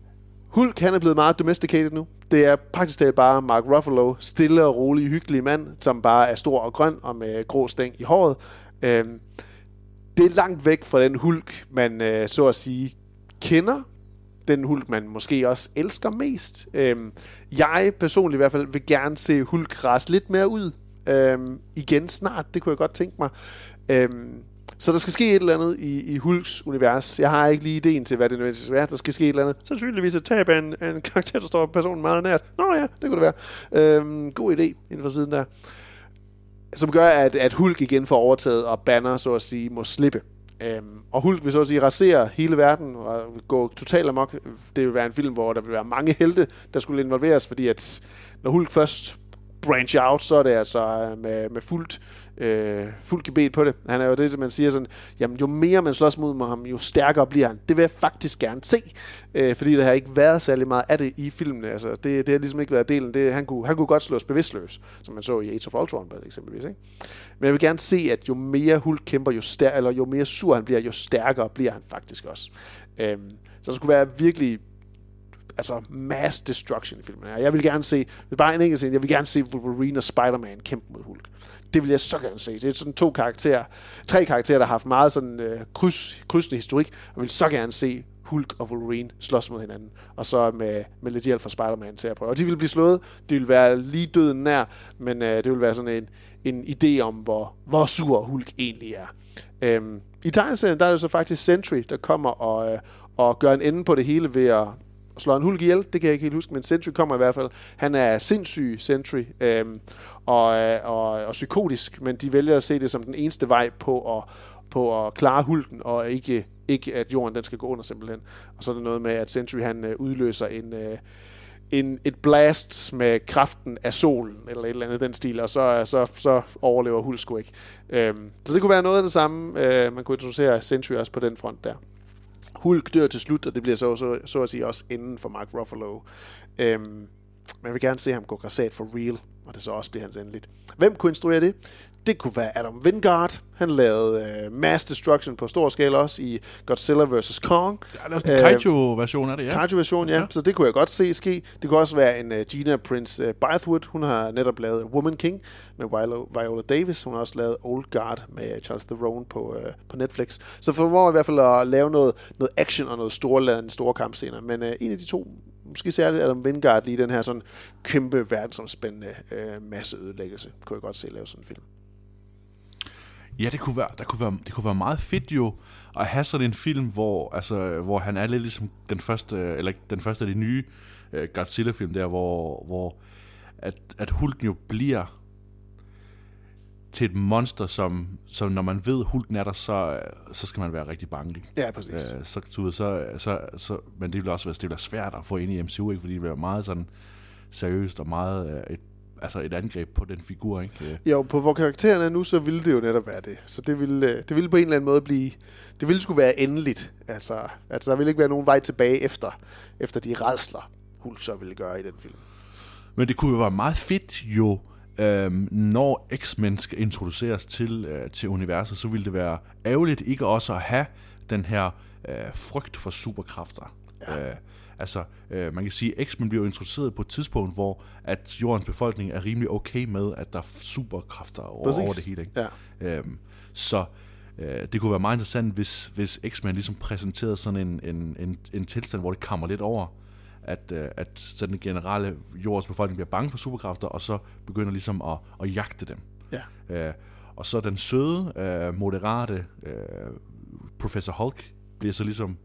Hulk, han er blevet meget domesticated nu. Det er praktisk talt bare Mark Ruffalo, stille og rolig, hyggelig mand, som bare er stor og grøn og med grå stæng i håret. Øhm, det er langt væk fra den Hulk, man øh, så at sige kender. Den Hulk, man måske også elsker mest. Øhm, jeg personligt i hvert fald vil gerne se Hulk rase lidt mere ud. Øhm, igen snart, det kunne jeg godt tænke mig. Øhm, så der skal ske et eller andet i, i Hulks univers. Jeg har ikke lige ideen til, hvad det nødvendigvis skal være. Der skal ske et eller andet. Sandsynligvis et tab af en, af en karakter, der står personen meget nært. Nå ja, det kunne det være. Øhm, god idé inden for siden der. Som gør, at, at Hulk igen får overtaget, og Banner, så at sige, må slippe. Øhm, og Hulk vil så at sige rasere hele verden og gå totalt amok. Det vil være en film, hvor der vil være mange helte, der skulle involveres, fordi at når Hulk først branch out, så er det altså øh, med, med fuldt, øh, fuldt gebet på det. Han er jo det, som man siger sådan, jamen jo mere man slås mod ham, jo stærkere bliver han. Det vil jeg faktisk gerne se, øh, fordi der har ikke været særlig meget af det i filmene. Altså, det, det har ligesom ikke været delen. Det, han, kunne, han kunne godt slås bevidstløs, som man så i Age of Ultron eksempelvis. Ikke? Men jeg vil gerne se, at jo mere Hulk kæmper, jo, stær- eller jo mere sur han bliver, jo stærkere bliver han faktisk også. Øh, så der skulle være virkelig altså mass destruction i filmen. Jeg vil gerne se, bare en enkelt scene, jeg vil gerne se Wolverine og Spider-Man kæmpe mod Hulk. Det vil jeg så gerne se. Det er sådan to karakterer, tre karakterer, der har haft meget sådan øh, kryds, krydsende historik, og vil så gerne se Hulk og Wolverine slås mod hinanden, og så med, med lidt hjælp fra Spider-Man til at prøve. Og de vil blive slået, de vil være lige døden nær, men øh, det vil være sådan en, en idé om, hvor, hvor sur Hulk egentlig er. Øhm, I tegneserien, der er det så faktisk Sentry, der kommer og, øh, og gør en ende på det hele ved at slår en hulk ihjel. Det kan jeg ikke helt huske, men Sentry kommer i hvert fald. Han er sindssyg, Sentry, øhm, øh, og, og, og psykotisk, men de vælger at se det som den eneste vej på at, på at klare hulken, og ikke, ikke at jorden den skal gå under simpelthen. Og så er der noget med, at Sentry han øh, udløser en... Øh, en, et blast med kraften af solen, eller et eller andet den stil, og så, så, så overlever Hulk sgu ikke. Øhm, så det kunne være noget af det samme, øh, man kunne introducere Sentry også på den front der. Hulk dør til slut, og det bliver så, så, så at sige også inden for Mark Ruffalo. Øhm, men jeg vil gerne se ham gå græsat for real, og det så også bliver hans endeligt. Hvem kunne instruere det? Det kunne være Adam Wingard. Han lavede uh, Mass Destruction på stor skala også i Godzilla vs. Kong. Ja, der er også en kaiju-version af det, ja. Kaiju-version, ja. ja. Så det kunne jeg godt se ske. Det kunne også være en uh, Gina Prince uh, Bythewood. Hun har netop lavet Woman King med Viola, Viola Davis. Hun har også lavet Old Guard med Charles Theron på, uh, på Netflix. Så formår i hvert fald at lave noget, noget action og noget storladen, store kampscener. Men uh, en af de to måske særligt Adam Wingard lige den her sådan kæmpe verdensomspændende øh, masse ødelæggelse, kunne jeg godt se lave sådan en film. Ja, det kunne være, der kunne være, det kunne være meget fedt jo at have sådan en film, hvor, altså, hvor han er lidt ligesom den første, eller den første af de nye uh, Godzilla-film der, hvor, hvor at, at Hulken jo bliver til et monster, som, som når man ved, Hulken er der, så, så skal man være rigtig bange. Ikke? Ja, præcis. Uh, så, så, så, så, men det vil også være, det vil være svært at få ind i MCU, ikke? fordi det bliver meget sådan seriøst og meget uh, et altså et angreb på den figur, ikke? Jo, på hvor karakteren er nu, så ville det jo netop være det. Så det ville, det ville på en eller anden måde blive... Det ville skulle være endeligt. Altså, altså der ville ikke være nogen vej tilbage efter, efter de redsler, Hulk så ville gøre i den film. Men det kunne jo være meget fedt jo, øhm, når X-Men skal introduceres til, øh, til universet, så ville det være ærgerligt ikke også at have den her øh, frygt for superkræfter. Ja. Øh, Altså, øh, man kan sige, at X-Men bliver introduceret på et tidspunkt, hvor at jordens befolkning er rimelig okay med, at der er superkræfter over, over det hele. Ikke? Ja. Øhm, så øh, det kunne være meget interessant, hvis, hvis X-Men ligesom præsenterede sådan en, en, en, en tilstand, hvor det kommer lidt over, at, øh, at sådan den generelle jordens befolkning bliver bange for superkræfter, og så begynder ligesom at, at jagte dem. Ja. Øh, og så den søde, øh, moderate øh, Professor Hulk bliver så ligesom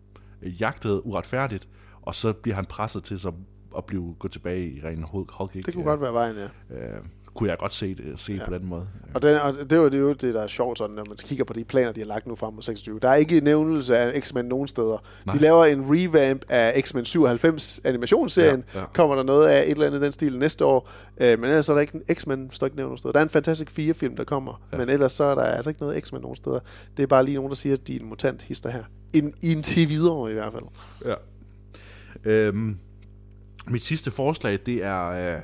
jagtet uretfærdigt, og så bliver han presset til så at blive gå tilbage i ren Hulk. Ikke? Det kunne godt være vejen, ja. Øh, kunne jeg godt se det, se ja. på den måde. Og, den, og det var det, jo det, der er sjovt, sådan, når man kigger på de planer, de har lagt nu frem mod 26. Der er ikke nævnelse af X-Men nogen steder. Nej. De laver en revamp af X-Men 97 animationsserien. Ja, ja. Kommer der noget af et eller andet den stil næste år. Øh, men ellers er der ikke X-Men, står ikke nævnt nogen steder. Der er en Fantastic 4 film, der kommer. Ja. Men ellers så er der altså ikke noget X-Men nogen steder. Det er bare lige nogen, der siger, at de er en mutant hister her. In, i en til videre i hvert fald. Ja. Øhm, mit sidste forslag, det er øh,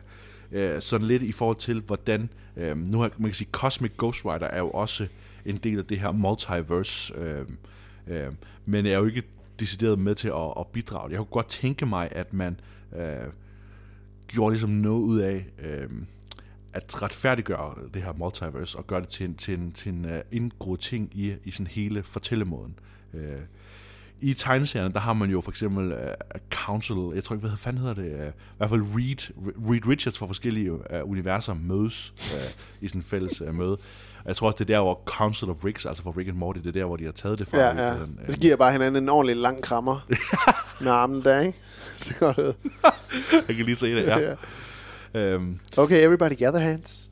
øh, sådan lidt i forhold til, hvordan... Øh, nu har man kan sige, Cosmic Ghost Rider er jo også en del af det her multiverse, øh, øh, men er jo ikke decideret med til at, at bidrage. Jeg kunne godt tænke mig, at man øh, gjorde ligesom noget ud af øh, at retfærdiggøre det her multiverse og gøre det til en, til en, til en uh, indgroet ting i, i sådan hele fortællemåden. Øh, i tegneserierne, der har man jo for eksempel uh, Council, jeg tror ikke, hvad fanden hedder det, uh, i hvert fald Reed, Reed Richards fra forskellige uh, universer mødes uh, i sådan en fælles uh, møde. Og jeg tror også, det er der, hvor Council of Ricks, altså fra Rick and Morty, det er der, hvor de har taget det fra. Ja, ja. Den, uh, det giver bare hinanden en ordentlig lang krammer med armen der, ikke? Så går det Jeg kan lige se det, ja. ja. Um, okay, everybody gather hands.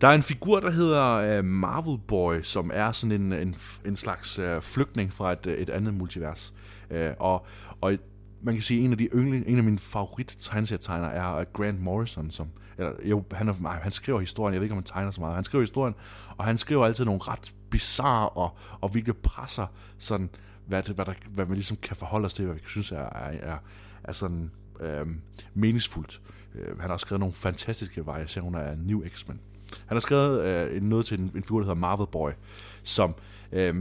Der er en figur, der hedder uh, Marvel Boy, som er sådan en, en, en slags uh, flygtning fra et, et andet multivers. Uh, og, og man kan sige, at en af, de yngling, en af mine favorit tegneserietegnere er Grant Morrison, som, eller, jo, han, er, han skriver historien, jeg ved ikke, om han tegner så meget, han skriver historien, og han skriver altid nogle ret bizarre og, og virkelig presser sådan, hvad, det, hvad, der, hvad man ligesom kan forholde os til, hvad vi synes er, er, er, er sådan øh, meningsfuldt. Øh, han har også skrevet nogle fantastiske variationer af New X-Men. Han har skrevet øh, noget til en, en figur, der hedder Marvel Boy, som øh,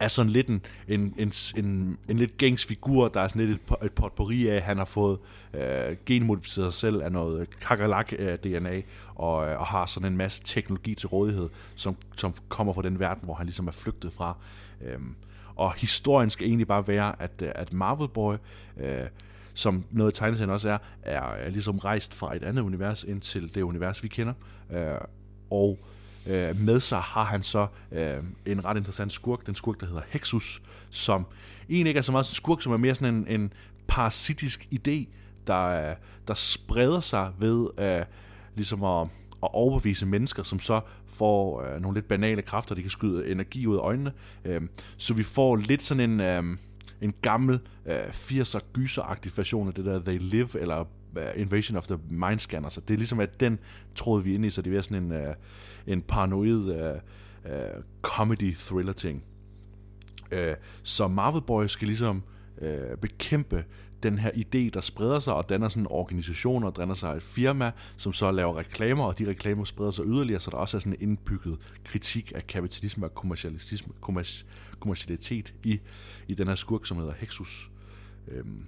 er sådan lidt en, en, en, en, en lidt gængs figur, der er sådan lidt et, et potpourri af, han har fået øh, genmodificeret sig selv af noget øh, kakalak-DNA, øh, og, øh, og har sådan en masse teknologi til rådighed, som, som kommer fra den verden, hvor han ligesom er flygtet fra. Øh, og historien skal egentlig bare være, at, øh, at Marvel Boy... Øh, som noget tegneserien også er, er, er ligesom rejst fra et andet univers ind til det univers, vi kender. Øh, og øh, med sig har han så øh, en ret interessant skurk, den skurk, der hedder Hexus, som egentlig ikke er så meget en skurk, som er mere sådan en, en parasitisk idé, der, øh, der spreder sig ved øh, ligesom at, at overbevise mennesker, som så får øh, nogle lidt banale kræfter, de kan skyde energi ud af øjnene. Øh, så vi får lidt sådan en, øh, en gammel øh, 80'er gyseragtig version af det der They Live, eller uh, Invasion of the Mindscanner. Så det er ligesom, at den troede vi ind i, så det er sådan en, uh, en paranoid øh, uh, uh, comedy-thriller-ting. Uh, så Marvel Boys skal ligesom uh, bekæmpe den her idé, der spreder sig, og danner sådan en organisation, og danner sig et firma, som så laver reklamer, og de reklamer spreder sig yderligere, så der også er sådan en indbygget kritik af kapitalisme og kommercialisme, kommers, kommercialitet i, i den her skurk, som hedder Hexus. Øhm,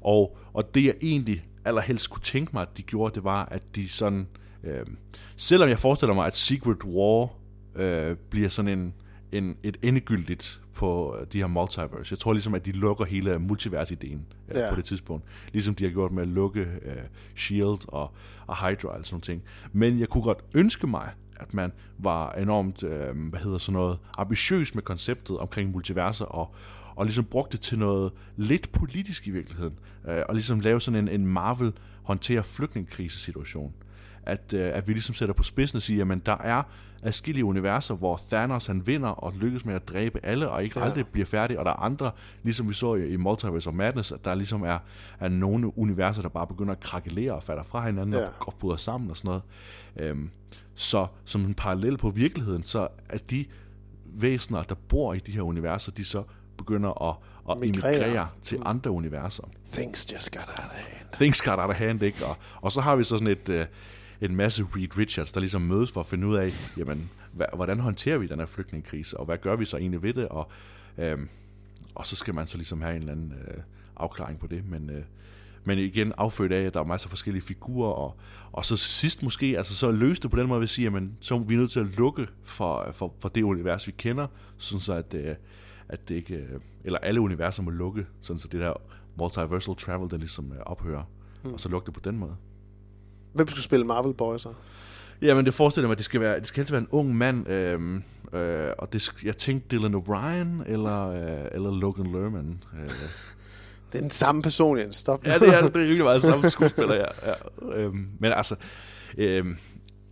og, og det jeg egentlig allerhelst kunne tænke mig, at de gjorde, det var, at de sådan... Øhm, selvom jeg forestiller mig, at Secret War øh, bliver sådan en, en, et endegyldigt på de her multiverse. Jeg tror ligesom, at de lukker hele multivers-ideen øh, ja. på det tidspunkt. Ligesom de har gjort med at lukke øh, S.H.I.E.L.D. og, og Hydra og sådan ting. Men jeg kunne godt ønske mig, at man var enormt, øh, hvad hedder sådan noget, ambitiøs med konceptet omkring multiverser og, og ligesom brugte det til noget lidt politisk i virkeligheden, øh, og ligesom lave sådan en, en Marvel håndtere flygtningekrisesituation. At, øh, at vi ligesom sætter på spidsen og siger, at der er adskillige universer, hvor Thanos han vinder og lykkes med at dræbe alle, og ikke ja. aldrig bliver færdig, og der er andre, ligesom vi så i, i Multiverse of Madness, at der ligesom er, er nogle universer, der bare begynder at krakelere og falder fra hinanden ja. og, og bryder sammen og sådan noget. Øhm, så som en parallel på virkeligheden, så er de væsener, der bor i de her universer, de så begynder at, at emigrere til andre universer. Things just got out of hand. Things got out of hand, ikke? Og, og så har vi så sådan et, uh, en masse Reed Richards, der ligesom mødes for at finde ud af, jamen, hvordan håndterer vi den her flygtningekrise, og hvad gør vi så egentlig ved det, og, øhm, og så skal man så ligesom have en eller anden øh, afklaring på det, men, øh, men igen affødt af, at der er masser af forskellige figurer, og, og så sidst måske, altså så løste det på den måde, at vi siger, jamen, så er vi nødt til at lukke for, for, for det univers, vi kender, sådan så at, øh, at det ikke, øh, eller alle universer må lukke, sådan så det der multiversal travel, der ligesom øh, ophører, hmm. og så lukke det på den måde. Hvem skulle spille Marvel Boy så? Jamen, det forestiller mig, at det skal være, det skal helst være en ung mand, øhm, øh, og det, jeg tænkte Dylan O'Brien eller, øh, eller Logan Lerman. Øh. det er den samme person, Jens. Stop. ja, det er, det er virkelig meget samme skuespiller, ja. ja. Øhm, men altså, øhm,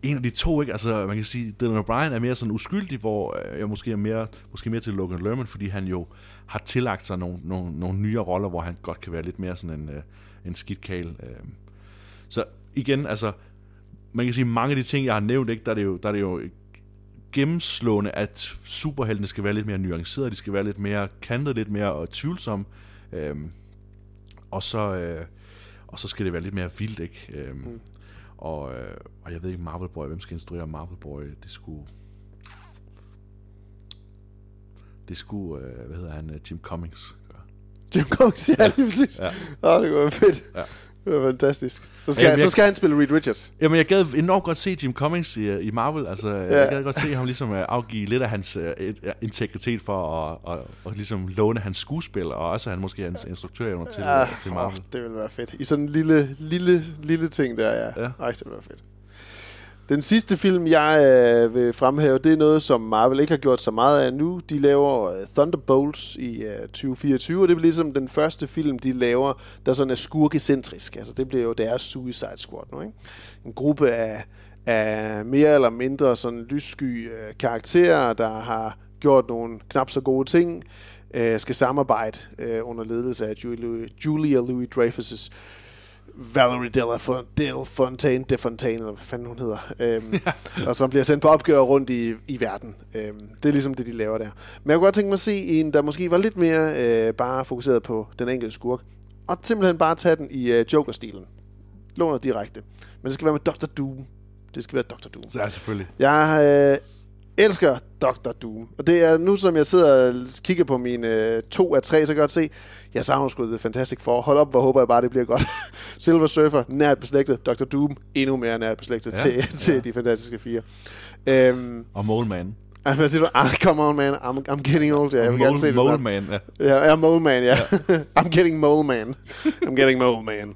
en af de to, ikke? Altså, man kan sige, Dylan O'Brien er mere sådan uskyldig, hvor øh, jeg måske er mere, måske mere til Logan Lerman, fordi han jo har tillagt sig nogle, nogle, nogle nye roller, hvor han godt kan være lidt mere sådan en, øh, en skidkale. Øh. Så igen, altså, man kan sige, mange af de ting, jeg har nævnt, ikke, der, er det jo, der er det jo gennemslående, at superheltene skal være lidt mere nuancerede, de skal være lidt mere kantet, lidt mere tvivlsomme, øhm, og så øh, og så skal det være lidt mere vildt, ikke? Øhm, mm. og, øh, og jeg ved ikke, Marvel Boy, hvem skal instruere Marvel Boy? Det skulle... Det skulle, øh, hvad hedder han, øh, Jim Cummings gøre. Jim Cummings, ja, lige præcis. Ja. Åh, det kunne være fedt. Ja. Det var fantastisk. Så skal, Jamen, jeg, så skal han spille Reed Richards. Jamen, jeg gad enormt godt se Jim Cummings i, i Marvel. Altså, ja. Jeg gad godt se ham ligesom afgive lidt af hans uh, integritet for at, at, at ligesom låne hans skuespil, og også han måske hans instruktør til, ja, til Marvel. Oh, det ville være fedt. I sådan en lille, lille, lille ting der, ja. ja. Ej, det ville være fedt. Den sidste film, jeg øh, vil fremhæve, det er noget, som Marvel ikke har gjort så meget af nu. De laver øh, Thunderbolts i øh, 2024, og det bliver ligesom den første film, de laver, der sådan er skurkecentrisk. Altså, det bliver jo deres Suicide Squad nu, ikke? En gruppe af, af mere eller mindre sådan lyssky øh, karakterer, der har gjort nogle knap så gode ting, øh, skal samarbejde øh, under ledelse af Julia, Julia Louis-Dreyfus' Valerie Del Fontaine, De Fontaine, eller hvad fanden hun hedder, øhm, ja. og som bliver sendt på opgør rundt i, i verden. Øhm, det er ligesom det, de laver der. Men jeg kunne godt tænke mig at se en, der måske var lidt mere øh, bare fokuseret på den enkelte skurk, og simpelthen bare tage den i øh, Joker-stilen. Låner direkte. Men det skal være med Dr. Doom. Det skal være Dr. Doom. Ja, selvfølgelig. Jeg øh, elsker Dr. Doom. Og det er nu, som jeg sidder og kigger på mine øh, to af tre, så kan jeg godt se, jeg savner sgu det fantastisk for. Hold op, hvor håber jeg bare, det bliver godt. Silver Surfer, nært beslægtet. Dr. Doom, endnu mere nært beslægtet ja, til, ja. til de fantastiske fire. Um, og Mole Man. Hvad siger du? Ah, come on, man. I'm, I'm getting old. Ja, jeg vil mole, gerne se det. Mole Man, ja. Ja, ja Mole Man, ja. ja. I'm getting Mole Man. I'm getting Mole Man.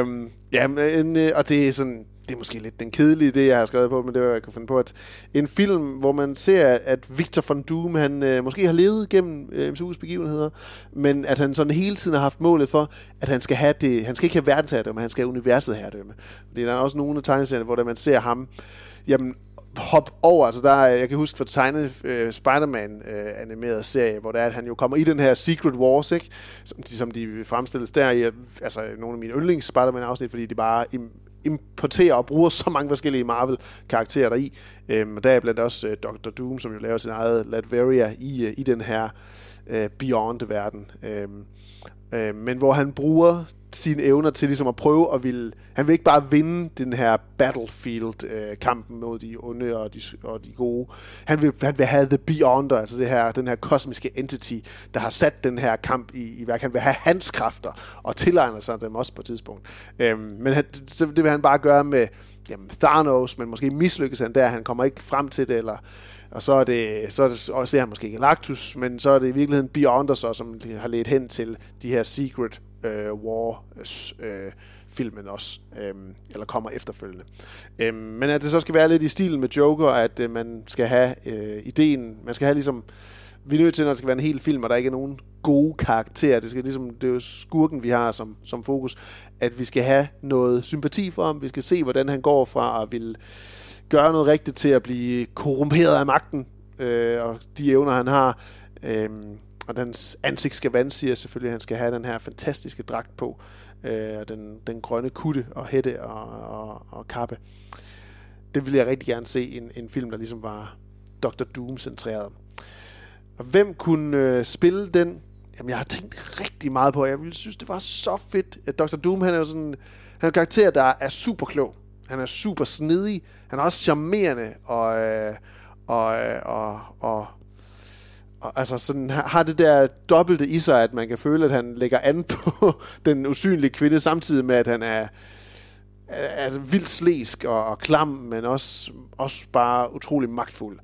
Um, ja, men, øh, og det er sådan det er måske lidt den kedelige idé, jeg har skrevet på, men det var, jeg kunne finde på, at en film, hvor man ser, at Victor von Doom, han øh, måske har levet gennem øh, MCU's begivenheder, men at han sådan hele tiden har haft målet for, at han skal have det, han skal ikke have verdensherredømme, han skal have universet herredømme. Det er der er også nogle af tegneserierne, hvor der man ser ham, jamen, hop over, altså der jeg kan huske fra tegnet øh, Spider-Man øh, animeret serie, hvor det er, at han jo kommer i den her Secret Wars, ikke? Som, de, som de fremstilles der i, altså nogle af mine yndlings Spider-Man afsnit, fordi de bare im, importerer og bruger så mange forskellige Marvel-karakterer deri. i. Øhm, og der er blandt også øh, Dr. Doom, som jo laver sin eget Latveria i, øh, i den her øh, Beyond-verden. Øhm, øh, men hvor han bruger sine evner til ligesom at prøve at ville... Han vil ikke bare vinde den her battlefield-kampen øh, mod de onde og de, og de gode. Han vil, han vil have The Beyonder, altså det her, den her kosmiske entity, der har sat den her kamp i, i værk. Han vil have hans kræfter og tilegner sig dem også på et tidspunkt. Øhm, men han, så det vil han bare gøre med jamen, Thanos, men måske mislykkes han der. Han kommer ikke frem til det, eller og så er det, så, er det, og ser han måske Galactus, men så er det i virkeligheden Beyonder så, som har ledt hen til de her Secret øh, War øh, filmen også, øh, eller kommer efterfølgende. Øh, men at det så skal være lidt i stilen med Joker, at øh, man skal have øh, ideen, man skal have ligesom, vi er nødt til, når det skal være en hel film, og der ikke er nogen gode karakterer, det, skal ligesom, det er jo skurken, vi har som, som fokus, at vi skal have noget sympati for ham, vi skal se, hvordan han går fra at ville gøre noget rigtigt til at blive korrumperet af magten, øh, og de evner, han har. Øh, og hans ansigt skal vandsiger selvfølgelig, han skal have den her fantastiske dragt på, øh, den, den grønne kutte og hætte og, og, og kappe. Det ville jeg rigtig gerne se en, en film, der ligesom var Dr. Doom-centreret. Og hvem kunne øh, spille den? Jamen, jeg har tænkt rigtig meget på, jeg ville synes, det var så fedt, at Dr. Doom, han er jo sådan, han er en karakter, der er super klog. Han er super snedig. Han er også charmerende og, øh, og, øh, og, og, og altså sådan, har det der dobbelte i sig, at man kan føle, at han lægger an på den usynlige kvinde, samtidig med, at han er, er vildt slæsk og, og klam, men også, også bare utrolig magtfuld.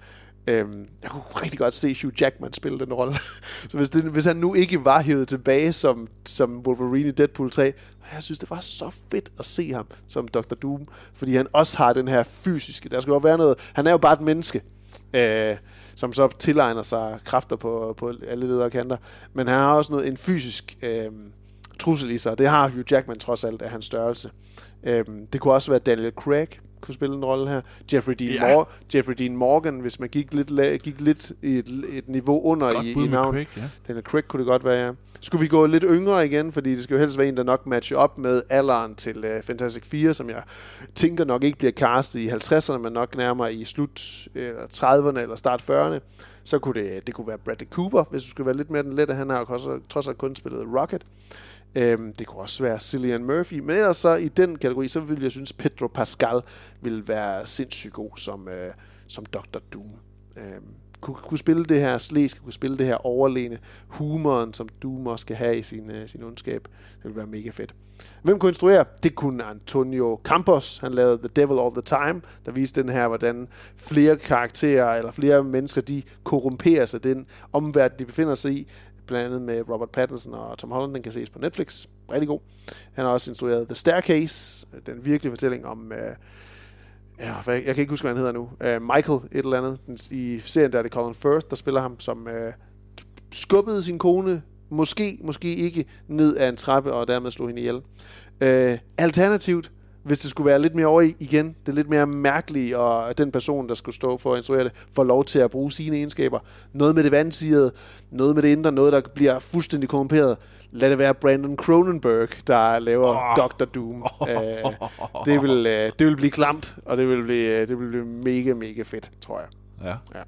Øhm, jeg kunne rigtig godt se Hugh Jackman spille den rolle. så hvis, det, hvis han nu ikke var hævet tilbage som, som Wolverine i Deadpool 3, jeg synes, det var så fedt at se ham som Dr. Doom, fordi han også har den her fysiske, der skal jo være noget, han er jo bare et menneske, øh, som så tilegner sig kræfter på, på alle ledere kanter, men han har også noget, en fysisk øh, trussel i sig, det har Hugh Jackman trods alt af hans størrelse. Øh, det kunne også være Daniel Craig, kunne spille en rolle her. Jeffrey Dean, ja. Mor- Jeffrey Dean Morgan, hvis man gik lidt, la- gik lidt i et, et niveau under godt i, i navn. Craig, ja. Daniel Craig kunne det godt være, ja. Skulle vi gå lidt yngre igen, fordi det skal jo helst være en, der nok matcher op med alderen til uh, Fantastic 4, som jeg tænker nok ikke bliver castet i 50'erne, men nok nærmere i slut uh, 30'erne eller start 40'erne. Så kunne det, det kunne være Bradley Cooper, hvis du skulle være lidt mere den lette. Han har jo også, trods alt kun spillet Rocket. Øhm, det kunne også være Cillian Murphy, men ellers så i den kategori, så ville jeg synes, Pedro Pascal ville være sindssygt god som, øh, som Dr. Doom. Øhm, kunne, kunne spille det her slæsk, kunne spille det her overlegne humoren, som Doom også skal have i sin, øh, sin ondskab. Det ville være mega fedt. Hvem kunne instruere? Det kunne Antonio Campos. Han lavede The Devil All The Time, der viste den her, hvordan flere karakterer eller flere mennesker, de korrumperer sig den omverden, de befinder sig i blandt andet med Robert Pattinson og Tom Holland, den kan ses på Netflix. Rigtig god. Han har også instrueret The Staircase, den virkelige fortælling om... Øh, ja, jeg kan ikke huske, hvad han hedder nu. Øh, Michael, et eller andet. Den, I serien der er det Colin Firth, der spiller ham, som øh, skubbede sin kone, måske, måske ikke, ned af en trappe, og dermed slog hende ihjel. Øh, alternativt, hvis det skulle være lidt mere over i igen, det er lidt mere mærkeligt, og den person, der skulle stå for at instruere det, får lov til at bruge sine egenskaber. Noget med det vandsigede, noget med det indre, noget, der bliver fuldstændig korrumperet. Lad det være Brandon Cronenberg, der laver oh. Dr. Doom. Oh. Uh, det, vil, uh, det vil blive klamt, og det vil blive, uh, det vil blive mega, mega fedt, tror jeg. Ja. ja.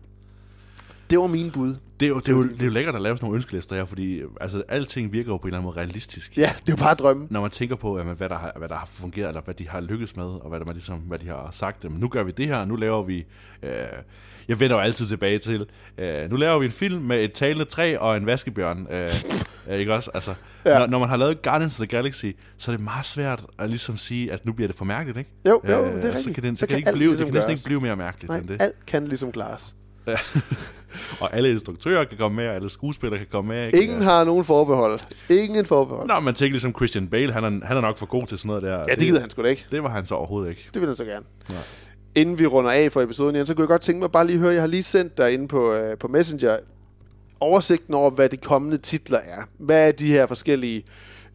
Det var min bud. Det er, jo, det, er jo, det er jo lækkert at lave sådan nogle ønskelister her, fordi altså, alting virker jo på en eller anden måde realistisk. Ja, det er jo bare drømme. Når man tænker på, jamen, hvad, der har, hvad der har fungeret, eller hvad de har lykkes med, og hvad, der, ligesom, hvad de har sagt. Jamen, nu gør vi det her, nu laver vi... Øh, jeg vender jo altid tilbage til, øh, nu laver vi en film med et talende træ og en vaskebjørn. Øh, øh, ikke også? Altså, ja. når, når man har lavet Guardians of the Galaxy, så er det meget svært at ligesom sige, at nu bliver det for mærkeligt, ikke? Jo, jo, øh, det er rigtigt. Så kan, den, så, så kan, kan, ikke blive, ligesom det kan næsten ikke blive mere mærkeligt Nej, end det. alt kan ligesom klares. og alle instruktører kan komme med, og alle skuespillere kan komme med. Ikke? Ingen har nogen forbehold. Ingen forbehold. Nå, man tænker ligesom Christian Bale, han er, han er nok for god til sådan noget der. Ja, det gider han sgu da ikke. Det var han så overhovedet ikke. Det vil han så gerne. Ja. Inden vi runder af for episoden, Jens, så kunne jeg godt tænke mig bare lige høre, jeg har lige sendt dig inde på, øh, på Messenger, oversigten over, hvad de kommende titler er. Hvad er de her forskellige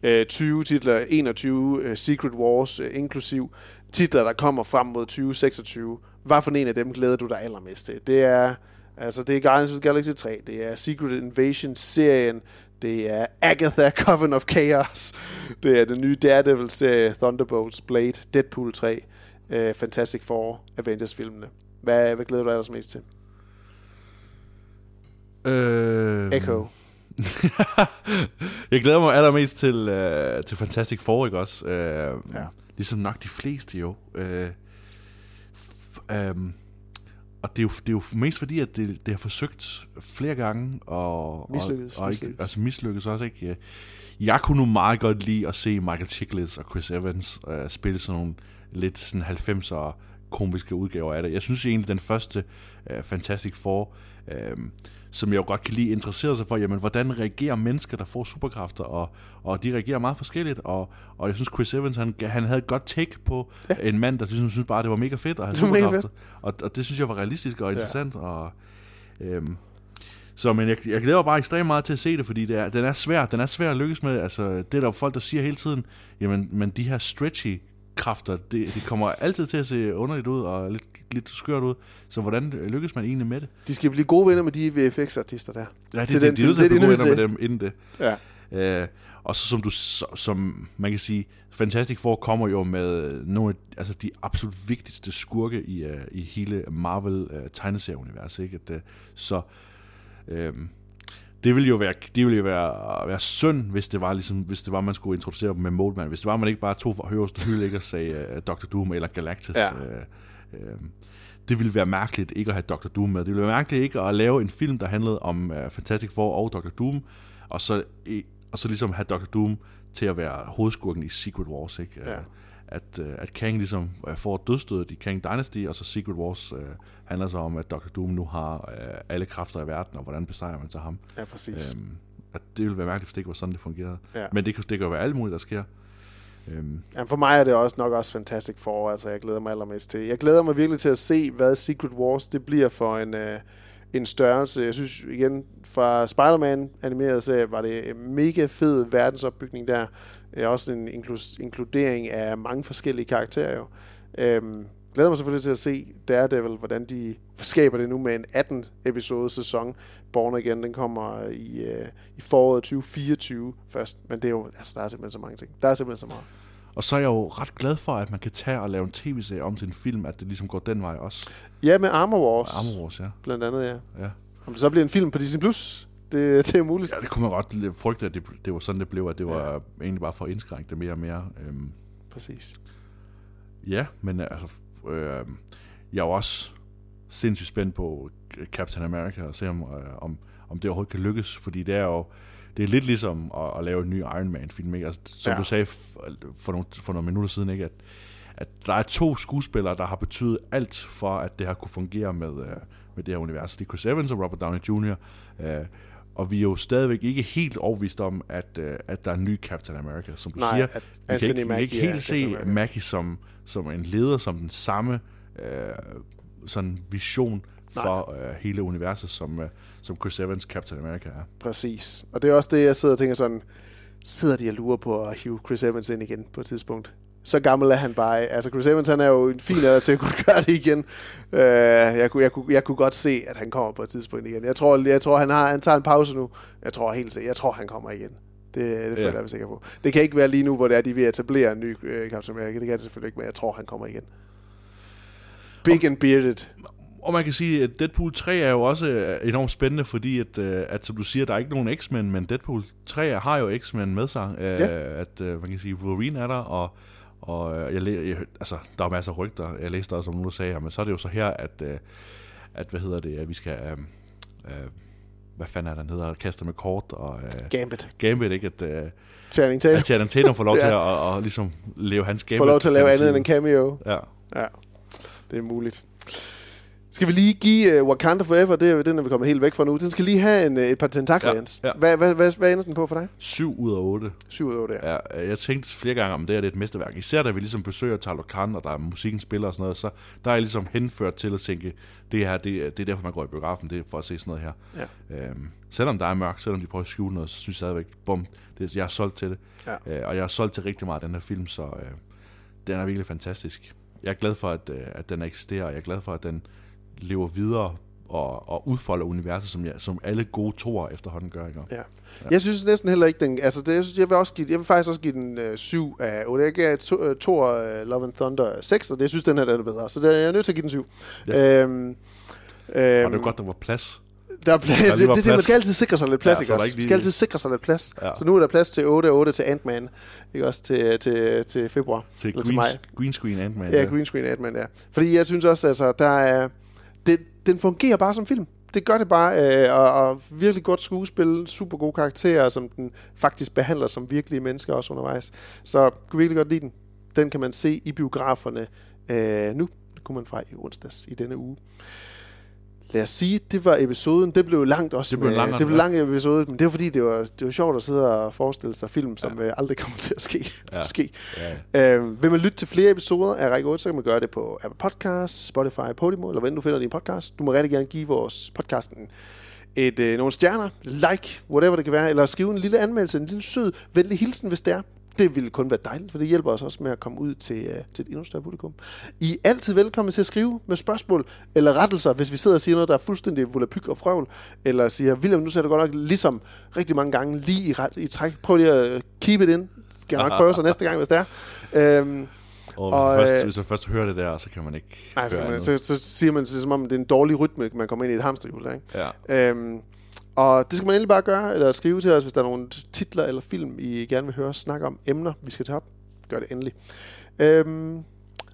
øh, 20 titler, 21 øh, Secret Wars, øh, inklusiv titler, der kommer frem mod 2026. Hvad for en af dem glæder du dig allermest til? Det er, altså, det er Guardians of the Galaxy 3, det er Secret Invasion-serien, det er Agatha Coven of Chaos, det er den nye Daredevil-serie, Thunderbolts, Blade, Deadpool 3, øh, Fantastic Four, Avengers-filmene. Hvad, hvad glæder du dig ellers mest til? Øh... Echo. jeg glæder mig allermest til, øh, til Fantastic Four, ikke også? Øh, ja. Ligesom nok de fleste jo. Øh, øhm, og det er, jo, det er jo mest fordi, at det, det har forsøgt flere gange, og, Mislykkes, og, og ikke, mislykkes. altså mislykkes også, ikke? Jeg kunne nu meget godt lide at se Michael Chiklis og Chris Evans øh, spille sådan nogle lidt sådan 90'er komiske udgaver af det. Jeg synes egentlig, den første øh, Fantastic Four, øh, som jeg jo godt kan lide, interesserer sig for, jamen, hvordan reagerer mennesker, der får superkræfter, og, og de reagerer meget forskelligt, og, og jeg synes, Chris Evans, han, han havde et godt take på ja. en mand, der ligesom synes bare, det var mega fedt at have superkræfter, og, og det synes jeg var realistisk og interessant, ja. og øhm, så men jeg, jeg glæder bare ekstremt meget til at se det, fordi det er, den er svær, den er svær at lykkes med, altså det er der jo folk, der siger hele tiden, jamen, men de her stretchy kræfter, det, det kommer altid til at se underligt ud og lidt, lidt skørt ud. Så hvordan lykkes man egentlig med det? De skal blive gode venner med de VFX-artister der. Ja, det, Til det, den de er nødt til at Det er blive de gode venner med dem inden det. Ja. Øh, og så som du, som man kan sige, Fantastic Four kommer jo med nogle af altså de absolut vigtigste skurke i, uh, i hele Marvel uh, tegneserieunivers, ikke? At, uh, så øhm, det ville jo være, det ville jo være, være synd, hvis det var ligesom, hvis det var, man skulle introducere dem med Moldman. Hvis det var, man ikke bare tog for højeste hylde, ikke, og sagde uh, Dr. Doom eller Galactus. Ja. Uh, uh, det ville være mærkeligt ikke at have Dr. Doom med. Det ville være mærkeligt ikke at lave en film, der handlede om uh, Fantastic Four og Dr. Doom, og så, i, og så ligesom have Dr. Doom til at være hovedskurken i Secret Wars. Ikke? Ja. At, uh, at Kang ligesom uh, får dødstødet i Kang Dynasty, og så Secret Wars uh, handler så om, at Dr. Doom nu har uh, alle kræfter i verden, og hvordan besejrer man så ham. Ja, præcis. Øhm, at det ville være mærkeligt, hvis det ikke var sådan, det fungerede. Ja. Men det kan, det kan jo være alt muligt, der sker. Øhm, Jamen for mig er det også nok også Fantastic Four, altså jeg glæder mig allermest til. Jeg glæder mig virkelig til at se, hvad Secret Wars det bliver for en, øh, en størrelse. Jeg synes igen, fra Spider-Man animeret serie, var det en mega fed verdensopbygning der. Øh, også en inklus- inkludering af mange forskellige karakterer jo. Øhm, glæder mig selvfølgelig til at se Daredevil, hvordan de skaber det nu med en 18 episode sæson. Born Again, den kommer øh, i, øh, i foråret 2024 først. Men det er jo, altså der er simpelthen så mange ting. Der er simpelthen så meget og så er jeg jo ret glad for, at man kan tage og lave en tv-serie om til en film, at det ligesom går den vej også. Ja, med Armor Wars. Armor Wars, ja. Blandt andet, ja. ja. Om det så bliver en film på Disney+, Plus, det, det er muligt. Ja, det kunne man godt frygte, at det, det var sådan, det blev, at det var ja. egentlig bare for at indskrænke det mere og mere. Øhm, Præcis. ja, men altså, øh, jeg er jo også sindssygt spændt på Captain America og se, om, øh, om, om det overhovedet kan lykkes, fordi det er jo det er lidt ligesom at, at lave en ny Iron Man-film. Ikke? Altså, som Ja. du sagde for nogle, for nogle minutter siden, ikke? At, at der er to skuespillere, der har betydet alt for, at det her kunne fungere med, øh, med det her univers. Det er Chris Evans og Robert Downey Jr., øh, og vi er jo stadigvæk ikke helt overvist om, at, øh, at der er en ny Captain America, som du Nej, siger. at Vi kan ikke, vi kan ikke helt se. Mackie som, som en leder, som den samme øh, sådan vision for øh, hele universet, som, øh, som Chris Evans Captain America er. Præcis. Og det er også det, jeg sidder og tænker sådan, sidder de og lurer på at hive Chris Evans ind igen på et tidspunkt? Så gammel er han bare. Altså Chris Evans, han er jo en fin alder til at kunne gøre det igen. Uh, jeg, kunne, jeg, kunne, jeg kunne godt se, at han kommer på et tidspunkt igen. Jeg tror, jeg tror han, har, han tager en pause nu. Jeg tror helt sikkert, jeg tror, han kommer igen. Det, det føler Ja. jeg mig sikker på. Det kan ikke være lige nu, hvor det er, de er ved at etablere en ny uh, Captain America. Det kan det selvfølgelig ikke, men jeg tror, han kommer igen. Big and bearded. Og man kan sige, at Deadpool 3 er jo også øh, enormt spændende, fordi at, øh, at som du siger, der er ikke nogen X-Men, men Deadpool 3 har jo X-Men med sig. Øh, Ja. At man kan sige, Wolverine er der, og, og jeg, jeg, altså, der er masser af rygter. Jeg læste også om nogen, der sagde, men så er det jo så her, at, at hvad hedder det, at vi skal... Øh, øh, hvad fanden er den hedder, kaster med kort og... Øh, Gambit. Gambit, ikke? At, øh, Channing Tatum. at Channing Tatum får lov Ja. til at, at, at, ligesom leve hans Gambit. Får lov til at lave andet end en cameo. Ja. Ja, det er muligt. Skal vi lige give uh, Wakanda Forever, det er den, er vi kommet helt væk fra nu. Den skal lige have en, uh, et par tentakler, Ja, Jens. ja. Hvad, hvad, hvad, hvad ender den på for dig? 7 ud af 8. 7 ud af 8, ja. Ja, jeg tænkte flere gange, om det her det er et mesterværk. Især da vi ligesom besøger Talo Khan, og der er musikken spiller og sådan noget, så der er jeg ligesom henført til at tænke, det her, det, er- det er derfor, man går i biografen, det er for at se sådan noget her. Ja. Øhm, selvom der er mørkt, selvom de prøver at skjule noget, så synes jeg stadigvæk, bum, det, jeg er solgt til det. Ja. Øh, og jeg er solgt til rigtig meget af den her film, så øh, den er virkelig fantastisk. Jeg er glad for, at, øh, at den eksisterer, og jeg er glad for, at den lever videre og, og udfolder universet, som, jeg, som alle gode toer efterhånden gør. Ikke? Ja. Jeg synes næsten heller ikke, den... Altså, det, jeg, synes, jeg, vil også give, jeg vil faktisk også give den øh, 7 af 8. Jeg gav to, øh, Thor øh, Love and Thunder 6, og det jeg synes, den her den er bedre. Så det, jeg er nødt til at give den 7. Ja. Øhm, øhm, Og det er godt, der var plads. Der er plads, Der det, var det, det, man skal altid sikre sig lidt plads, Ja, ja, ikke også? Man lige- skal altid sikre sig lidt plads. Ja. Så nu er der plads til 8 og 8 til Ant-Man, ikke også til, til, til februar. Til green, maj. green screen Ant-Man. Ja, green screen Ant-Man, ja. Fordi jeg synes også, altså, der er... Det, den fungerer bare som film. Det gør det bare, øh, og, og virkelig godt skuespil, super gode karakterer, som den faktisk behandler som virkelige mennesker også undervejs. Så kunne virkelig godt lide den. Den kan man se i biograferne øh, nu. Det kunne man fra i onsdags i denne uge. Lad os sige, det var episoden. Det blev langt også. Det blev med, langere, det blev lang episode, men det var fordi, det var, det var sjovt at sidde og forestille sig film, som ja. aldrig kommer til at ske. Ja. Måske. Ja. Øh, vil man lytte til flere episoder af Række 8, så kan man gøre det på Apple Podcasts, Spotify, Podimo, eller end du finder din podcast. Du må rigtig gerne give vores podcasten et, øh, nogle stjerner, like, whatever det kan være, eller skrive en lille anmeldelse, en lille sød, venlig hilsen, hvis det er. Det ville kun være dejligt, for det hjælper os også med at komme ud til, øh, til et endnu større publikum. I er altid velkommen til at skrive med spørgsmål eller rettelser, hvis vi sidder og siger noget, der er fuldstændig volapyk og frøvl, eller siger, William, nu ser du godt nok ligesom rigtig mange gange lige i, ret, i træk. Prøv lige at keep it in. Skal jeg nok prøve så næste gang, hvis det er. Øhm, Og, Og, først, øh, hvis man først hører det der, så kan man ikke Nej, så, man, så, så siger man er, som om, det er en dårlig rytme, man kommer ind i et hamsterhjul. Ikke? Ja. Øhm, og det skal man endelig bare gøre, eller skrive til os, hvis der er nogle titler eller film, I gerne vil høre snakke om, emner, vi skal tage op. Gør det endelig. Øhm,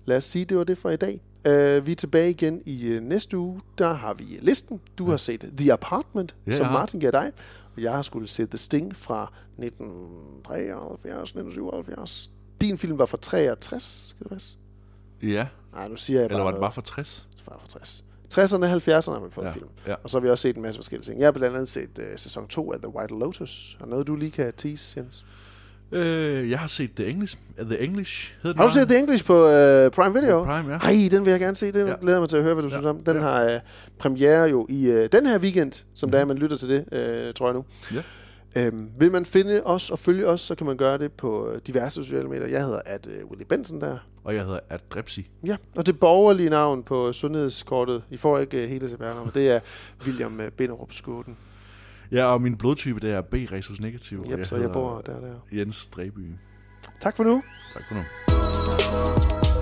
lad os sige, det var det for i dag. Uh, vi er tilbage igen i uh, næste uge. Der har vi listen. Du har set The Apartment, Ja, som. Martin gav dig. Og jeg har skulle se The Sting fra 1973, 1977. Din film var fra 63, skal det passe? Ja. Nej, nu siger jeg Eller bare var det noget. bare for 60? Bare for 60. 60'erne og 70'erne har vi fået Ja, film. ja. Og så har vi også set en masse forskellige ting. Jeg har blandt andet set uh, sæson 2 af The White Lotus. Har noget, du lige kan tease, Jens? Øh, jeg har set The English. Uh, The English hedder Har du set The English på uh, Prime Video? Prime, ja. Ej, den vil jeg gerne se. Den Ja. ja. glæder mig til at høre, hvad du Ja. synes om. Den Ja. har uh, premiere jo i uh, den her weekend, som der er, man lytter til det, uh, tror jeg nu. Ja. Øhm, vil man finde os og følge os, så kan man gøre det på øh, diverse sociale medier. Jeg hedder at uh, Willy Benson der. Og jeg hedder Adrepsi. Ja, og det borgerlige navn på sundhedskortet, I får ikke uh, hele CPR-nummer, det er William uh, Binderup Skåden. Ja, og min blodtype, det er B-resus negativ. og Yep, så jeg bor der, der. Jens Dreby. Tak for nu. Tak for nu.